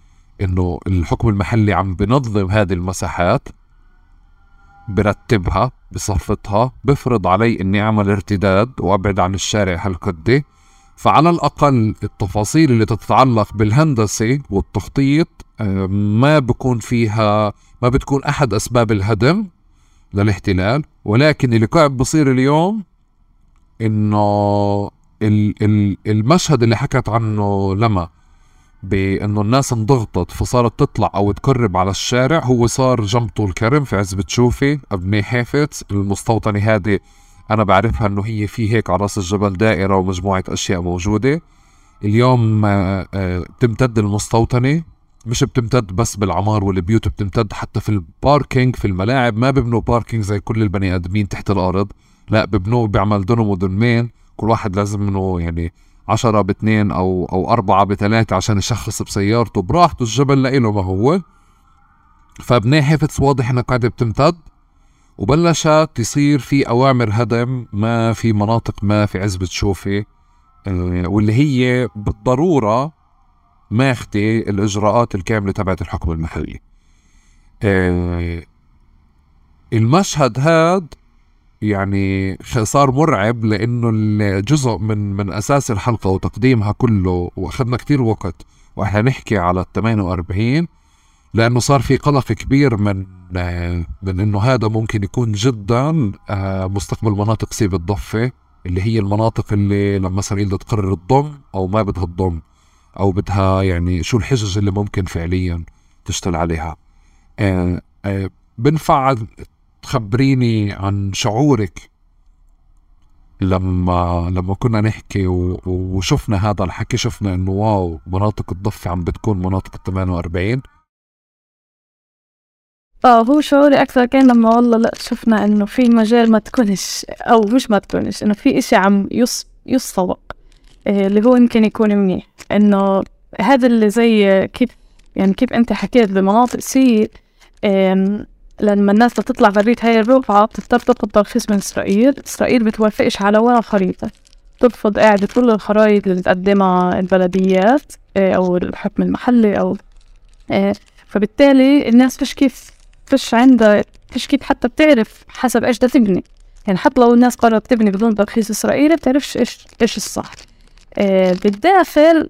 إنه الحكم المحلي عم بنظم هذه المساحات برتبها بصفتها بفرض علي إني أعمل ارتداد وأبعد عن الشارع هالقد فعلى الأقل التفاصيل اللي تتعلق بالهندسة والتخطيط آه، ما بكون فيها ما بتكون أحد أسباب الهدم. للاحتلال ولكن اللي قاعد بصير اليوم إنه المشهد اللي حكت عنه لما بإنه الناس انضغطت فصارت تطلع أو تقرب على الشارع هو صار جنب طول كرم في عزبة شوفة أبني حافظ. المستوطنة هذه أنا بعرفها إنه هي في هيك على رأس الجبل دائرة ومجموعة أشياء موجودة. اليوم آه، آه، بتمتد المستوطنة. مش بتمتد بس بالعمار والبيوت بتمتد حتى في ال parking في الملاعب. ما ببنوا parking زي كل البني آدمين تحت الأرض. لا ببنوه بيعمل دنم ودنمين كل واحد لازم منه يعني عشرة باثنين أو أو أربعة بثلاثة عشان يشخص بسيارته براحته. الجبل لإله ما هو. فبناء حفظ واضح إنها قاعدة بتمتد. وبلشت يصير في أوامر هدم. ما في مناطق ما في عزبة شوفي. آه، واللي هي بالضرورة ماخذة الإجراءات الكاملة تبعت الحكم المحلي. آه، المشهد هاد يعني صار مرعب لأنه الجزء من من أساس الحلقة وتقديمها كله وأخذنا كتير وقت وإحنا نحكي على ال 48 لأنه صار في قلق كبير من من إنه هذا ممكن يكون جدا آه، مستقبل مناطق سيب الضفة اللي هي المناطق اللي لما اسرائيل بدها تقرر تضم أو ما بدها تضم أو بدها يعني شو الحجج اللي ممكن فعليا تشتغل عليها. آه، آه، بنفع تخبريني عن شعورك لما لما كنا نحكي وشفنا هذا الحكي شفنا إنه واو مناطق الضفة عم بتكون مناطق ال 48 آه هو شعوري أكثر كان لما والله لا شفنا إنه في مجال ما تكونش أو مش ما تكونش إنه في إشي عم يص إيه اللي هو يمكن يكون منيح. إنه هذا اللي زي كيف يعني كيف أنت حكيت بمناطق سي لما الناس تطلع بريت هاي الرقعة بتضطر تاخد ترخيص من إسرائيل. إسرائيل بتوافقش على ولا خريطة. ترفض قاعدة كل الخرائط اللي تقدمها البلديات إيه، أو الحكم المحلي أو إيه، فبالتالي الناس فيش كيف فيش عندها فيش كيف حتى بتعرف حسب إيش بدها تبني. يعني حتى لو الناس قررت تبني بدون ترخيص إسرائيلي بتعرفش إيش إيش الصح. بالداخل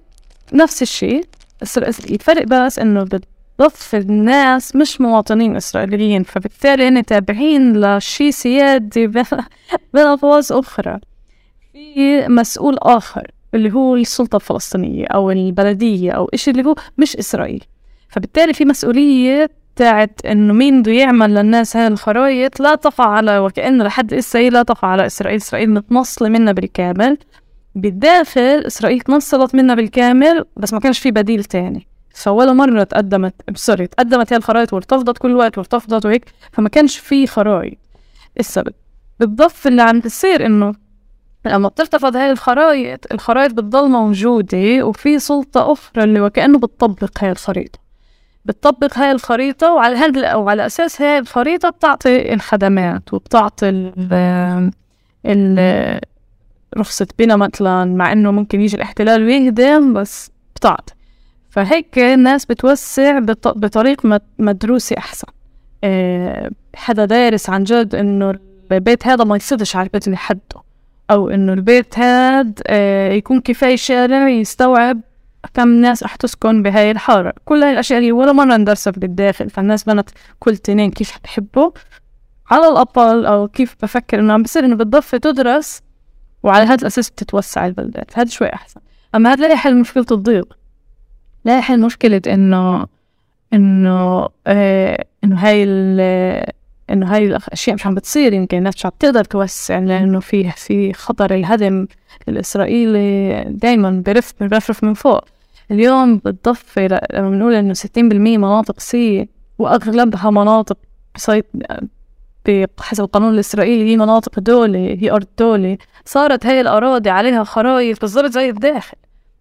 نفس الشيء. الفرق بس إنه بتضف الناس مش مواطنين إسرائيليين فبالتالي هن تابعين لشيء سيادي (laughs) بألفاظ أخرى. في مسؤول آخر اللي هو السلطة الفلسطينية أو البلدية أو إشي اللي هو مش إسرائيل. فبالتالي في مسؤولية بتاعت إنه مين بده يعمل للناس هاي الخرايط. لا تقع على وكأنه لحد هي لا تقع على إسرائيل. إسرائيل متنصلة منا بالكامل. بالداخل إسرائيل تنصلت منا بالكامل بس ما كانش في بديل تاني. فولا مرة تقدمت سوري تقدمت هاي الخرايط وارتفضت كل وقت وارتفضت وهيك فما كانش في خرايط السبب بالضف اللي عم تصير إنه لما بترتفض هاي الخرايط الخرايط بتضل موجودة وفي سلطة أخرى اللي وكأنه بتطبق هاي الخريطة. بتطبق هاي الخريطة وعلى هذا وعلى أساس هاي الخريطة بتعطي الخدمات وبتعطي ال رخصة بنا مثلا مع إنه ممكن يجي الاحتلال ويهدم بس بتعطي فهيك الناس بتوسع بطريق مدروسة أحسن. إيه حدا دارس عن جد إنه البيت هذا ما يصدش على البيت اللي حده أو إنه البيت هاد إيه يكون كفاية شارع يستوعب كم ناس رح تسكن بهاي الحارة. كل هاي الأشياء هي ولا مرة ندرسها بالداخل فالناس بنت كل تنين كيف بحبه على الأقل أو كيف بفكر إنه عم بصير إنه بالضفة تدرس وعلى هذا الأساس بتتوسع البلدات هذا شوي أحسن. أما هذا لا يحل مشكلة الضيق. لا يحل مشكلة إنه إنه آه إنه هاي إنه هاي الأشياء مش عم بتصير يمكن الناس مش عم تقدر توسع لأنه في في خطر الهدم الإسرائيلي دايما برف برفرف من فوق. اليوم بالضفة لما بنقول إنه ستين بالمية مناطق C وأغلبها مناطق بحسب القانون الإسرائيلي هي مناطق دولة هي أرض دولة. صارت هاي الأراضي عليها خرايط بالضبط زي الداخل.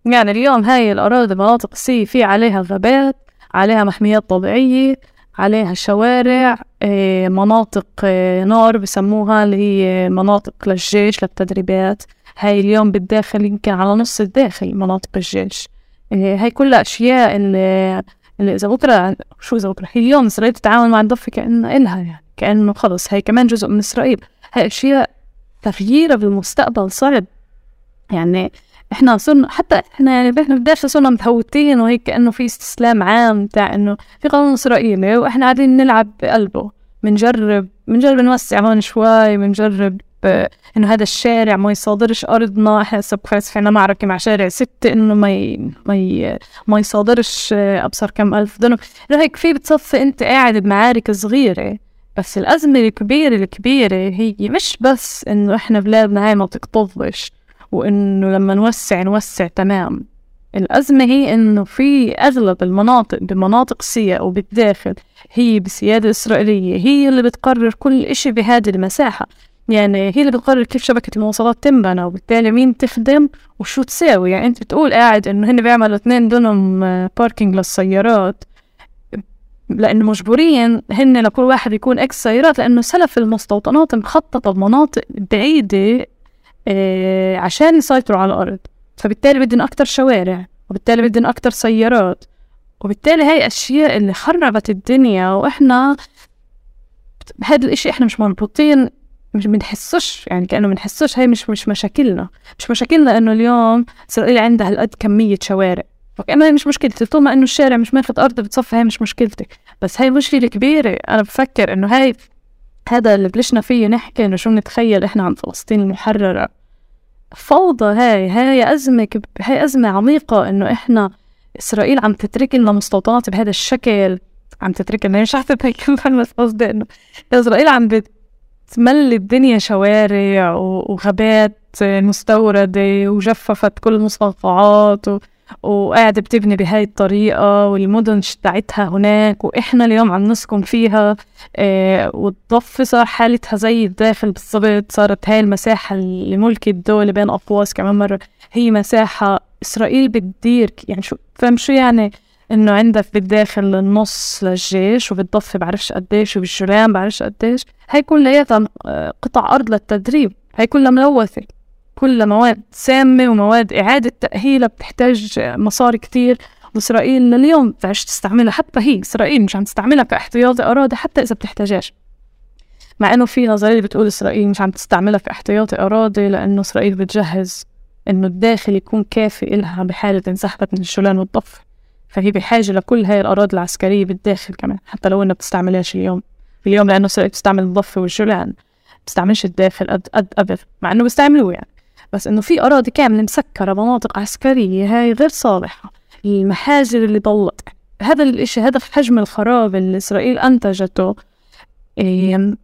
يعني اليوم هاي الأراضي مناطق C في عليها غابات عليها محميات طبيعية عليها شوارع آه، مناطق آه، نار بسموها اللي هي مناطق للجيش للتدريبات. هاي اليوم بالداخل يمكن على نص الداخل مناطق الجيش. إيه، هاي كلها أشياء اللي, اللي إذا بكرة شو إذا بكرة هي اليوم إسرائيل تتعامل مع الضفة كأنه إلها يعني. كأنه خلص. هاي كمان جزء من إسرائيل. هاي أشياء تغييرها بالمستقبل صعب. يعني إحنا صرنا حتى إحنا يعني إحنا بالداخل صرنا متهوتين وهيك كأنه في استسلام عام بتاع إنه في قانون إسرائيلي وإحنا قاعدين نلعب بقلبه. بنجرب بنجرب نوسع هون شوي بنجرب إنه هذا الشارع ما يصادرش أرضنا. إحنا هسه عنا معركة مع شارع ستة إنه ما ي... ما ي... ما يصادرش أبصر كم ألف دنم هيك في بتصفي أنت قاعد بمعارك صغيرة. بس الأزمة الكبيرة الكبيرة هي مش بس إنه إحنا بلادنا هاي ما تقطفش وإنه لما نوسع نوسع تمام. الأزمة هي إنه في أغلب المناطق بمناطق سيا وبالداخل هي بسيادة إسرائيلية هي اللي بتقرر كل إشي بهذه المساحة. يعني هي اللي بتقرر كيف شبكة المواصلات تنبنى وبالتالي مين تخدم وشو تساوي. يعني أنت بتقول قاعد إنه هن بيعملوا اثنين دونم parking للسيارات. لأنه مجبورين هن لكل واحد يكون X سيارات لأنه سلف المستوطنات مخططة بمناطق بعيدة آه عشان يسيطروا على الأرض. فبالتالي بدهم أكتر شوارع وبالتالي بدهم أكتر سيارات وبالتالي هاي أشياء اللي خربت الدنيا. وإحنا بهذا الإشي إحنا مش مربوطين مش بنحسش يعني كأنه بنحسش هي مش مش مشاكلنا. مش مشاكلنا إنه اليوم إسرائيل عندها هالقد كمية شوارع. هي مش مشكلتي. طول ما إنه الشارع مش ماخذ أرض بتصفي هي مش مشكلتك بس هاي مشكلة كبيرة. أنا بفكر إنه هاي هذا اللي بلشنا فيه نحكي إنه شو بنتخيل إحنا عن فلسطين المحررة. فوضى هاي هاي أزمة كب... هاي أزمة عميقة إنه إحنا إسرائيل عم تترك لنا مستوطنات بهذا الشكل. عم تترك لنا مش عارفة هيك بس قصدي إنه إسرائيل عم بت تملي الدنيا شوارع وغابات مستوردة وجففت كل المستنقعات وقاعدة بتبني بهاي الطريقة والمدن تاعتها هناك وإحنا اليوم عم نسكن فيها إيه والضفة صار حالتها زي الداخل بالضبط صارت هاي المساحة اللي ملك الدولة بين أقواس كمان مرة هي مساحة إسرائيل بتدير يعني شو فهم شو يعني؟ إنه عندك بالداخل النص للجيش وبالضفة بعرفش قديش وبالجولان بعرفش قديش هاي كلياتها آه، قطع أرض للتدريب هاي كلها ملوثة. كلها مواد سامة ومواد إعادة تأهيلها بتحتاج مصاري كتير. وإسرائيل لليوم بتعرفش تستعملها حتى هي إسرائيل مش عم تستعملها كاحتياطي أراضي حتى إذا بتحتاجهاش. مع إنه في نظرية بتقول إسرائيل مش عم تستعملها كاحتياطي أراضي لأنه إسرائيل بتجهز إنه الداخل يكون كافي إلها بحالة انسحبت من الشولان والضفة. فهي بحاجة لكل هاي الأراضي العسكرية بالداخل كمان حتى لو إنها بتستعملهاش اليوم. اليوم لأنه إسرائيل بتستعمل الضفة والجولان بتستعملش الداخل قد قد قبل مع إنه بيستعملوه يعني. بس إنه في أراضي كاملة مسكرة مناطق عسكرية هاي غير صالحة. المحاجر اللي ضلت. هذا الإشي هذا حجم الخراب اللي إسرائيل أنتجته إيه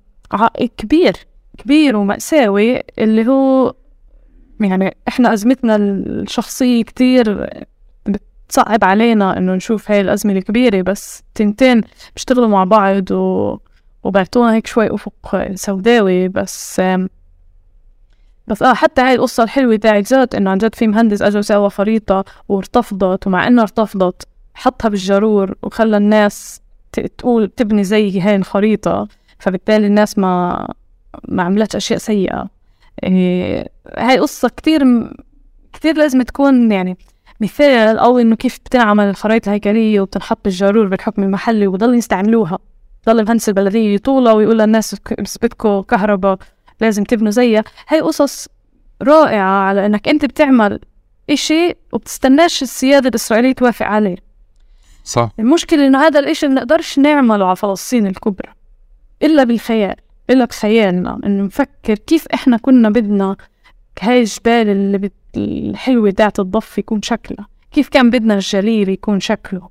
كبير كبير ومأساوي اللي هو يعني إحنا أزمتنا الشخصية كتير بتصعب علينا إنه نشوف هاي الأزمة الكبيرة بس تنتين بيشتغلوا مع بعض و... وبعطونا هيك شوي أفق سوداوي بس بس آه حتى هاي القصة الحلوة تاعت ذات إنه عن جد في مهندس اجى وسوى خريطة وارتفضت ومع انها ارتفضت حطها بالجرور وخلى الناس تقول تبني زي هاي الخريطة فبالتالي الناس ما ما عملتش أشياء سيئة. إيه هاي قصة كتير كتير لازم تكون يعني مثال أو إنه كيف بتعمل الخرائط الهيكلية وبتنحط بالجرور بالحكم المحلي وبضل يستعملوها. ضل مهندس البلدية يطولها ويقول للناس بدكم كهرباء. لازم تبنوا زيها. هاي قصص رائعة على إنك أنت بتعمل إشي وبتستناش السيادة الإسرائيلية توافق عليه. صح. المشكلة إنه هذا الإشي ما نقدرش نعمله على فلسطين الكبرى إلا بالخيال إلا بخيالنا إنه نفكر كيف إحنا كنا بدنا هاي الجبال اللي بت... الحلوة تاعت الضفة يكون شكلها. كيف كان بدنا الجليل يكون شكله.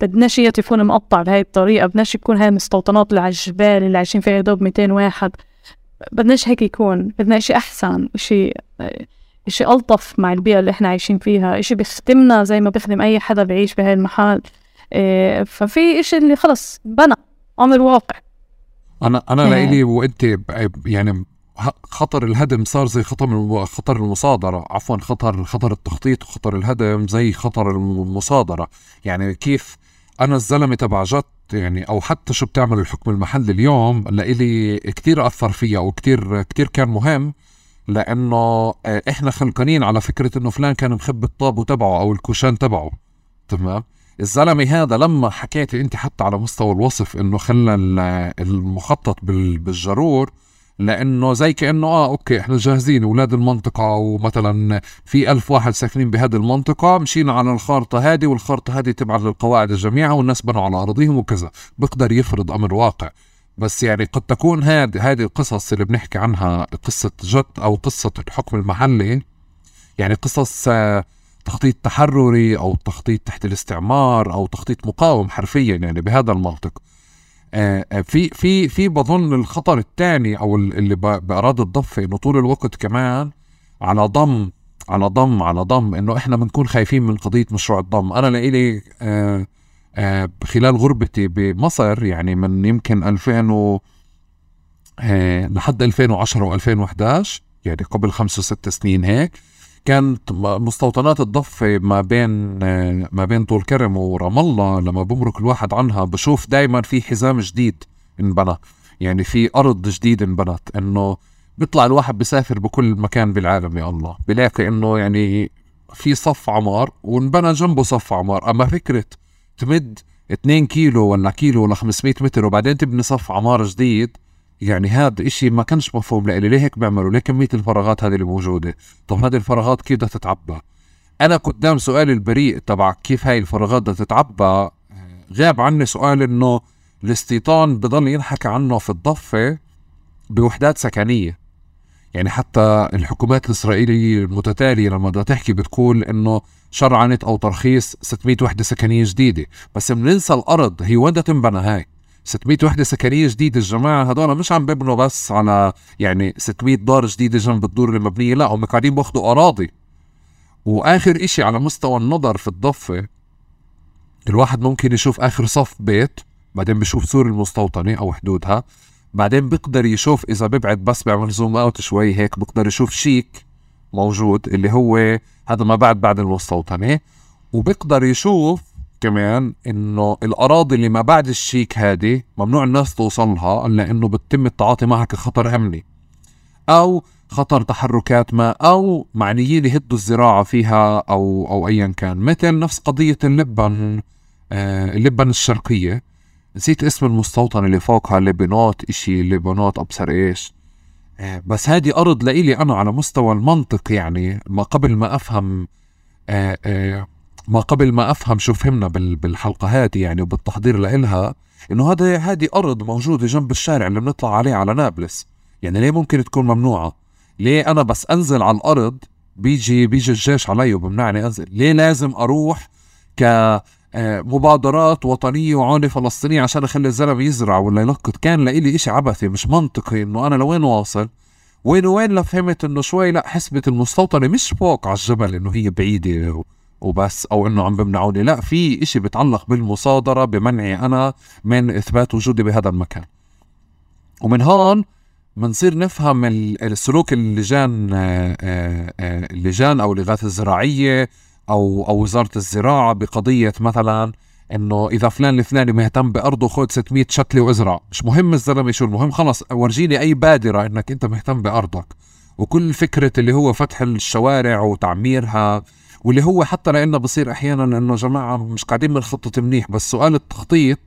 بدناش يكون مقطع بهاي الطريقة بدناش يكون هاي المستوطنات اللي على الجبال اللي عايشين فيها دوب 200 واحد. بدناش هيك يكون بدنا إشي أحسن إشي إشي ألطف مع البيئة اللي إحنا عايشين فيها إشي بيخدمنا زي ما بيخدم أي حدا بعيش بهاي المحل إيه ففي إشي اللي خلص بنى أمر واقع. أنا أنا لإلي وأنت يعني خطر الهدم صار زي خطر خطر المصادرة عفوا خطر خطر التخطيط وخطر الهدم زي خطر المصادرة. يعني كيف أنا الزلمة تبع جت يعني أو حتى شو بتعمل الحكم المحلي اليوم لإلي كتير أثر فيها وكتير كتير كان مهم لأنه آه، إحنا خلقانين على فكرة إنه فلان كان مخبي الطابو تبعه أو الكوشان تبعه تمام؟ الزلمة هذا لما حكيتي أنت حتى على مستوى الوصف إنه خلى المخطط بالجرور لأنه زي كأنه آه أوكي إحنا جاهزين أولاد المنطقة ومثلا في ألف واحد ساكنين بهذه المنطقة مشينا على الخارطة هذه والخارطة هذه تبع للقواعد الجميعة والناس بنوا على أرضهم وكذا. بقدر يفرض أمر واقع. بس يعني قد تكون هذه هذه القصص اللي بنحكي عنها قصة جت أو قصة الحكم المحلي يعني قصص آه، تخطيط تحرري أو تخطيط تحت الاستعمار أو تخطيط مقاوم حرفيا يعني بهذا المنطق. في في في بظن الخطر الثاني أو اللي باراد الضفه إنه طول الوقت كمان على ضم على ضم على ضم إنه إحنا بنكون خايفين من قضية مشروع الضم. أنا لإلي آه آه خلال غربتي بمصر يعني من يمكن 2000 و آه لحد 2010 و2011 يعني قبل خمس وست سنين هيك كانت مستوطنات الضفة ما بين ما بين طول كرم ورام الله لما بمرق الواحد عنها بشوف دائما في حزام جديد انبنى. يعني في أرض جديد انبنت إنه بيطلع الواحد بيسافر بكل مكان بالعالم يا الله. بلاقي إنه يعني في صف عمار وانبنى جنبه صف عمار. أما فكرة تمد 2 كيلو ولا كيلو ولا 500 متر وبعدين تبني صف عمار جديد يعني هذا إشي ما كانش مفهوم لإلي. ليه هيك بيعملوا؟ ليه كمية الفراغات هذه اللي موجودة؟ طب هذه الفراغات كيف بدها تتعبى؟ أنا قدام سؤالي البريء تبع كيف هاي الفراغات بدها تتعبى غاب عني سؤال إنه الاستيطان بضل ينحكى عنه في الضفة بوحدات سكنية. يعني حتى الحكومات الإسرائيلية المتتالية لما بدها تحكي بتقول إنه شرعنت أو ترخيص 600 وحدة سكنية جديدة. بس بننسى الأرض. هي وين تنبنى هاي؟ 600 وحدة سكنية جديدة الجماعة. هدول مش عم بيبنوا بس على يعني 600 دار جديدة جنب الدور المبنية لا هم قاعدين باخذوا أراضي. وآخر إشي على مستوى النظر في الضفة الواحد ممكن يشوف آخر صف بيت بعدين بشوف سور المستوطنة أو حدودها بعدين بيقدر يشوف إذا ببعد بس بيعمل zoom out شوي هيك بيقدر يشوف شيك موجود اللي هو هذا ما بعد بعد المستوطنة وبيقدر يشوف كمان إنه الأراضي اللي ما بعد الشيك هذه ممنوع الناس توصلها لأنه بتتم التعاطي معها كخطر أمني أو خطر تحركات ما أو معنيين يهدوا الزراعة فيها أو أو ايا كان. مثل نفس قضية اللبن آه اللبن الشرقية. نسيت اسم المستوطن اللي فوقها لبنات إشي لبنات أبصر إيش. آه بس هذه أرض لإلي أنا على مستوى المنطق يعني ما قبل ما أفهم آه ما قبل ما أفهم شو فهمنا بالحلقة هذه يعني وبالتحضير لإلها إنه هذا هذه أرض موجودة جنب الشارع اللي بنطلع عليه على نابلس. يعني ليه ممكن تكون ممنوعة؟ ليه أنا بس أنزل على الأرض بيجي بيجي الجيش علي وبمنعني أنزل؟ ليه لازم أروح ك آه، مبادرات وطنية وعونة فلسطينية عشان أخلي الزلمة يزرع ولا يلقط كان لإلي إشي عبثي مش منطقي إنه أنا لوين واصل؟ وين وين لفهمت إنه شوي لا حسبة المستوطنة مش فوق على الجبل إنه هي بعيدة وبس أو إنه عم بمنعوني. لا في إشي بتعلق بالمصادرة بمنعي أنا من إثبات وجودي بهذا المكان. ومن هون بنصير نفهم السلوك اللجان آه، آه، آه، اللجان أو الاغاثه الزراعية أو أو وزارة الزراعة بقضية مثلا إنه إذا فلان الفلاني مهتم بأرضه خذ 600 شتله وإزرع. مش مهم الزلمة شو المهم خلص ورجيني أي بادرة إنك أنت مهتم بأرضك. وكل فكرة اللي هو فتح الشوارع وتعميرها واللي هو حتى لأنه بصير أحيانا إنه جماعة مش قاعدين بنخطط منيح بس سؤال التخطيط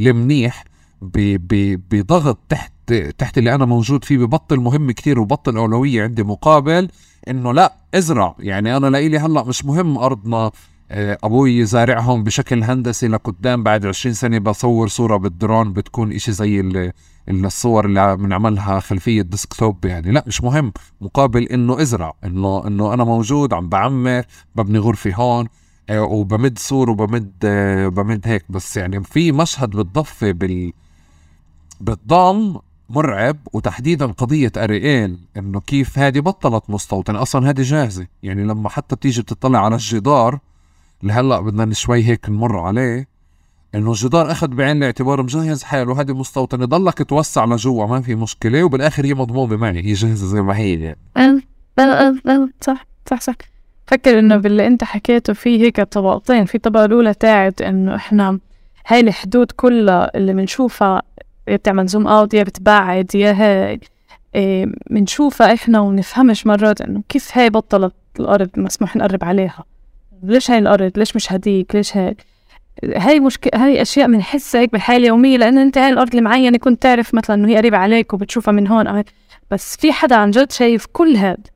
المنيح بضغط تحت تحت اللي أنا موجود فيه ببطل مهم كتير وبطل أولوية عندي مقابل إنه لا إزرع. يعني أنا لإلي هلأ مش مهم أرضنا أبوي زارعهم بشكل هندسي لقدام بعد 20 سنة بصور صورة بالدرون بتكون إشي زي الصور اللي بنعملها خلفية ديسكتوب يعني. لا مش مهم مقابل إنه إزرع انه إنه أنا موجود عم بعمر ببني غرفة هون آه، وبمد سور وبمد آه، بمد هيك. بس يعني في مشهد بالضفه بال بالضم مرعب وتحديدا قضية أريئيل إنه كيف هذه بطلت مستوطنة. أصلا هذه جاهزة. يعني لما حتى بتيجي بتطلع على الجدار اللي هلا بدنا شوي هيك نمر عليه إنه الجدار أخذ بعين الاعتبار مجهز حاله هذه مستوطنه ضلك توسع لجوا ما في مشكلة وبالآخر هي مضمومة معي هي جاهزة زي ما هي. يعني. صح صح صح. فكر إنه باللي أنت حكيته في هيك طبقتين في طبقة الأولى تاعت إنه إحنا هاي الحدود كلها اللي بنشوفها يا بتعمل zoom out يا بتبعد يا هاي بنشوفها إيه إحنا ونفهمش مرات إنه كيف هاي بطلت الأرض مسموح نقرب عليها. ليش هاي الأرض؟ ليش مش هديك؟ ليش هيك؟ هاي مشكلة هاي أشياء بنحسها هيك بالحياة اليومية لأن أنت هاي الأرض المعينة كنت تعرف مثلا إنه هي قريبة عليك وبتشوفها من هون بس في حدا عن جد شايف كل هاد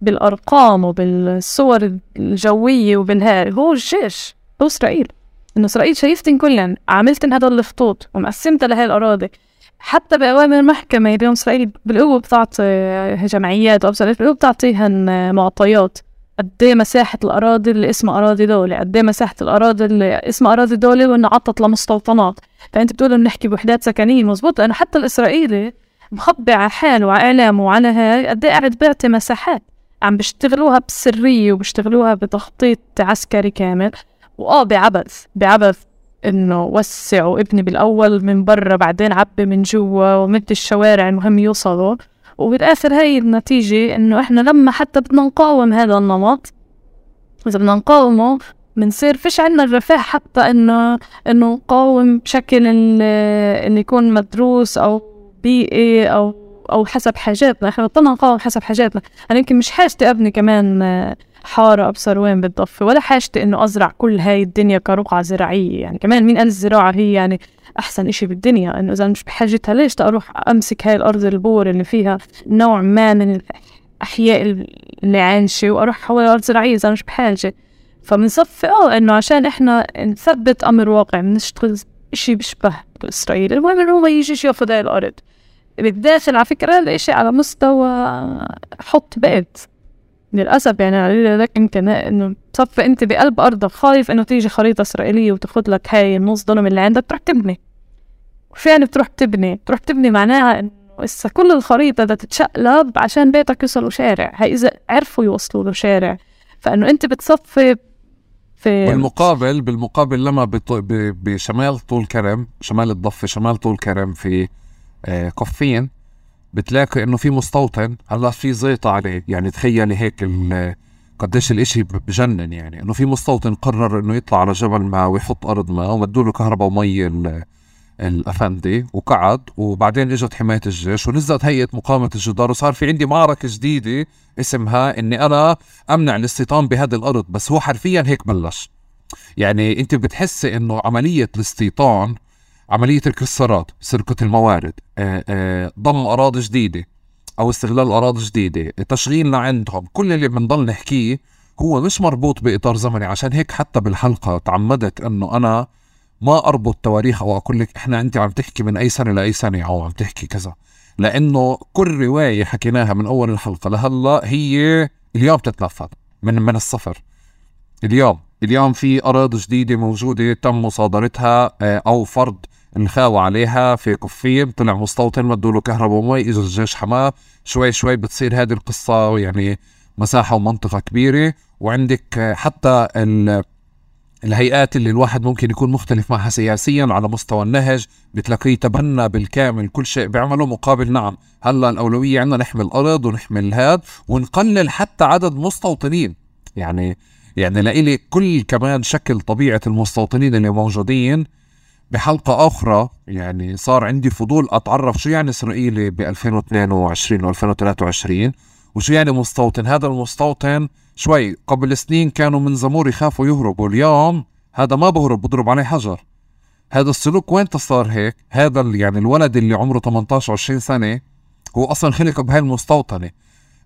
بالأرقام وبالصور الجوية وبالهاي هو الجيش هو إسرائيل. إنه إسرائيل شايفتن كلن عملتن هذا الخطوط ومقسمتها لهي الأراضي. حتى بأوامر المحكمة اليوم إسرائيل بالقوة بتعطي جمعيات أو بتعطيهن معطيات. قد إيه مساحة الأراضي اللي اسمها أراضي دولة قد إيه مساحة الأراضي اللي اسمها أراضي دولة وإنه عطت لمستوطنات. فأنت بتقول إنه نحكي بوحدات سكنية مزبوط لأنه حتى الإسرائيلي مخبي على حاله وعلى إعلامه وعلى هاي قد إيه قاعد بيعطي مساحات. عم بيشتغلوها بسرية وبيشتغلوها بتخطيط عسكري كامل. وآه بعبث بعبث إنه وسعوا ابني بالأول من برا بعدين عبي من جوا ومد الشوارع المهم يوصلوا. وبالآخر هاي النتيجة إنه إحنا لما حتى بدنا نقاوم هذا النمط إذا بدنا نقاومه بنصير فيش عنا الرفاه حتى إنه إنه نقاوم بشكل إنه يكون مدروس أو بيئي أو أو حسب حاجاتنا إحنا بطلنا نقاوم حسب حاجاتنا أنا يمكن مش حاجتي أبني كمان حارة أبصر وين بالضفة ولا حاجتي إنه أزرع كل هاي الدنيا كرقعة زراعية. يعني كمان مين قال الزراعة هي يعني أحسن إشي بالدنيا؟ إنه إذا مش بحاجتها ليش أروح أمسك هاي الأرض البور اللي فيها نوع ما من الأحياء اللي عايشة وأروح حول أرض زراعية إذا مش بحاجة. فبنصفي آه إنه عشان إحنا نثبت أمر واقع بنشتغل إشي بيشبه إسرائيل. المهم إنه هو ما يجيش ياخذ هاي الأرض. بالداخل على فكرة الاشي على مستوى حط بيت. للأسف يعني لك إمكانية إنه تصفي أنت بقلب أرضك خايف إنه تيجي خريطة إسرائيلية وتاخد لك هاي النص دونم اللي عندك تروح تبني. يعني بتروح تبني؟ تروح تبني معناها إنه إسا كل الخريطة بدها تتشقلب عشان بيتك يوصلوا شارع. هاي إذا عرفوا يوصلوا له شارع. فإنه أنت بتصفي في بالمقابل بالمقابل لما بشمال طول كرم شمال الضفة شمال طول كرم في كفين بتلاقي إنه في مستوطن. هلأ في زيطة عليه. يعني تخيلي هيك قديش الإشي بجنن يعني. إنه في مستوطن قرر إنه يطلع على جبل ما ويحط أرض ما ومدوا له كهرباء ومي الأفندي وقعد. وبعدين إجت حماية الجيش. ونزلت هيئة مقاومة الجدار. وصار في عندي معركة جديدة اسمها إني أنا أمنع الاستيطان بهذه الأرض. بس هو حرفيا هيك بلش. يعني أنت بتحسي إنه عملية الاستيطان عملية الكسارات سرقه الموارد آه، آه، ضم أراضي جديدة أو استغلال أراضي جديدة تشغيلنا عندهم كل اللي بنضل نحكيه هو مش مربوط بإطار زمني عشان هيك حتى بالحلقة تعمدت إنه أنا ما أربط تواريخ أو أقول لك إحنا انت عم تحكي من أي سنة لأي سنة أو عم تحكي كذا لأنه كل رواية حكيناها من أول الحلقة لهلأ هي اليوم تتنفذ من من الصفر. اليوم اليوم في أراضي جديدة موجودة تم مصادرتها آه، أو فرض الخاوة عليها في كفين طلع مستوطن مدوا له كهرباء ومي اجى الجيش حماة. شوي شوي بتصير هذه القصة يعني مساحة ومنطقة كبيرة. وعندك حتى الهيئات اللي الواحد ممكن يكون مختلف معها سياسيا على مستوى النهج. بتلاقيه تبنى بالكامل كل شيء بيعمله مقابل نعم هلأ الأولوية عندنا نحمي الأرض ونحمي الهاد ونقلل حتى عدد مستوطنين. يعني يعني لإلي كل كمان شكل طبيعة المستوطنين اللي موجودين بحلقة أخرى يعني صار عندي فضول أتعرف شو يعني إسرائيلي ب 2022 و 2023 وشو يعني مستوطن؟ هذا المستوطن شوي قبل سنين كانوا من زمور يخافوا يهربوا اليوم هذا ما بهرب بضرب عليه حجر. هذا السلوك وين صار هيك؟ هذا يعني الولد اللي عمره 18 20 سنة هو أصلا خلق بهاي المستوطنة.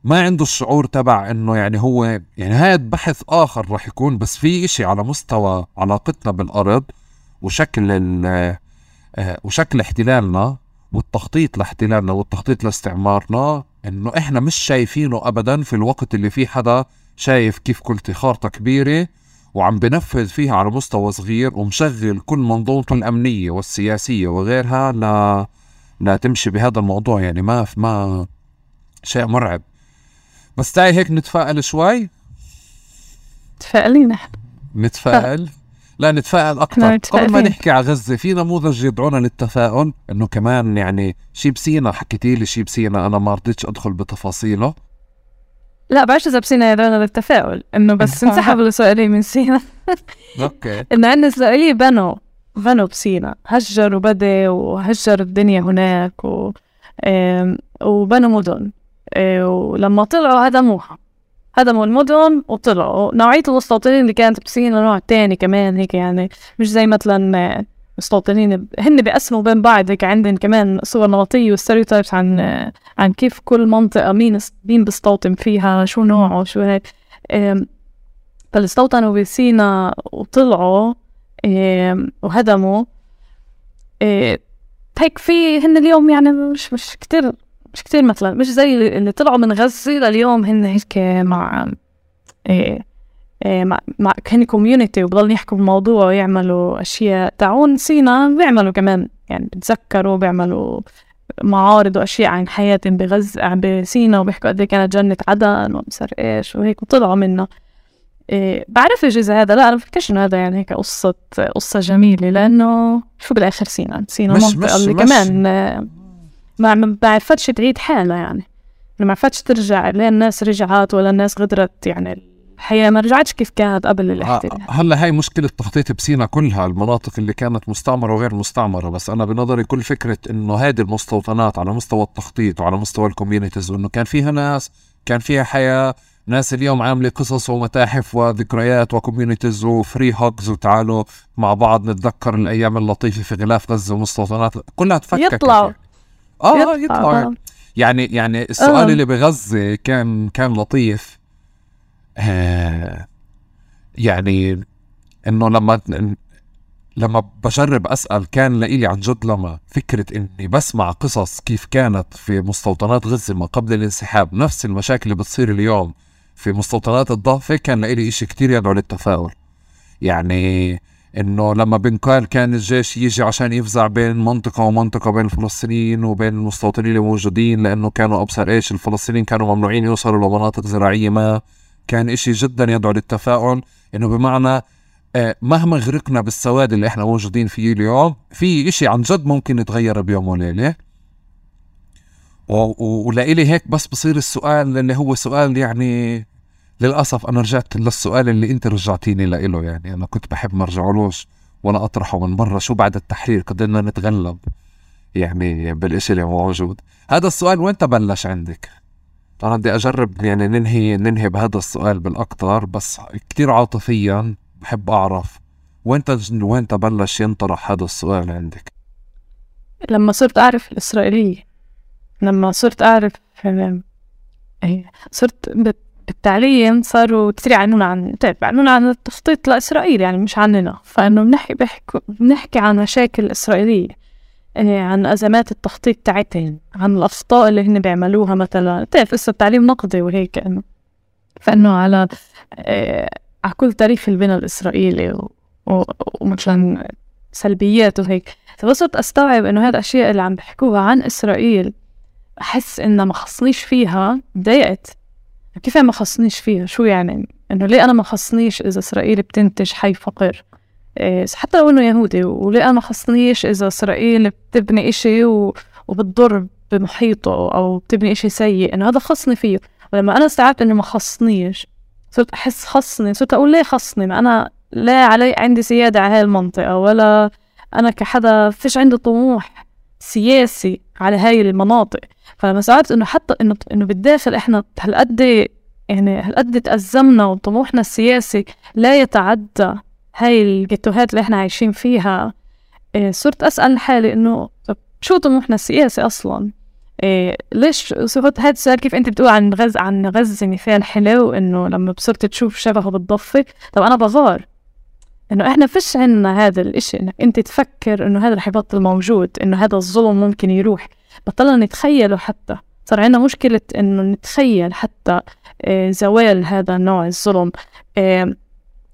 ما عنده الشعور تبع إنه يعني هو يعني هذا بحث آخر راح يكون بس في إشي على مستوى علاقتنا بالأرض وشكل ال آه، وشكل احتلالنا والتخطيط لاحتلالنا والتخطيط لاستعمارنا إنه إحنا مش شايفينه ابدا في الوقت اللي في حدا شايف كيف قلت خارطة كبيرة وعم بنفذ فيها على مستوى صغير ومشغل كل منظومته الأمنية والسياسية وغيرها لا لا تمشي بهذا الموضوع. يعني ما ما شيء مرعب. بس تعي هيك نتفائل شوي؟ تفائلين نحن نتفائل؟ لا نتفائل أكثر. قبل ما نحكي على غزة في نموذج يدعونا للتفاؤل إنه كمان يعني شي بسينا حكيتي لي شي بسينا أنا ما رضيتش أدخل بتفاصيله. لا بعرفش إذا بسينا يدعونا للتفاؤل إنه بس انسحب الاسرائيلي من سينا. (laughs) okay. (laughs) إنه عندنا اسرائيلي بنوا بنوا بسينا. هجروا بدي وهجر الدنيا هناك و... وبنوا مدن إيه، ولما طلعوا هدموها. هدموا المدن وطلعوا. نوعية المستوطنين اللي كانت بسينا نوع تاني كمان هيك يعني مش زي مثلا مستوطنين هن بيقسموا بين بعض هيك عندهم كمان صور نمطية وستيريوتايبس عن عن كيف كل منطقة مين مين بيستوطن فيها شو نوعه شو هيك فاستوطنوا بسينا وطلعوا وهدموا هيك في هن اليوم يعني مش مش كتير مش كتير مثلا مش زي اللي طلعوا من غزة لليوم هن هيك مع إيه إيه مع, مع كان كوميونيتي وبضل يحكوا بالموضوع ويعملوا أشياء. تعون سينا بيعملوا كمان يعني بتذكروا بيعملوا معارض وأشياء عن حياتهم بغزة بسينا وبيحكوا قد إيه كانت جنة عدن ومسر إيش وهيك وطلعوا منها. إيه بعرف إذا هذا لا أنا بفكرش إنه هذا يعني هيك قصة قصة جميلة لأنه شو بالآخر سينا؟ سينا منطقة اللي مش كمان ما ما بعرفتش تعيد حالها يعني. ما عرفتش ترجع لين الناس رجعت ولا الناس غدرت يعني. الحياة ما رجعتش كيف كانت قبل الاحتلال هلا هاي مشكلة تخطيط بسينا كلها. المناطق اللي كانت مستعمرة وغير مستعمرة. بس أنا بنظري كل فكرة إنه هذه المستوطنات على مستوى التخطيط وعلى مستوى ال communities وإنه كان فيها ناس كان فيها حياة. ناس اليوم عاملة قصص ومتاحف وذكريات و communities و free hugs وتعالوا مع بعض نتذكر الأيام اللطيفة في غلاف غزة ومستوطنات. كلها تفكك يطلعوا. آه يطلع. يعني يعني السؤال آه. اللي بغزة كان كان لطيف آه يعني إنه لما لما بجرب أسأل كان لإلي عن جد لما فكرة إني بسمع قصص كيف كانت في مستوطنات غزة ما قبل الانسحاب نفس المشاكل اللي بتصير اليوم في مستوطنات الضفه كان لإلي إشي كتير يدعو للتفاؤل يعني إنه لما بنقال كان الجيش يجي عشان يفزع بين منطقة ومنطقة بين الفلسطينيين وبين المستوطنين الموجودين لأنه كانوا أبصر إيش الفلسطينيين كانوا ممنوعين يوصلوا لمناطق زراعية ما كان إشي جدا يدعو للتفاؤل. إنه بمعنى آه، مهما غرقنا بالسواد اللي إحنا موجودين فيه اليوم في إشي عن جد ممكن يتغير بيوم وليلة. ولإلي هيك بس بصير السؤال اللي هو سؤال يعني للأسف أنا رجعت للسؤال اللي أنت رجعتيني لإله يعني أنا كنت بحب ما أرجعلوش وأنا أطرحه من مرة شو بعد التحرير قدرنا نتغلب يعني بالإشي اللي موجود هذا السؤال وين بلش عندك؟ أنا بدي أجرب يعني ننهي ننهي بهذا السؤال بالأكثر بس كتير عاطفيا بحب أعرف وين وين بلش ينطرح هذا السؤال عندك؟ لما صرت أعرف الإسرائيلية لما صرت أعرف إيه، صرت بالتعليم صاروا كثير يعنون عن طيب يعنون عن التخطيط لإسرائيل يعني مش عننا. فإنه بنحكي بحكي بنحكي عن مشاكل إسرائيلية إيه عن أزمات التخطيط تاعتهم عن الأخطاء اللي هن بيعملوها مثلا. بتعرف لسه التعليم نقدي وهيك إنه فإنه على إيه على كل تاريخ البناء الإسرائيلي ومثلا سلبيات وهيك. فصرت أستوعب إنه هذه الأشياء اللي عم بيحكوها عن إسرائيل أحس إنها ما خصنيش فيها ضايقت. كيف ما خصنيش فيها؟ شو يعني؟ إنه ليه أنا ما خصنيش إذا إسرائيل بتنتج حي فقير؟ إيه حتى لو إنه يهودي وليه أنا ما خصنيش إذا إسرائيل بتبني إشي و... وبتضر بمحيطه أو بتبني إشي سيء؟ إنه هذا خصني فيه. ولما أنا استوعبت إنه ما خصنيش صرت أحس خصني صرت أقول ليه خصني؟ ما أنا لا علي عندي سيادة على هاي المنطقة ولا أنا كحدا فيش عندي طموح سياسي على هاي المناطق. فلما استوعبت إنه حتى إنه إنه بالداخل إحنا هالقد يعني هالقد تأزمنا وطموحنا السياسي لا يتعدى هاي الجيتوهات اللي إحنا عايشين فيها إيه صرت أسأل حالي إنه طب شو طموحنا السياسي أصلا؟ إيه ليش صرت هذا السؤال كيف أنت بتقول عن غزة عن غزة مثال حلو إنه لما صرت تشوف شبهه بالضفة؟ طب أنا بغار إنه إحنا فيش عنا هذا الإشي إنك أنت تفكر إنه هذا رح يبطل موجود إنه هذا الظلم ممكن يروح. بطلنا نتخيله حتى. صار عندنا مشكلة إنه نتخيل حتى آه، زوال هذا النوع الظلم. آه،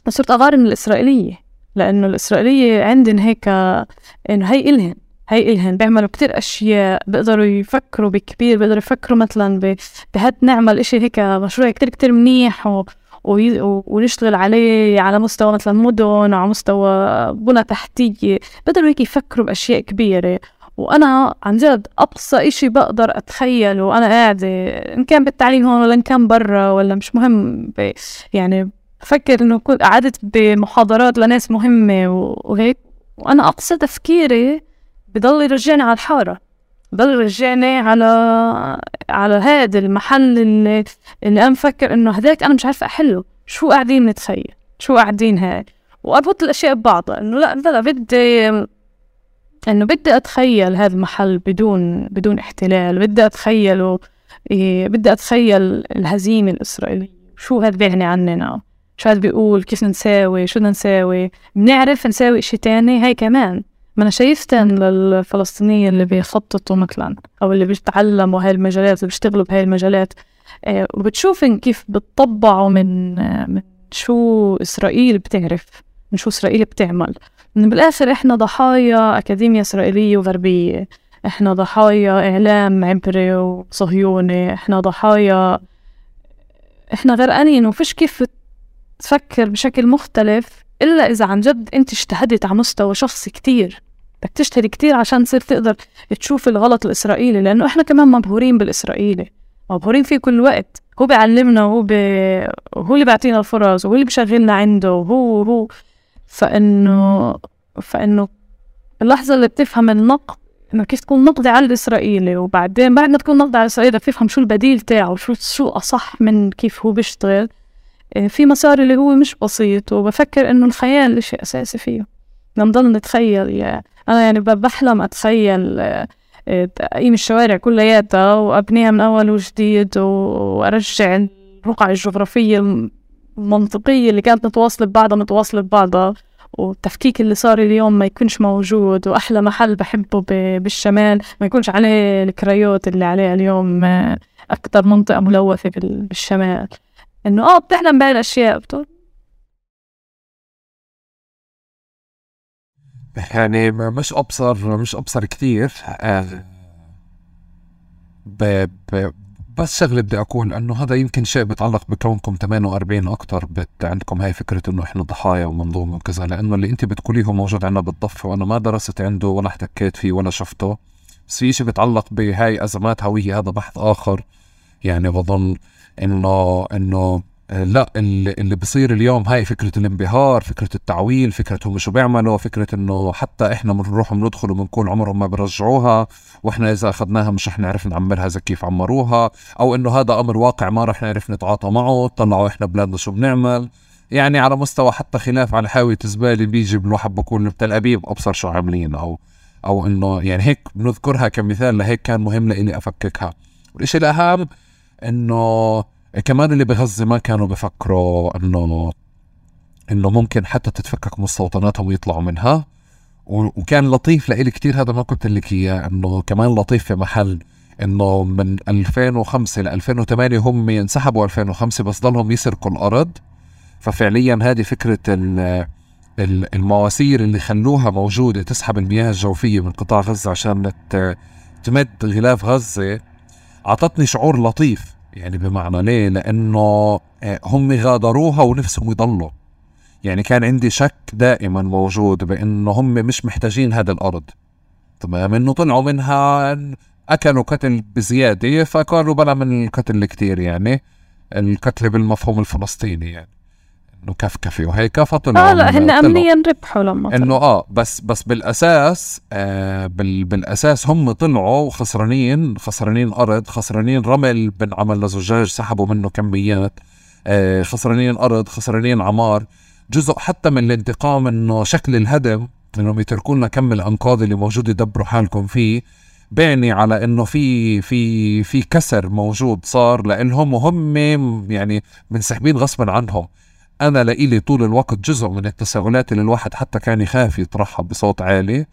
صرت أغار من الإسرائيلية لأنه الإسرائيلية عندن هيك إنه هي إلهن هي إلهن. بيعملوا كتير أشياء بيقدروا يفكروا بكبير بيقدروا يفكروا مثلا بهات نعمل إشي هيك مشروع كتير كتير منيح و... ونشتغل عليه على مستوى مثلا مدن على مستوى بنى تحتية. بيقدروا هيك يفكروا بأشياء كبيرة. وأنا عن جد أقصى إشي بقدر أتخيل وأنا قاعدة إن كان بالتعليم هون ولا إن كان برا ولا مش مهم يعني بفكر إنه كنت قعدت بمحاضرات لناس مهمة وهيك وأنا أقصى تفكيري بضل يرجعني على الحارة بضل يرجعني على على هذا المحل اللي اللي أنا مفكر إنه هداك أنا مش عارفة أحله شو قاعدين نتخيل شو قاعدين هاي وأربط الأشياء ببعضها إنه لا لا بدي إنه بدي أتخيل هذا المحل بدون بدون احتلال بدي أتخيله إيه بدي أتخيل الهزيمة الإسرائيلية. شو هذا بيعني عننا؟ شو هذا بيقول؟ كيف نساوي شو بدنا نساوي؟ بنعرف نساوي إشي تاني هاي كمان. ما أنا شايفتن للفلسطينيين اللي بيخططوا مثلا أو اللي بيتعلموا هاي المجالات اللي بيشتغلوا بهاي المجالات. إيه وبتشوفن كيف بتطبعوا من من شو إسرائيل بتعرف. من شو اسرائيل بتعمل. إن بالآخر إحنا ضحايا أكاديمية إسرائيلية وغربية. إحنا ضحايا إعلام عبري وصهيوني إحنا ضحايا إحنا غرقانين. وفيش كيف تفكر بشكل مختلف إلا إذا عن جد أنت اجتهدت على مستوى شخصي كتير. بدك تجتهد كتير عشان تصير تقدر تشوف الغلط الإسرائيلي لأنه إحنا كمان مبهورين بالإسرائيلي. مبهورين فيه كل وقت. هو بيعلمنا وهو بي... هو اللي بيعطينا الفرص وهو اللي بيشغلنا عنده وهو هو. فإنه فإنه اللحظة اللي بتفهم النقد إنه كيف تكون نقدي على الإسرائيلي وبعدين بعد ما تكون نقدي على الإسرائيلي بدك تفهم شو البديل تاعه شو شو أصح من كيف هو بيشتغل. إيه، في مسار اللي هو مش بسيط وبفكر إنه الخيال شيء أساسي فيه. نضل نتخيل يعني أنا يعني بحلم أتخيل إيه، أقيم الشوارع كلياتها وأبنيها من أول وجديد وأرجع الرقعة الجغرافية المنطقية اللي كانت متواصلة ببعضها متواصلة ببعضها والتفكيك اللي صار اليوم ما يكونش موجود وأحلى محل بحبه بالشمال ما يكونش عليه الكريوت اللي عليه اليوم آه، أكتر منطقة ملوثة بالشمال. إنه آه بتحلم بهاي الأشياء بتقول. يعني مش أبصر مش أبصر كثير آه، بس شغلة بدي أقول إنه هذا يمكن شيء بيتعلق بكونكم 48 أكثر بت عندكم هاي فكرة إنه إحنا ضحايا ومنظومة وكذا لأنه اللي أنت بتقوليه موجود عندنا بالضفة وأنا ما درست عنده ولا احتكيت فيه ولا شفته. بس في شيء بيتعلق بهاي أزمات هوية هذا بحث آخر. يعني بظن انه إنه لا اللي, بصير اليوم هاي فكرة الانبهار فكرة التعويل فكرة هم شو بيعملوا فكرة إنه حتى إحنا بنروح بندخل وبنكون عمرهم ما برجعوها وإحنا إذا أخذناها مش رح نعرف نعمرها إذا كيف عمروها أو إنه هذا أمر واقع ما رح نعرف نتعاطى معه طلعوا إحنا بلادنا شو بنعمل. يعني على مستوى حتى خلاف على حاوية زبالة بيجي الواحد بقول بتل أبيب أبصر شو عاملين أو أو إنه يعني هيك بنذكرها كمثال لهيك كان مهم لإلي أفككها. والشيء الأهم إنه كمان اللي بغزة ما كانوا بفكروا انه إنه ممكن حتى تتفكك مستوطناتهم ويطلعوا منها. وكان لطيف لإلي كتير هذا ما قلت لك إياه إنه كمان لطيف في محل إنه من 2005 ل 2008 هم ينسحبوا 2005 بس ضلهم يسرقوا الأرض. ففعليا هذه فكرة المواسير اللي خلوها موجودة تسحب المياه الجوفية من قطاع غزة عشان تمد غلاف غزة. أعطتني شعور لطيف. يعني بمعنى ليه؟ لأنه آه، هم غادروها ونفسهم يضلوا. يعني كان عندي شك دائما موجود بأنه هم مش محتاجين هذا الأرض. تمام انه طلعوا منها أكلوا قتل بزيادة فقالوا بلا من القتل كثير يعني القتل بالمفهوم الفلسطيني يعني. انه كفكفي وهيك فطلعوا آه لا هن امنيا ربحوا لما إنه آه بس بس بالأساس آه بال بالأساس هم طلعوا خسرانين خسرانين أرض خسرانين رمل بنعمل لزجاج سحبوا منه كميات آه خسرانين أرض خسرانين عمار. جزء حتى من الانتقام إنه شكل الهدم إنهم يتركوا لنا كم الأنقاض اللي موجود يدبروا حالكم فيه بعني على إنه في في في كسر موجود صار لانهم وهم يعني منسحبين غصبا عنهم. أنا لإلي طول الوقت جزء من التساؤلات اللي الواحد حتى كان يخاف يطرحها بصوت عالي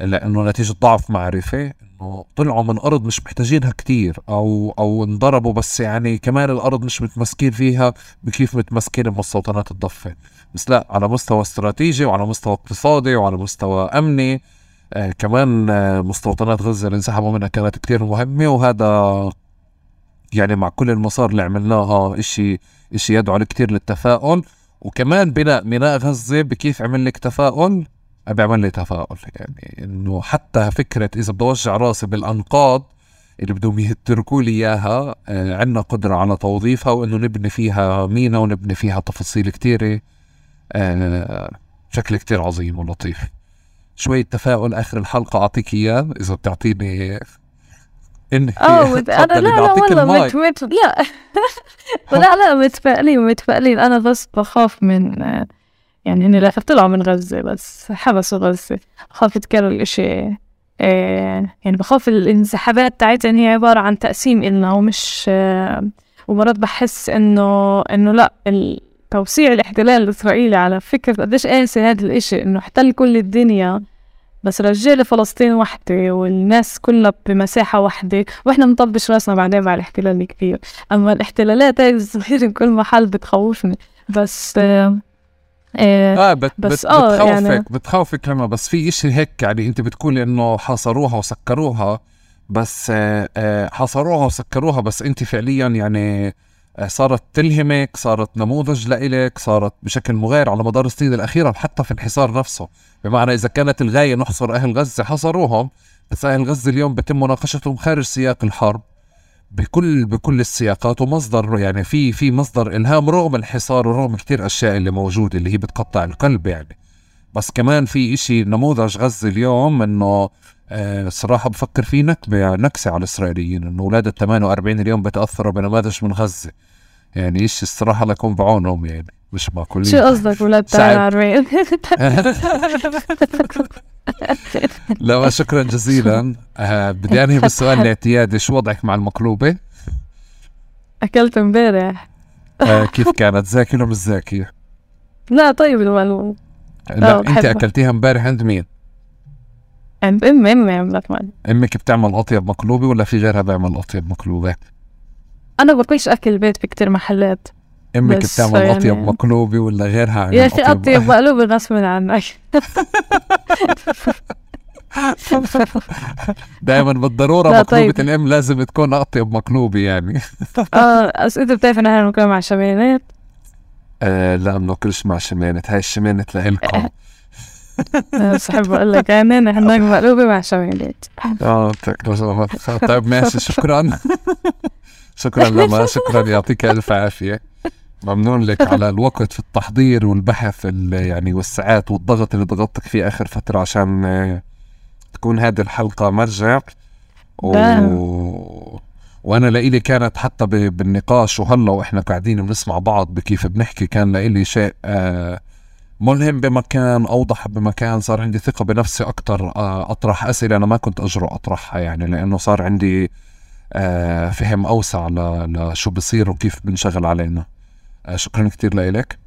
لأنه نتيجة ضعف معرفة إنه طلعوا من أرض مش محتاجينها كتير أو أو انضربوا بس يعني كمان الأرض مش متمسكين فيها بكيف متمسكين بمستوطنات الضفة. بس لا على مستوى استراتيجي وعلى مستوى اقتصادي وعلى مستوى أمني آه كمان آه مستوطنات غزة اللي انسحبوا منها كانت كتير مهمة وهذا يعني مع كل المسار اللي عملناه إشي إشي يدعو كتير للتفاؤل. وكمان بناء ميناء غزة بكيف عمل لك تفاؤل؟ بيعمل لي تفاؤل. يعني إنه حتى فكرة إذا بدي اوجع راسي بالأنقاض اللي بدهم يتركوا لي إياها آه عندنا قدرة على توظيفها وإنه نبني فيها مينا ونبني فيها تفاصيل كتيرة. آه بشكل كتير عظيم ولطيف. شوية تفاؤل آخر الحلقة أعطيك إياه إذا بتعطيني انك آه أنا لا لا والله مت مت لا. (laughs) لا لا متفائلين متفائلين. أنا بس بخاف من يعني إني لا طلعوا من غزة بس حبسوا غزة. بخاف يتكرر الإشي. إيه، يعني بخاف الانسحابات تاعتهم هي عبارة عن تقسيم إلنا ومش ومرات بحس إنه إنه لا توسيع الاحتلال الإسرائيلي على فكرة قديش قاسي هذا الإشي إنه احتل كل الدنيا. بس رجع لي فلسطين وحدة والناس كلها بمساحة وحدة وإحنا بنطبش راسنا بعدين مع الاحتلال الكبير. أما الاحتلالات هاي الصغيرة بكل (laughs) محل بتخوفني. بس آه آه, آه بت بس بت آه بتخوفك يعني بتخوفك لما بس في إشي هيك يعني أنت بتقولي إنه حاصروها وسكروها بس آه آه حاصروها وسكروها بس أنت فعليا يعني آه، صارت تلهمك صارت نموذج لإلك صارت بشكل مغاير على مدار السنين الأخيرة حتى في الحصار نفسه. بمعنى إذا كانت الغاية نحصر أهل غزة حصروهم بس أهل غزة اليوم بتم مناقشتهم خارج سياق الحرب بكل بكل السياقات ومصدر يعني في في مصدر إلهام رغم الحصار ورغم كثير أشياء اللي موجوده اللي هي بتقطع القلب يعني. بس كمان في إشي نموذج غزة اليوم إنه آه صراحة بفكر في نكبة نكسة على الإسرائيليين إنه أولاد ال 48 اليوم بتأثروا بنماذج من غزة. يعني إيش الصراحة الله يكون بعونهم يعني مش معقولين شو قصدك ولاد 48 (laughs) لا شكرا جزيلا. آه بدي أنهي بالسؤال (laughs) الاعتيادي. شو وضعك مع المقلوبة؟ أكلت امبارح. آه كيف كانت؟ زاكي ولا مش زاكي؟ لا طيب المعلومة. لا آه، أنت أكلتيها امبارح عند مين؟ عند امي امي عملت أمك بتعمل أطيب مقلوبة ولا في غيرها بيعمل أطيب مقلوبة؟ أنا باكلش أكل البيت في كتير محلات أمك بتعمل يعني... أطيب مقلوبة ولا غيرها يا أخي أطيب مقلوبة غصب عنك دائما بالضرورة لا مقلوبة طيب. الأم لازم تكون أطيب مقلوبة يعني. (laughs) آه بس أنت بتعرف إن إحنا بناكل مع شمالات آه لا بناكلش مع شمانت هاي الشمانت لإلكم. (laughs) بس أحب أقول لك يعني نحن بناكل مقلوبة مع شمالات آه طيب ماشي شكرا. (laughs) شكرا لما (laughs) شكرا يعطيك ألف عافية ممنون لك على الوقت في التحضير والبحث ال- يعني والساعات والضغط اللي ضغطتك فيه آخر فترة عشان آه، تكون هذه الحلقة مرجع و... نعم. وأنا لإلي كانت حتى ب... بالنقاش وهلا وإحنا قاعدين بنسمع بعض بكيف بنحكي كان لإلي شيء آه ملهم بمكان أوضح بمكان صار عندي ثقة بنفسي أكثر آه أطرح أسئلة أنا ما كنت أجرؤ أطرحها يعني لأنه صار عندي فهم أوسع. لشو بصير وكيف بنشغل علينا آه شكرا كثير لإلك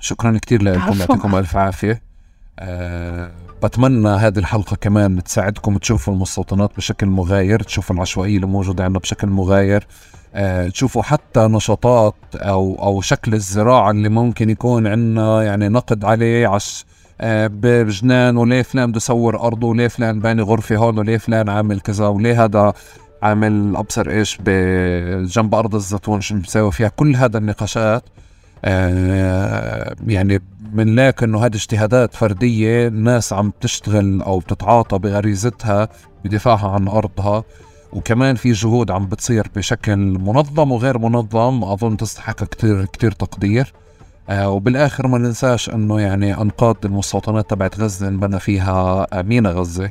شكرا كثير لكم. يعطيكم ألف عافية أه بتمنى هذه الحلقة كمان تساعدكم تشوفوا المستوطنات بشكل مغاير تشوفوا العشوائية اللي موجودة عندنا بشكل مغاير أه تشوفوا حتى نشاطات أو أو شكل الزراعة اللي ممكن يكون عندنا يعني نقد عليه عش أه بجنان وليه فلان بده يصور أرضه وليه فلان باني غرفة هون وليه فلان عامل كذا وليه هذا عامل أبصر إيش بجنب أرض الزيتون شو مساوي فيها كل هذا النقاشات. آه، يعني بنلاقي إنه هذه اجتهادات فردية الناس عم تشتغل أو بتتعاطى بغريزتها بدفاعها عن أرضها. وكمان في جهود عم بتصير بشكل منظم وغير منظم أظن تستحق كتير كتير تقدير. آه وبالآخر ما ننساش إنه يعني أنقاض المستوطنات تبعت غزة انبنى فيها مينا غزة.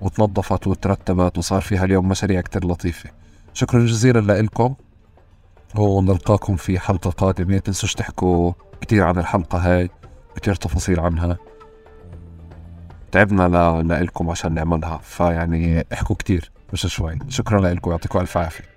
وتنظفت وترتبت وصار فيها اليوم مشاريع كتير لطيفة. شكرا جزيلا لكم ونلقاكم في حلقة قادمة. تنسوش تحكوا كتير عن الحلقة هاي كتير تفاصيل عنها. تعبنا ل- لإلكم عشان نعملها فيعني احكوا كتير مش شوي. شكرا لكم يعطيكم ألف عافية.